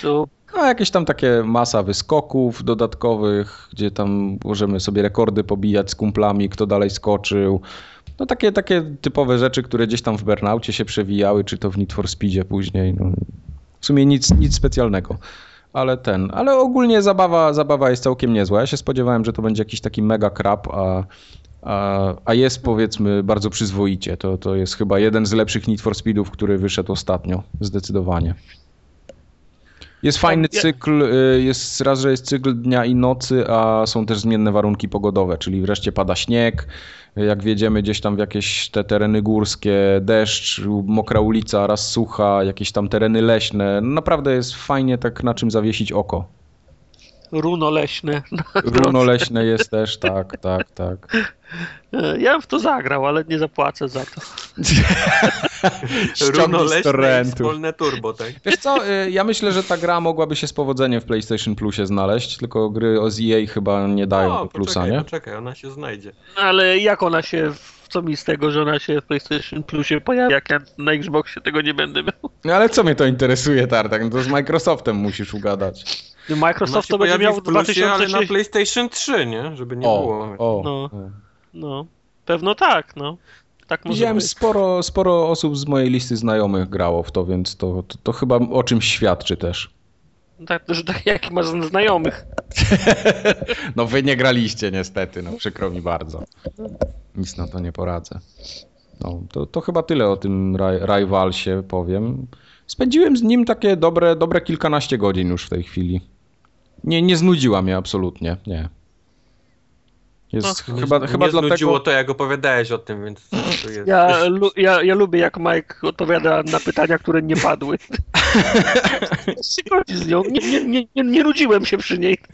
Super. No, jakieś tam takie masa wyskoków dodatkowych, gdzie tam możemy sobie rekordy pobijać z kumplami, kto dalej skoczył. No takie, takie typowe rzeczy, które gdzieś tam w Burnaucie się przewijały, czy to w Need for Speedzie później. No, w sumie nic, nic specjalnego. Ale ten, ale ogólnie zabawa, zabawa jest całkiem niezła. Ja się spodziewałem, że to będzie jakiś taki mega krap, a a, a jest powiedzmy bardzo przyzwoicie. To, to jest chyba jeden z lepszych Need for Speedów, który wyszedł ostatnio, zdecydowanie. Jest fajny cykl, y, jest raz, że jest cykl dnia i nocy, a są też zmienne warunki pogodowe, czyli wreszcie pada śnieg, jak wjedziemy gdzieś tam w jakieś te tereny górskie, deszcz, mokra ulica, raz sucha, jakieś tam tereny leśne. Naprawdę jest fajnie tak na czym zawiesić oko. Runo leśne. Runo leśne jest też, tak, tak, tak. Ja bym w to zagrał, ale nie zapłacę za to. Runo leśne wspólne turbo, tak? Wiesz co, y, ja myślę, że ta gra mogłaby się z powodzeniem w PlayStation Plusie znaleźć, tylko gry z EA chyba nie dają no, do plusa, poczekaj, nie? Poczekaj, ona się znajdzie. Ale jak ona się co mi z tego, że ona się w PlayStation Plusie pojawia, jak ja na Xboxie tego nie będę miał. No ale co mnie to interesuje, Tartak? No to z Microsoftem musisz ugadać. Microsoft to będzie miał w 2000... ale na PlayStation 3, nie? Żeby nie o, było. O, no, no, pewno tak, no. Tak Widziałem sporo, sporo osób z mojej listy znajomych grało w to, więc to, to, to chyba o czymś świadczy też. Tak, że tak jak masz znajomych. no wy nie graliście niestety, no przykro mi bardzo. Nic na to nie poradzę. No, to, to chyba tyle o tym Rivalsie powiem. Spędziłem z nim takie dobre, dobre kilkanaście godzin już w tej chwili. Nie, nie znudziła mnie absolutnie, nie. Jest no, chyba, nie, chyba nie dlatego... znudziło to, jak opowiadałeś o tym, więc to jest... Ja, lu, ja, ja lubię, jak Mike odpowiada na pytania, które nie padły. z nią. Nie, nie, nie, nie, nie nudziłem się przy niej.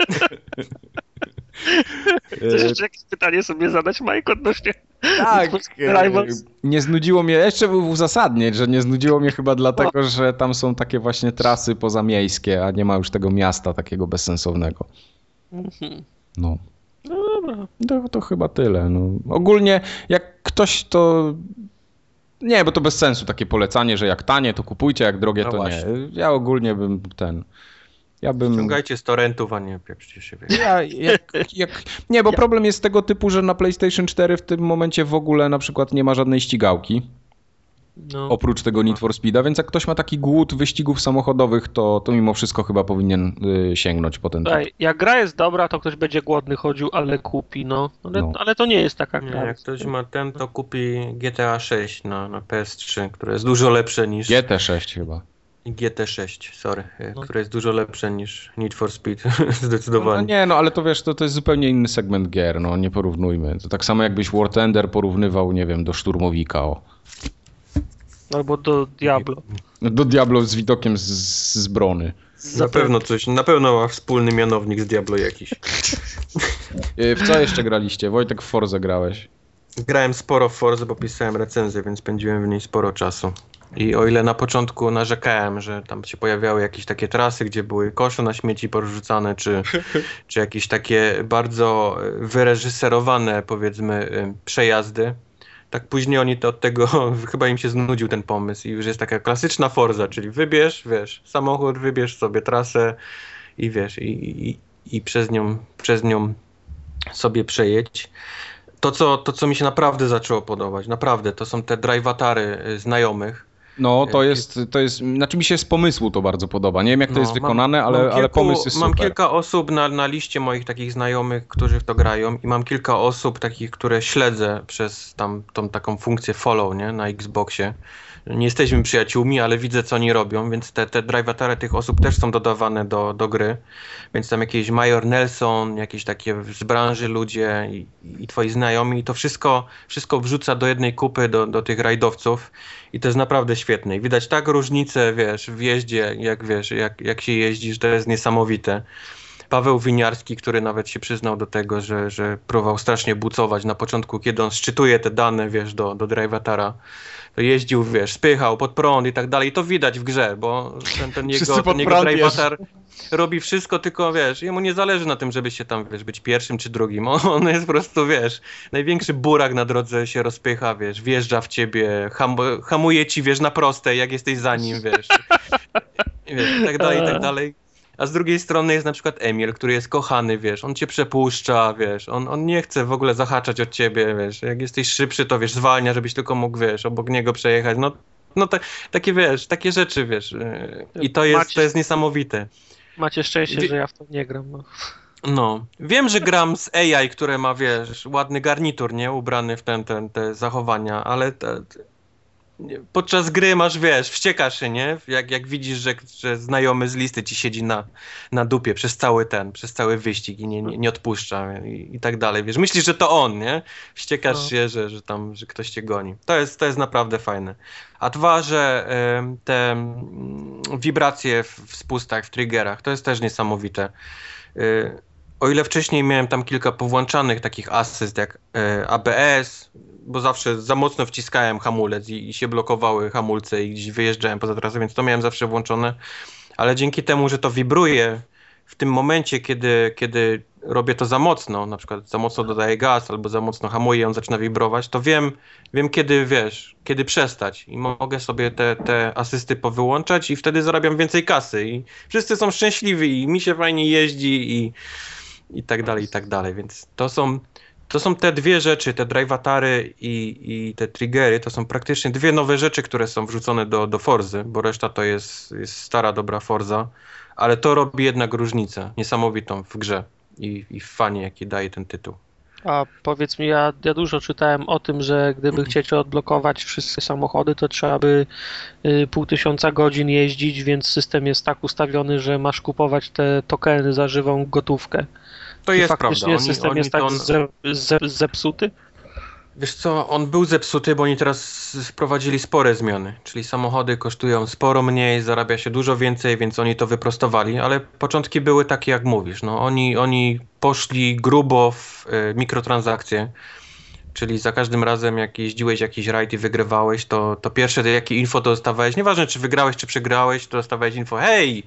Chcesz jeszcze jakieś pytanie sobie zadać, Mike, odnośnie Tak, e, nie znudziło mnie, jeszcze uzasadnieć, że nie znudziło mnie chyba dlatego, o. że tam są takie właśnie trasy pozamiejskie, a nie ma już tego miasta takiego bezsensownego. Mhm. No. No dobra. To, to chyba tyle. No. Ogólnie jak ktoś to... Nie, bo to bez sensu takie polecanie, że jak tanie to kupujcie, jak drogie no to właśnie. nie. Ja ogólnie bym ten... Ja bym... Ściągajcie z torrentów, a nie pieprzcie się. Ja, jak, jak... Nie, bo problem jest tego typu, że na PlayStation 4 w tym momencie w ogóle na przykład nie ma żadnej ścigałki. No. Oprócz tego Need for Speeda, więc jak ktoś ma taki głód wyścigów samochodowych, to, to mimo wszystko chyba powinien y, sięgnąć po ten Ej, Jak gra jest dobra, to ktoś będzie głodny chodził, ale kupi, no. Ale, no. ale to nie jest taka gra. jak ktoś ma ten, to kupi GTA 6 na, na PS3, które jest dużo lepsze niż... GT 6 chyba. GT6, sorry, y, no. które jest dużo lepsze niż Need for Speed, zdecydowanie. No, nie, no ale to wiesz, to, to jest zupełnie inny segment gier, no nie porównujmy. To tak samo jakbyś War Thunder porównywał, nie wiem, do Szturmowika, o. Albo do Diablo. Do Diablo z widokiem z, z brony. Na pewno coś, na pewno ma wspólny mianownik z Diablo jakiś. Y, w co jeszcze graliście? Wojtek w Forze grałeś. Grałem sporo w Forze, bo pisałem recenzję, więc spędziłem w niej sporo czasu. I o ile na początku narzekałem, że tam się pojawiały jakieś takie trasy, gdzie były kosze na śmieci porzucane, czy, czy jakieś takie bardzo wyreżyserowane, powiedzmy, y, przejazdy, tak później oni to od tego, chyba im się znudził ten pomysł i już jest taka klasyczna Forza, czyli wybierz, wiesz, samochód, wybierz sobie trasę i wiesz, i, i, i przez, nią, przez nią sobie przejedź. To co, to, co mi się naprawdę zaczęło podobać, naprawdę, to są te drive-atary y, znajomych, no, to jest, to jest, znaczy mi się z pomysłu to bardzo podoba. Nie wiem jak to no, jest wykonane, mam, ale, mam kilku, ale pomysł jest Mam super. kilka osób na, na liście moich takich znajomych, którzy w to grają i mam kilka osób takich, które śledzę przez tam tą taką funkcję follow, nie, na Xboxie nie jesteśmy przyjaciółmi, ale widzę, co oni robią, więc te, te tych osób też są dodawane do, do gry. Więc tam jakiś Major Nelson, jakieś takie z branży ludzie i, i twoi znajomi, i to wszystko, wszystko wrzuca do jednej kupy do, do tych rajdowców i to jest naprawdę świetne. I widać tak różnicę, wiesz, w jeździe, jak wiesz, jak, jak się jeździ, że to jest niesamowite. Paweł Winiarski, który nawet się przyznał do tego, że, że próbował strasznie bucować na początku, kiedy on szczytuje te dane, wiesz, do, do drivatara jeździł, wiesz, spychał pod prąd i tak dalej. I to widać w grze, bo ten, ten jego, ten jego robi wszystko, tylko wiesz, jemu nie zależy na tym, żeby się tam, wiesz, być pierwszym czy drugim. On jest po prostu, wiesz, największy burak na drodze się rozpycha, wiesz, wjeżdża w ciebie, ham, hamuje ci, wiesz, na proste, jak jesteś za nim, wiesz. wiesz, i tak dalej, i tak dalej. A z drugiej strony jest na przykład Emil, który jest kochany, wiesz, on cię przepuszcza, wiesz, on, on nie chce w ogóle zahaczać od ciebie, wiesz, jak jesteś szybszy, to wiesz, zwalnia, żebyś tylko mógł, wiesz, obok niego przejechać, no, no te, takie, wiesz, takie rzeczy, wiesz, y, i to jest, Macie, to jest niesamowite. Macie szczęście, że ja w to nie gram, no. No, wiem, że gram z AI, które ma, wiesz, ładny garnitur, nie, ubrany w ten, ten, te zachowania, ale te, podczas gry masz, wiesz, wściekasz się, nie? Jak, jak widzisz, że, że znajomy z listy ci siedzi na, na dupie przez cały ten, przez cały wyścig i nie, nie, nie odpuszcza i, i tak dalej, wiesz. Myślisz, że to on, nie? Wściekasz no. się, że, że tam, że ktoś cię goni. To jest, to jest naprawdę fajne. A dwa, że y, te y, wibracje w, w spustach, w triggerach, to jest też niesamowite. Y, o ile wcześniej miałem tam kilka powłączanych takich asyst jak y, ABS, bo zawsze za mocno wciskałem hamulec i, i, się blokowały hamulce i gdzieś wyjeżdżałem poza trasę, więc to miałem zawsze włączone. Ale dzięki temu, że to wibruje w tym momencie, kiedy, kiedy robię to za mocno, na przykład za mocno dodaję gaz albo za mocno hamuję i on zaczyna wibrować, to wiem, wiem kiedy, wiesz, kiedy przestać i mogę sobie te, te asysty powyłączać i wtedy zarabiam więcej kasy i wszyscy są szczęśliwi i mi się fajnie jeździ i, i tak dalej, i tak dalej, więc to są to są te dwie rzeczy, te drivatary i, i te triggery, to są praktycznie dwie nowe rzeczy, które są wrzucone do, do Forzy, bo reszta to jest, jest stara, dobra Forza, ale to robi jednak różnicę niesamowitą w grze i, i w fanie, jaki daje ten tytuł. A powiedz mi, ja, ja dużo czytałem o tym, że gdyby chcieć odblokować wszystkie samochody, to trzeba by y, pół tysiąca godzin jeździć, więc system jest tak ustawiony, że masz kupować te tokeny za żywą gotówkę. To I jest prawda. Oni, system oni jest tak on... ze, ze, zepsuty? Wiesz co, on był zepsuty, bo oni teraz wprowadzili spore zmiany, czyli samochody kosztują sporo mniej, zarabia się dużo więcej, więc oni to wyprostowali, ale początki były takie jak mówisz, no oni, oni poszli grubo w y, mikrotransakcje, czyli za każdym razem jak jeździłeś jakiś rajd i wygrywałeś, to, to pierwsze jakie info dostawałeś, nieważne czy wygrałeś czy przegrałeś, to dostawałeś info, hej,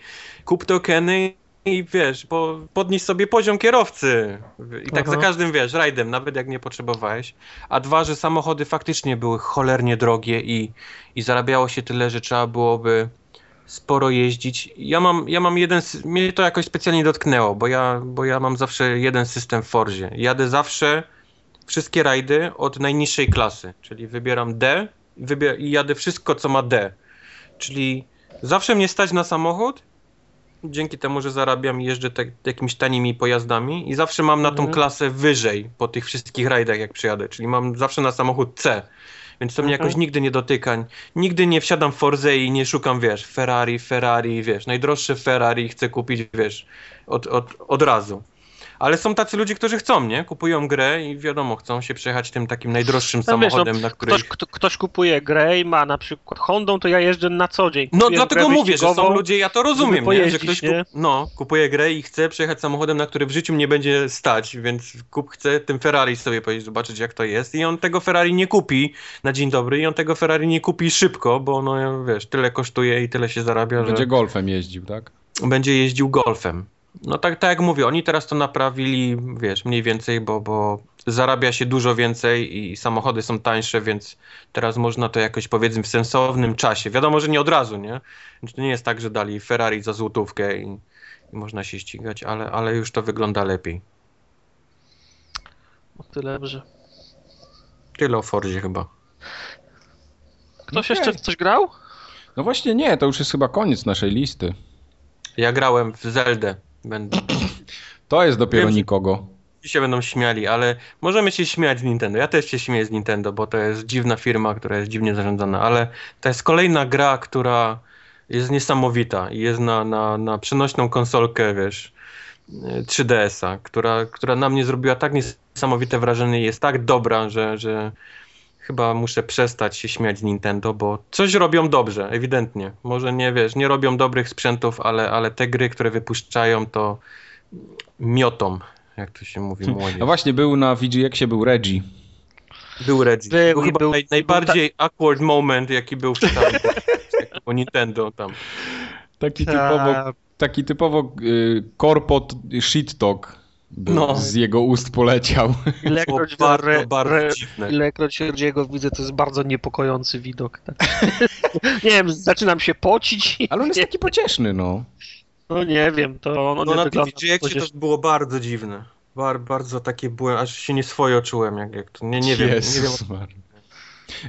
kup tokeny i wiesz, bo podnieś sobie poziom kierowcy. I tak Aha. za każdym, wiesz, rajdem, nawet jak nie potrzebowałeś. A dwa, że samochody faktycznie były cholernie drogie i, i zarabiało się tyle, że trzeba byłoby sporo jeździć. Ja mam, ja mam jeden, mnie to jakoś specjalnie dotknęło, bo ja, bo ja mam zawsze jeden system w Forzie. Jadę zawsze wszystkie rajdy od najniższej klasy, czyli wybieram D wybier i jadę wszystko, co ma D. Czyli zawsze mnie stać na samochód dzięki temu, że zarabiam i jeżdżę tak, jakimiś tanimi pojazdami i zawsze mam na tą mhm. klasę wyżej po tych wszystkich rajdach jak przyjadę, czyli mam zawsze na samochód C. Więc to mnie mhm. jakoś nigdy nie dotyka. Nigdy nie wsiadam w Forze i nie szukam, wiesz, Ferrari, Ferrari, wiesz, najdroższe Ferrari chcę kupić, wiesz, od, od, od razu. Ale są tacy ludzie, którzy chcą, nie? Kupują grę i wiadomo, chcą się przejechać tym takim najdroższym no samochodem, wiesz, no, na której... Ktoś, kto, ktoś kupuje grę i ma na przykład Hondą, to ja jeżdżę na co dzień. No dlatego mówię, że są ludzie, ja to rozumiem, nie? że ktoś nie? Kup, no, kupuje grę i chce przejechać samochodem, na który w życiu nie będzie stać, więc kup chce tym Ferrari sobie powiedzieć, zobaczyć jak to jest i on tego Ferrari nie kupi na dzień dobry i on tego Ferrari nie kupi szybko, bo no wiesz, tyle kosztuje i tyle się zarabia, Będzie że... golfem jeździł, tak? Będzie jeździł golfem. No tak, tak jak mówię, oni teraz to naprawili, wiesz, mniej więcej, bo, bo zarabia się dużo więcej i samochody są tańsze, więc teraz można to jakoś powiedzmy w sensownym czasie. Wiadomo, że nie od razu, nie? To nie jest tak, że dali Ferrari za złotówkę i, i można się ścigać, ale, ale już to wygląda lepiej. O tyle dobrze. Tyle o Fordzie chyba. Ktoś okay. jeszcze coś grał? No właśnie nie, to już jest chyba koniec naszej listy. Ja grałem w Zeldę. Będą. To jest dopiero Wiem, nikogo. się będą śmiali, ale możemy się śmiać z Nintendo. Ja też się śmieję z Nintendo, bo to jest dziwna firma, która jest dziwnie zarządzana, ale to jest kolejna gra, która jest niesamowita i jest na, na, na przenośną konsolkę, wiesz, 3DS-a, która, która na mnie zrobiła tak niesamowite wrażenie i jest tak dobra, że, że chyba muszę przestać się śmiać z Nintendo, bo coś robią dobrze, ewidentnie. Może nie wiesz, nie robią dobrych sprzętów, ale, ale te gry, które wypuszczają, to miotą, jak to się mówi młodzież. A właśnie był na VGX-ie był Reggie. Był Reggie. Był, był chyba był, naj, najbardziej ta... awkward moment, jaki był w o Nintendo tam. Taki typowo, taki typowo y, korpot shit talk no. z jego ust poleciał. Ilekroć, bardzo, re, bardzo re, ilekroć Reggie'ego widzę, to jest bardzo niepokojący widok. Tak. nie wiem, zaczynam się pocić. Ale on jest taki pocieszny, no. No nie wiem, to on no, nie na tym to było bardzo dziwne. Bar, bardzo takie byłem, aż się nie swoje czułem, jak, jak to, nie, nie wiem. Nie wiem.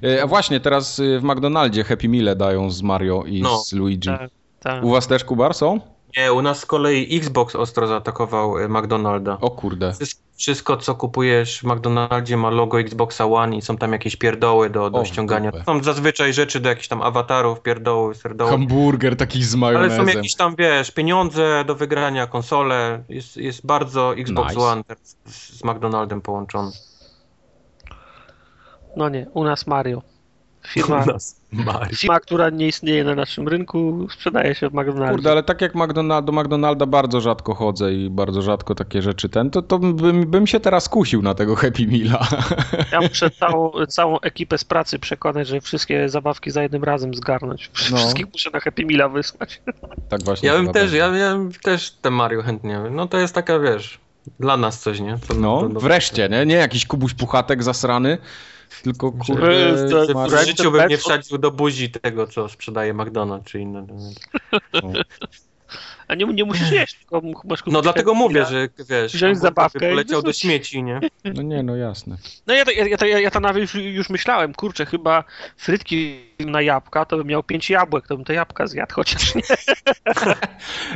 E, a właśnie, teraz y, w McDonaldzie Happy Meal dają z Mario i no. z Luigi. Tak, tak. U was też, Kubar, są? Nie, u nas z kolei Xbox ostro zaatakował y, McDonalda. O kurde. Wszystko, co kupujesz w McDonaldzie ma logo Xboxa One i są tam jakieś pierdoły do, do o, ściągania. To Są zazwyczaj rzeczy do jakichś tam awatarów, pierdoły, serdoły. Hamburger taki z majonezem. Ale są jakieś tam, wiesz, pieniądze do wygrania, konsole. Jest, jest bardzo Xbox nice. One z, z McDonaldem połączony. No nie, u nas Mario. Firma, firma, która nie istnieje na naszym rynku, sprzedaje się w McDonaldzie. Kurde, ale tak jak McDonald, do McDonalda bardzo rzadko chodzę i bardzo rzadko takie rzeczy ten, to, to bym, bym się teraz kusił na tego Happy Meala. Ja muszę całą, całą ekipę z pracy przekonać, że wszystkie zabawki za jednym razem zgarnąć. No. Wszystkich muszę na Happy Meala wysłać. Tak właśnie. Ja bym też, ja, ja też te Mario chętnie. No to jest taka, wiesz, Dla nas coś, nie? To, no, to, to, wreszcie, nie? Nie jakiś kubuś puchatek zasrany, tylko kurde... W życiu bym nie wsadził do buzi tego, co sprzedaje McDonald's czy inne. No. A nie, nie musisz jeść, tylko masz No dlatego mówię, że wiesz, wziąć zabawkę poleciał do śmieci, nie? No nie, no jasne. No ja, ja, ja, ja to nawet już, już myślałem, kurczę, chyba frytki na jabłka, to bym miał pięć jabłek, to bym te jabłka zjadł, chociaż nie.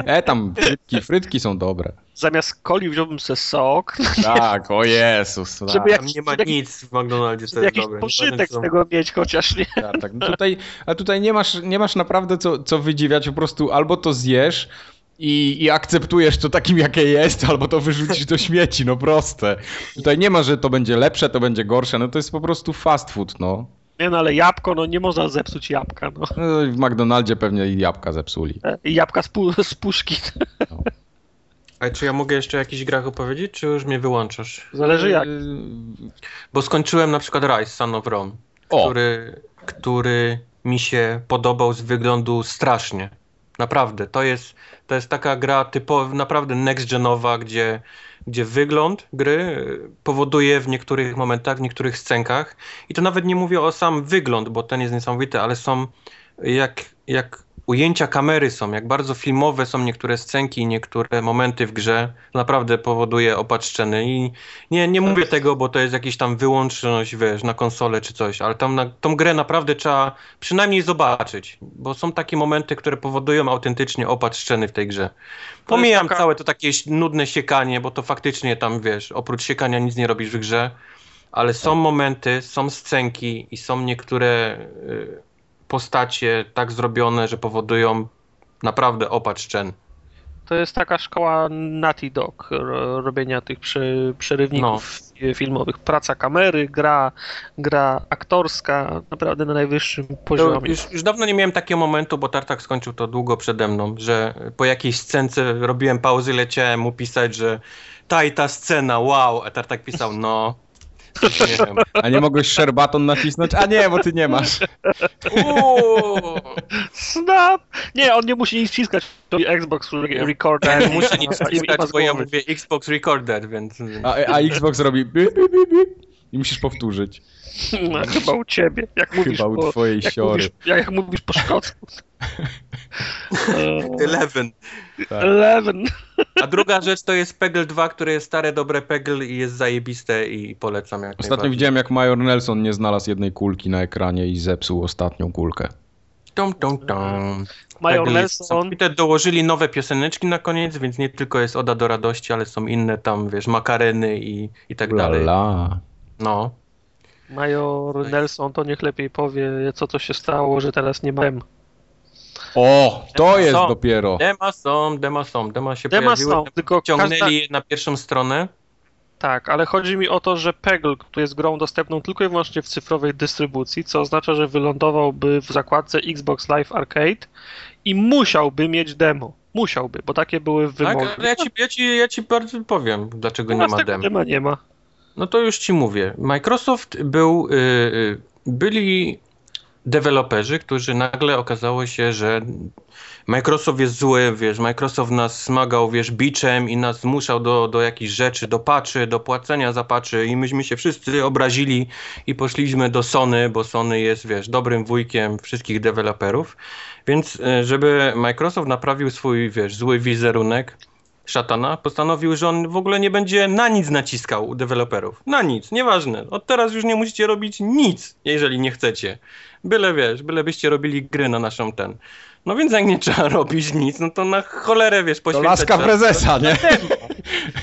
E, tam frytki, frytki są dobre. Zamiast coli wziąłbym se sok. Tak, o Jezus. Tak. Żeby jak, nie ma żeby, nic w McDonaldzie, to jest jakiś dobre. pożytek z tego mieć chociaż, nie? Tak, tak. No tutaj, a tutaj nie masz, nie masz naprawdę co, co wydziwiać, po prostu albo to zjesz, i, i akceptujesz to takim, jakie jest, albo to wyrzucisz do śmieci, no proste. Tutaj nie ma, że to będzie lepsze, to będzie gorsze, no to jest po prostu fast food, no. Nie no, ale jabłko, no nie można zepsuć jabłka, no. no w McDonaldzie pewnie i jabłka zepsuli. E, I jabłka z, pu z puszki. No. A czy ja mogę jeszcze o jakichś grach opowiedzieć, czy już mnie wyłączasz? Zależy jak. Bo skończyłem na przykład Rise, Son of Rome, który, który mi się podobał z wyglądu strasznie. Naprawdę, to jest, to jest taka gra typowa, naprawdę next-genowa, gdzie, gdzie wygląd gry powoduje w niektórych momentach, w niektórych scenkach. I to nawet nie mówię o sam wygląd, bo ten jest niesamowity, ale są jak, jak ujęcia kamery są, jak bardzo filmowe są niektóre scenki, niektóre momenty w grze, naprawdę powoduje opatrzczeny i nie, nie mówię tego, bo to jest jakiś tam wyłączność, wiesz, na konsolę czy coś, ale tam na, tą grę naprawdę trzeba przynajmniej zobaczyć, bo są takie momenty, które powodują autentycznie opatrzczeny w tej grze. Pomijam taka... całe to takie nudne siekanie, bo to faktycznie tam, wiesz, oprócz siekania nic nie robisz w grze, ale są momenty, są scenki i są niektóre... Yy, postacie tak zrobione, że powodują naprawdę opad szczen. To jest taka szkoła Naughty Dog, robienia tych przerywników no. filmowych. Praca kamery, gra, gra aktorska, naprawdę na najwyższym poziomie. Już, już, dawno nie miałem takiego momentu, bo Tartak skończył to długo przede mną, że po jakiejś scence robiłem pauzy, leciałem mu pisać, że ta i ta scena, wow, a Tartak pisał, no, nie A nie mogłeś szerbaton nacisnąć? A nie, bo ty nie masz. Uuu, snap! Nie, on nie musi nic wciskać. To Xbox Recorder. Nie musi nic wciskać, bo ja mówię Xbox Recorder, więc... A, a Xbox robi bi, bi, bi, bi. I musisz powtórzyć. No, chyba u ciebie. Jak mówisz chyba u po, twojej jak siory. Mówisz, jak mówisz po szkocku. Eleven. Tak. Eleven. A druga rzecz to jest Peggle 2, które jest stare, dobre Peggle i jest zajebiste i polecam jak Ostatnio widziałem jak Major Nelson nie znalazł jednej kulki na ekranie i zepsuł ostatnią kulkę. Tom, tom, tom. Major Nelson. I te dołożyli nowe pioseneczki na koniec, więc nie tylko jest Oda do radości, ale są inne tam, wiesz, makareny i, i tak dalej. No. Major Nelson to niech lepiej powie, co to się stało, że teraz nie ma o, to dema jest są. dopiero. Dema są, dema są, dema się dema pojawiły, są, tylko ciągnęli każda... je na pierwszą stronę. Tak, ale chodzi mi o to, że Peggle, który jest grą dostępną tylko i wyłącznie w cyfrowej dystrybucji, co oznacza, że wylądowałby w zakładce Xbox Live Arcade i musiałby mieć demo. Musiałby, bo takie były tak, wymogi. Tak, ale ja ci, ja ci, ja ci bardzo powiem, dlaczego nie ma demo. Dema nie ma. No to już ci mówię. Microsoft był, yy, byli deweloperzy, którzy nagle okazało się, że Microsoft jest zły, wiesz, Microsoft nas smagał, wiesz, biczem i nas zmuszał do, do jakichś rzeczy, do patchy, do płacenia za patchy i myśmy się wszyscy obrazili i poszliśmy do Sony, bo Sony jest, wiesz, dobrym wujkiem wszystkich deweloperów. Więc e, żeby Microsoft naprawił swój, wiesz, zły wizerunek, szatana, postanowił, że on w ogóle nie będzie na nic naciskał deweloperów. Na nic, nieważne. Od teraz już nie musicie robić nic, jeżeli nie chcecie. Byle wiesz, byle byście robili gry na naszą ten. No więc jak nie trzeba robić nic, no to na cholerę wiesz poświęcać To laska prezesa, nie?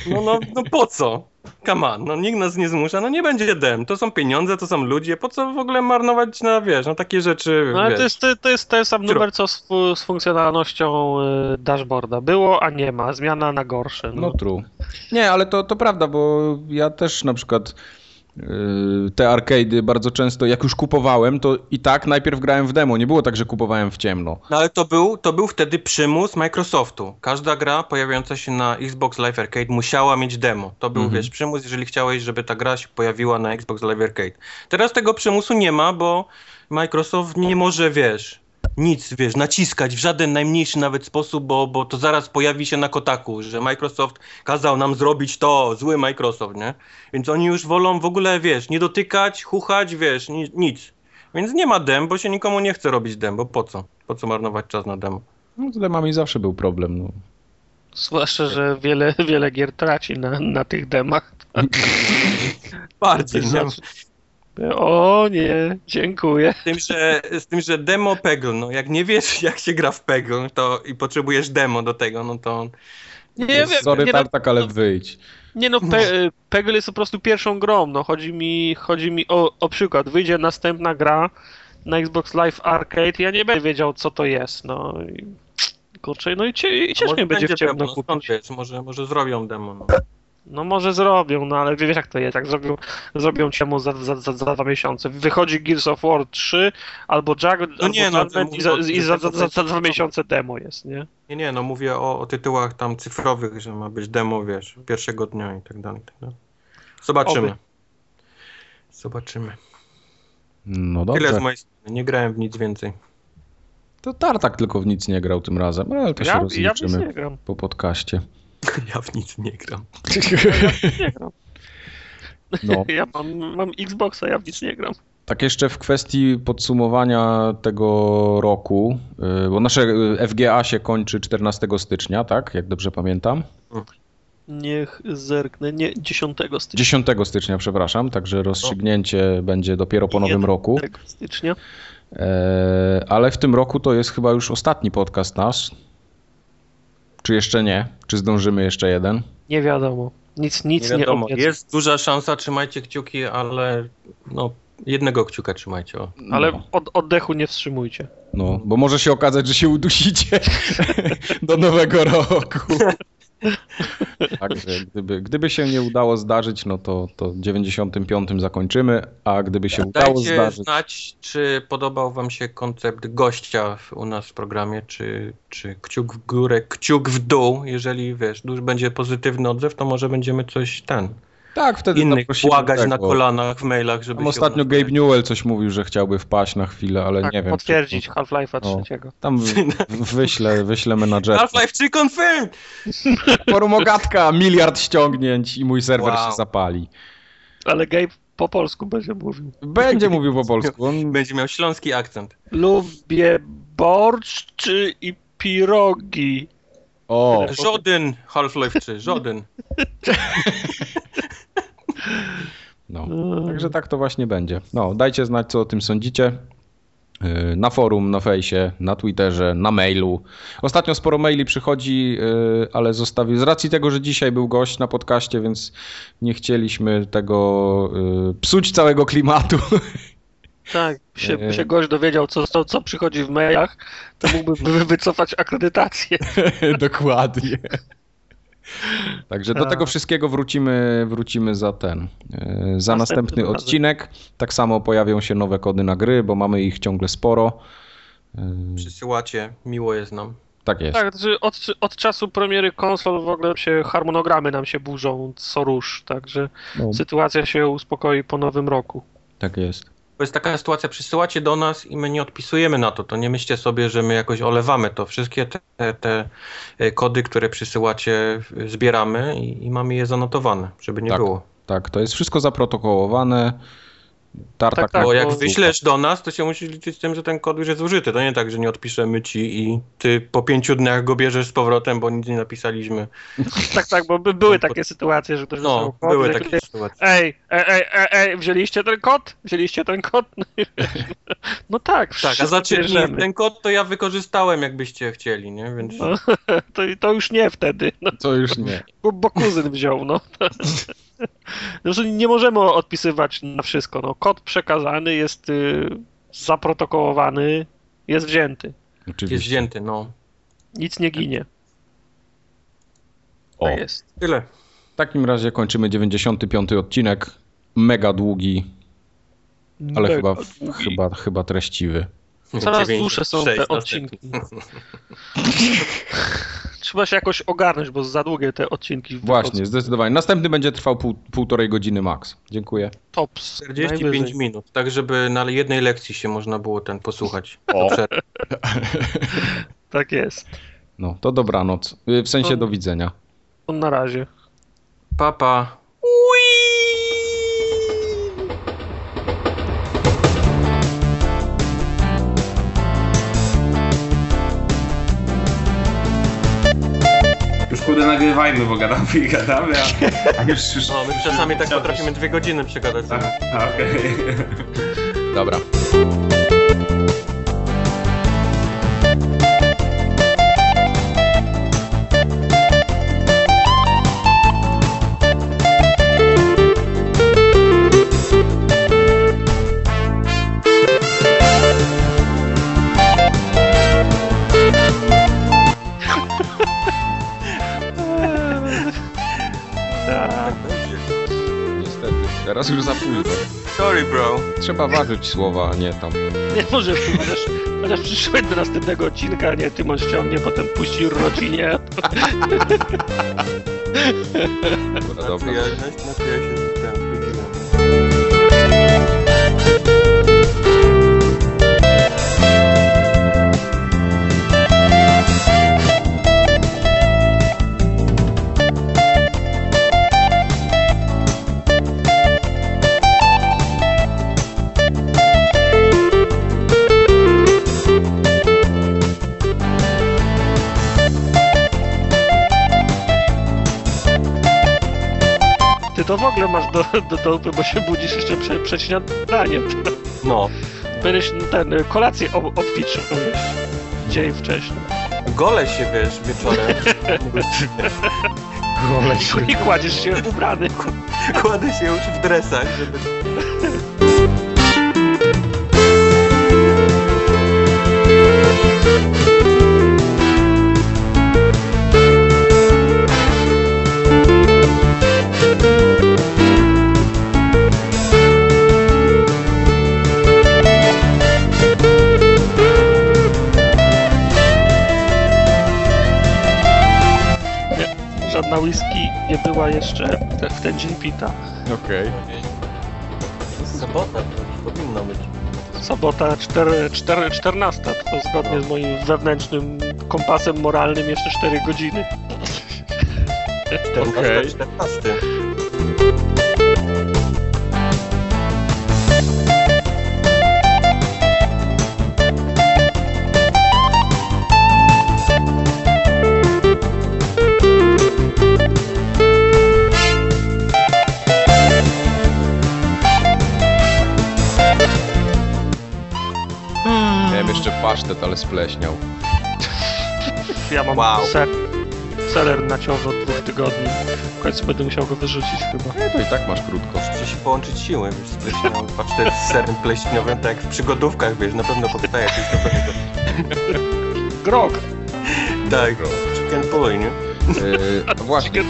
No, no, no po co? Come on, no nikt nas nie zmusza, no nie będzie dem. To są pieniądze, to są ludzie, po co w ogóle marnować na, wiesz, na takie rzeczy, No ale to jest, to, to, jest ten sam numer, co z, z funkcjonalnością y, dashboarda. Było, a nie ma. Zmiana na gorsze. No, no true. Nie, ale to, to prawda, bo ja też na przykład te arcade'y bardzo często, jak już kupowałem, to i tak najpierw grałem w demo. Nie było tak, że kupowałem w ciemno. No ale to był, to był wtedy przymus Microsoftu. Każda gra pojawiająca się na Xbox Live Arcade musiała mieć demo. To był, mhm. wiesz, przymus, jeżeli chciałeś, żeby ta gra się pojawiła na Xbox Live Arcade. Teraz tego przymusu nie ma, bo Microsoft nie może, wiesz, nic, wiesz, naciskać w żaden najmniejszy nawet sposób, bo, bo to zaraz pojawi się na kotaku, że Microsoft kazał nam zrobić to, zły Microsoft, nie? Więc oni już wolą w ogóle, wiesz, nie dotykać, chuchać, wiesz, ni nic. Więc nie ma dem, bo się nikomu nie chce robić dem, bo po co? Po co marnować czas na demo? No z demami zawsze był problem, no. Zwłaszcza, że wiele, wiele gier traci na, na tych demach. Bardziej, nie? O nie, dziękuję. Z tym, że, z tym, że demo Peggle, no jak nie wiesz jak się gra w Peggle to i potrzebujesz demo do tego, no to... Nie wiem. Sorry nie, Tartak, ale wyjdź. Nie no, Pe Peggle jest po prostu pierwszą grą, no chodzi mi, chodzi mi o, o przykład. Wyjdzie następna gra na Xbox Live Arcade ja nie będę wiedział co to jest, no. I, kurczę, no i, cie, i ciężko mi będzie w ciemno no, kupić. Wiesz, może, może zrobią demo, no. No może zrobią, no ale wiesz jak to jest, jak zrobią, zrobią ciemu za, za, za, za dwa miesiące. Wychodzi Gears of War 3 albo Jack, no nie, no, i, za, i za, za, za, dwa miesiące demo jest, nie? Nie, nie, no mówię o, o tytułach tam cyfrowych, że ma być demo, wiesz, pierwszego dnia i tak dalej. Tak dalej. Zobaczymy. Oby. Zobaczymy. No dobrze. Tyle z mojej strony, nie grałem w nic więcej. To Tartak tylko w nic nie grał tym razem, ale to ja, się rozliczymy ja po podcaście. Ja w nic nie gram. nie gram. No. Ja mam, mam Xboxa, ja w nic nie gram. Tak jeszcze w kwestii podsumowania tego roku, y, bo nasze y, FGA się kończy 14 stycznia, tak? Jak dobrze pamiętam. Niech zerknę, nie, 10 stycznia. 10 stycznia, przepraszam, także rozstrzygnięcie będzie dopiero po nowym roku. stycznia. E, ale w tym roku to jest chyba już ostatni podcast nasz, czy jeszcze nie? Czy zdążymy jeszcze jeden? Nie wiadomo. Nic, nic nie, wiadomo. nie Jest duża szansa, trzymajcie kciuki, ale no, jednego kciuka trzymajcie. O. Ale no. od, oddechu nie wstrzymujcie. No, bo może się okazać, że się udusicie do nowego roku. Także gdyby, gdyby się nie udało zdarzyć, no to, to 95 zakończymy, a gdyby się Dajcie udało zdarzyć... znać, czy podobał wam się koncept gościa u nas w programie, czy, czy kciuk w górę, kciuk w dół, jeżeli wiesz, duży będzie pozytywny odzew, to może będziemy coś ten tak, wtedy innych błagać na kolanach w mailach, żeby tam Ostatnio Gabe Newell coś mówił, że chciałby wpaść na chwilę, ale tak, nie wiem. potwierdzić czy... Half-Life'a no, trzeciego. Tam wyślę, wyślę menadżera. Half-Life 3 confirmed! Forum Ogatka, miliard ściągnięć i mój serwer wow. się zapali. Ale Gabe po polsku będzie mówił. Będzie mówił po polsku. On... Będzie miał śląski akcent. Lubię borszcz i pirogi. O. Żaden Half-Life 3, żaden. No, także tak to właśnie będzie. No, dajcie znać, co o tym sądzicie. Y, na forum, na fejsie, na Twitterze, na mailu. Ostatnio sporo maili przychodzi, y, ale zostawił z racji tego, że dzisiaj był gość na podcaście, więc nie chcieliśmy tego y, psuć całego klimatu. Tak, się, by się gość dowiedział, co, co, co przychodzi w mailach, to mógłby wycofać akredytację. Dokładnie. Także do tego wszystkiego wrócimy, wrócimy za ten, e, za następny, odcinek. Tak samo pojawią się nowe kody na gry, bo mamy ich ciągle sporo. E, Przysyłacie, miło jest nam. Tak jest. Tak, znaczy od, od czasu premiery konsol w ogóle się harmonogramy nam się burzą co rusz, także no. sytuacja się uspokoi po nowym roku. Tak jest. To jest taka sytuacja, przysyłacie do nas i my nie odpisujemy na to. To nie myślcie sobie, że my jakoś olewamy to. Wszystkie te, te e, kody, które przysyłacie, zbieramy i, i mamy je zanotowane, żeby nie tak, było. Tak, to jest wszystko zaprotokołowane. Tartak tak, tak, bo jak wyślesz do nas, to się musisz liczyć z tym, że ten kod już jest użyty. To nie tak, że nie odpiszemy ci i ty po pięciu dniach go bierzesz z powrotem, bo nic nie napisaliśmy. tak, tak, bo by były takie sytuacje, że ktoś No, kod, były takie ktoś... sytuacje. Ej, ej, ej, ej, wzięliście ten kod? Wzięliście ten kod? no tak, Tak, a zacznij, ten kod to ja wykorzystałem, jakbyście chcieli, nie? Więc... No, to, to już nie wtedy. No. To już nie. Bo, bo kuzyn wziął, no. Zresztą nie możemy odpisywać na wszystko. No, kod przekazany jest y, zaprotokołowany, jest wzięty. Oczywiście. Jest wzięty, no. Nic nie ginie. O. Tak jest. Tyle. W takim razie kończymy 95 odcinek. Mega długi, ale Mega chyba, długi. chyba, chyba treściwy. Coraz dłuższe są te odcinki. trzeba się jakoś ogarnąć, bo za długie te odcinki. Właśnie, wychodzą. zdecydowanie. Następny będzie trwał pół, półtorej godziny max. Dziękuję. Tops. 45 najwyżej. minut, tak żeby na jednej lekcji się można było ten posłuchać. O. tak jest. No, to dobranoc. Y, w sensie to, do widzenia. To na razie. Papa. Pa. Kurde nagrywajmy, bo gadamy i gadamy, a, a już, już... No, my czasami tak potrafimy dwie godziny przegadać. Okej. Okay. Dobra. Teraz już za późno. Sorry, bro. Trzeba ważyć słowa, a nie tam. Nie może, chociaż, chociaż przyszedł do następnego odcinka, nie, Tymon ściągnie, potem puści rodzinie. Dobra, dobra. Ja, ja się to w ogóle masz do, do dupy, bo się budzisz jeszcze przed, przed śniadaniem. No. Będziesz ten, kolację ob obfitszą dzień wcześniej. Gole się, wiesz, wieczorem. Gole się. I kładziesz się ubrany. Kładę się już w dresach, żeby... whisky nie była jeszcze w ten dzień pita. Okej. Okay. Sobota powinno być. Sobota 4, 4, 14, to zgodnie z moim wewnętrznym kompasem moralnym jeszcze 4 godziny. Okej. Okay. 14. ale spleśniał. Ja mam wow. ser, seler na ciąży od dwóch tygodni. W końcu będę musiał go wyrzucić chyba. Nie, to i tak masz krótko. Muszę się połączyć siły, wiesz, spleśniały pasztet z serem pleśniowym, tak jak w przygodówkach, wiesz, na pewno powstaje coś nowego. Grog! Tak, chicken pulley, nie? Yy, właśnie.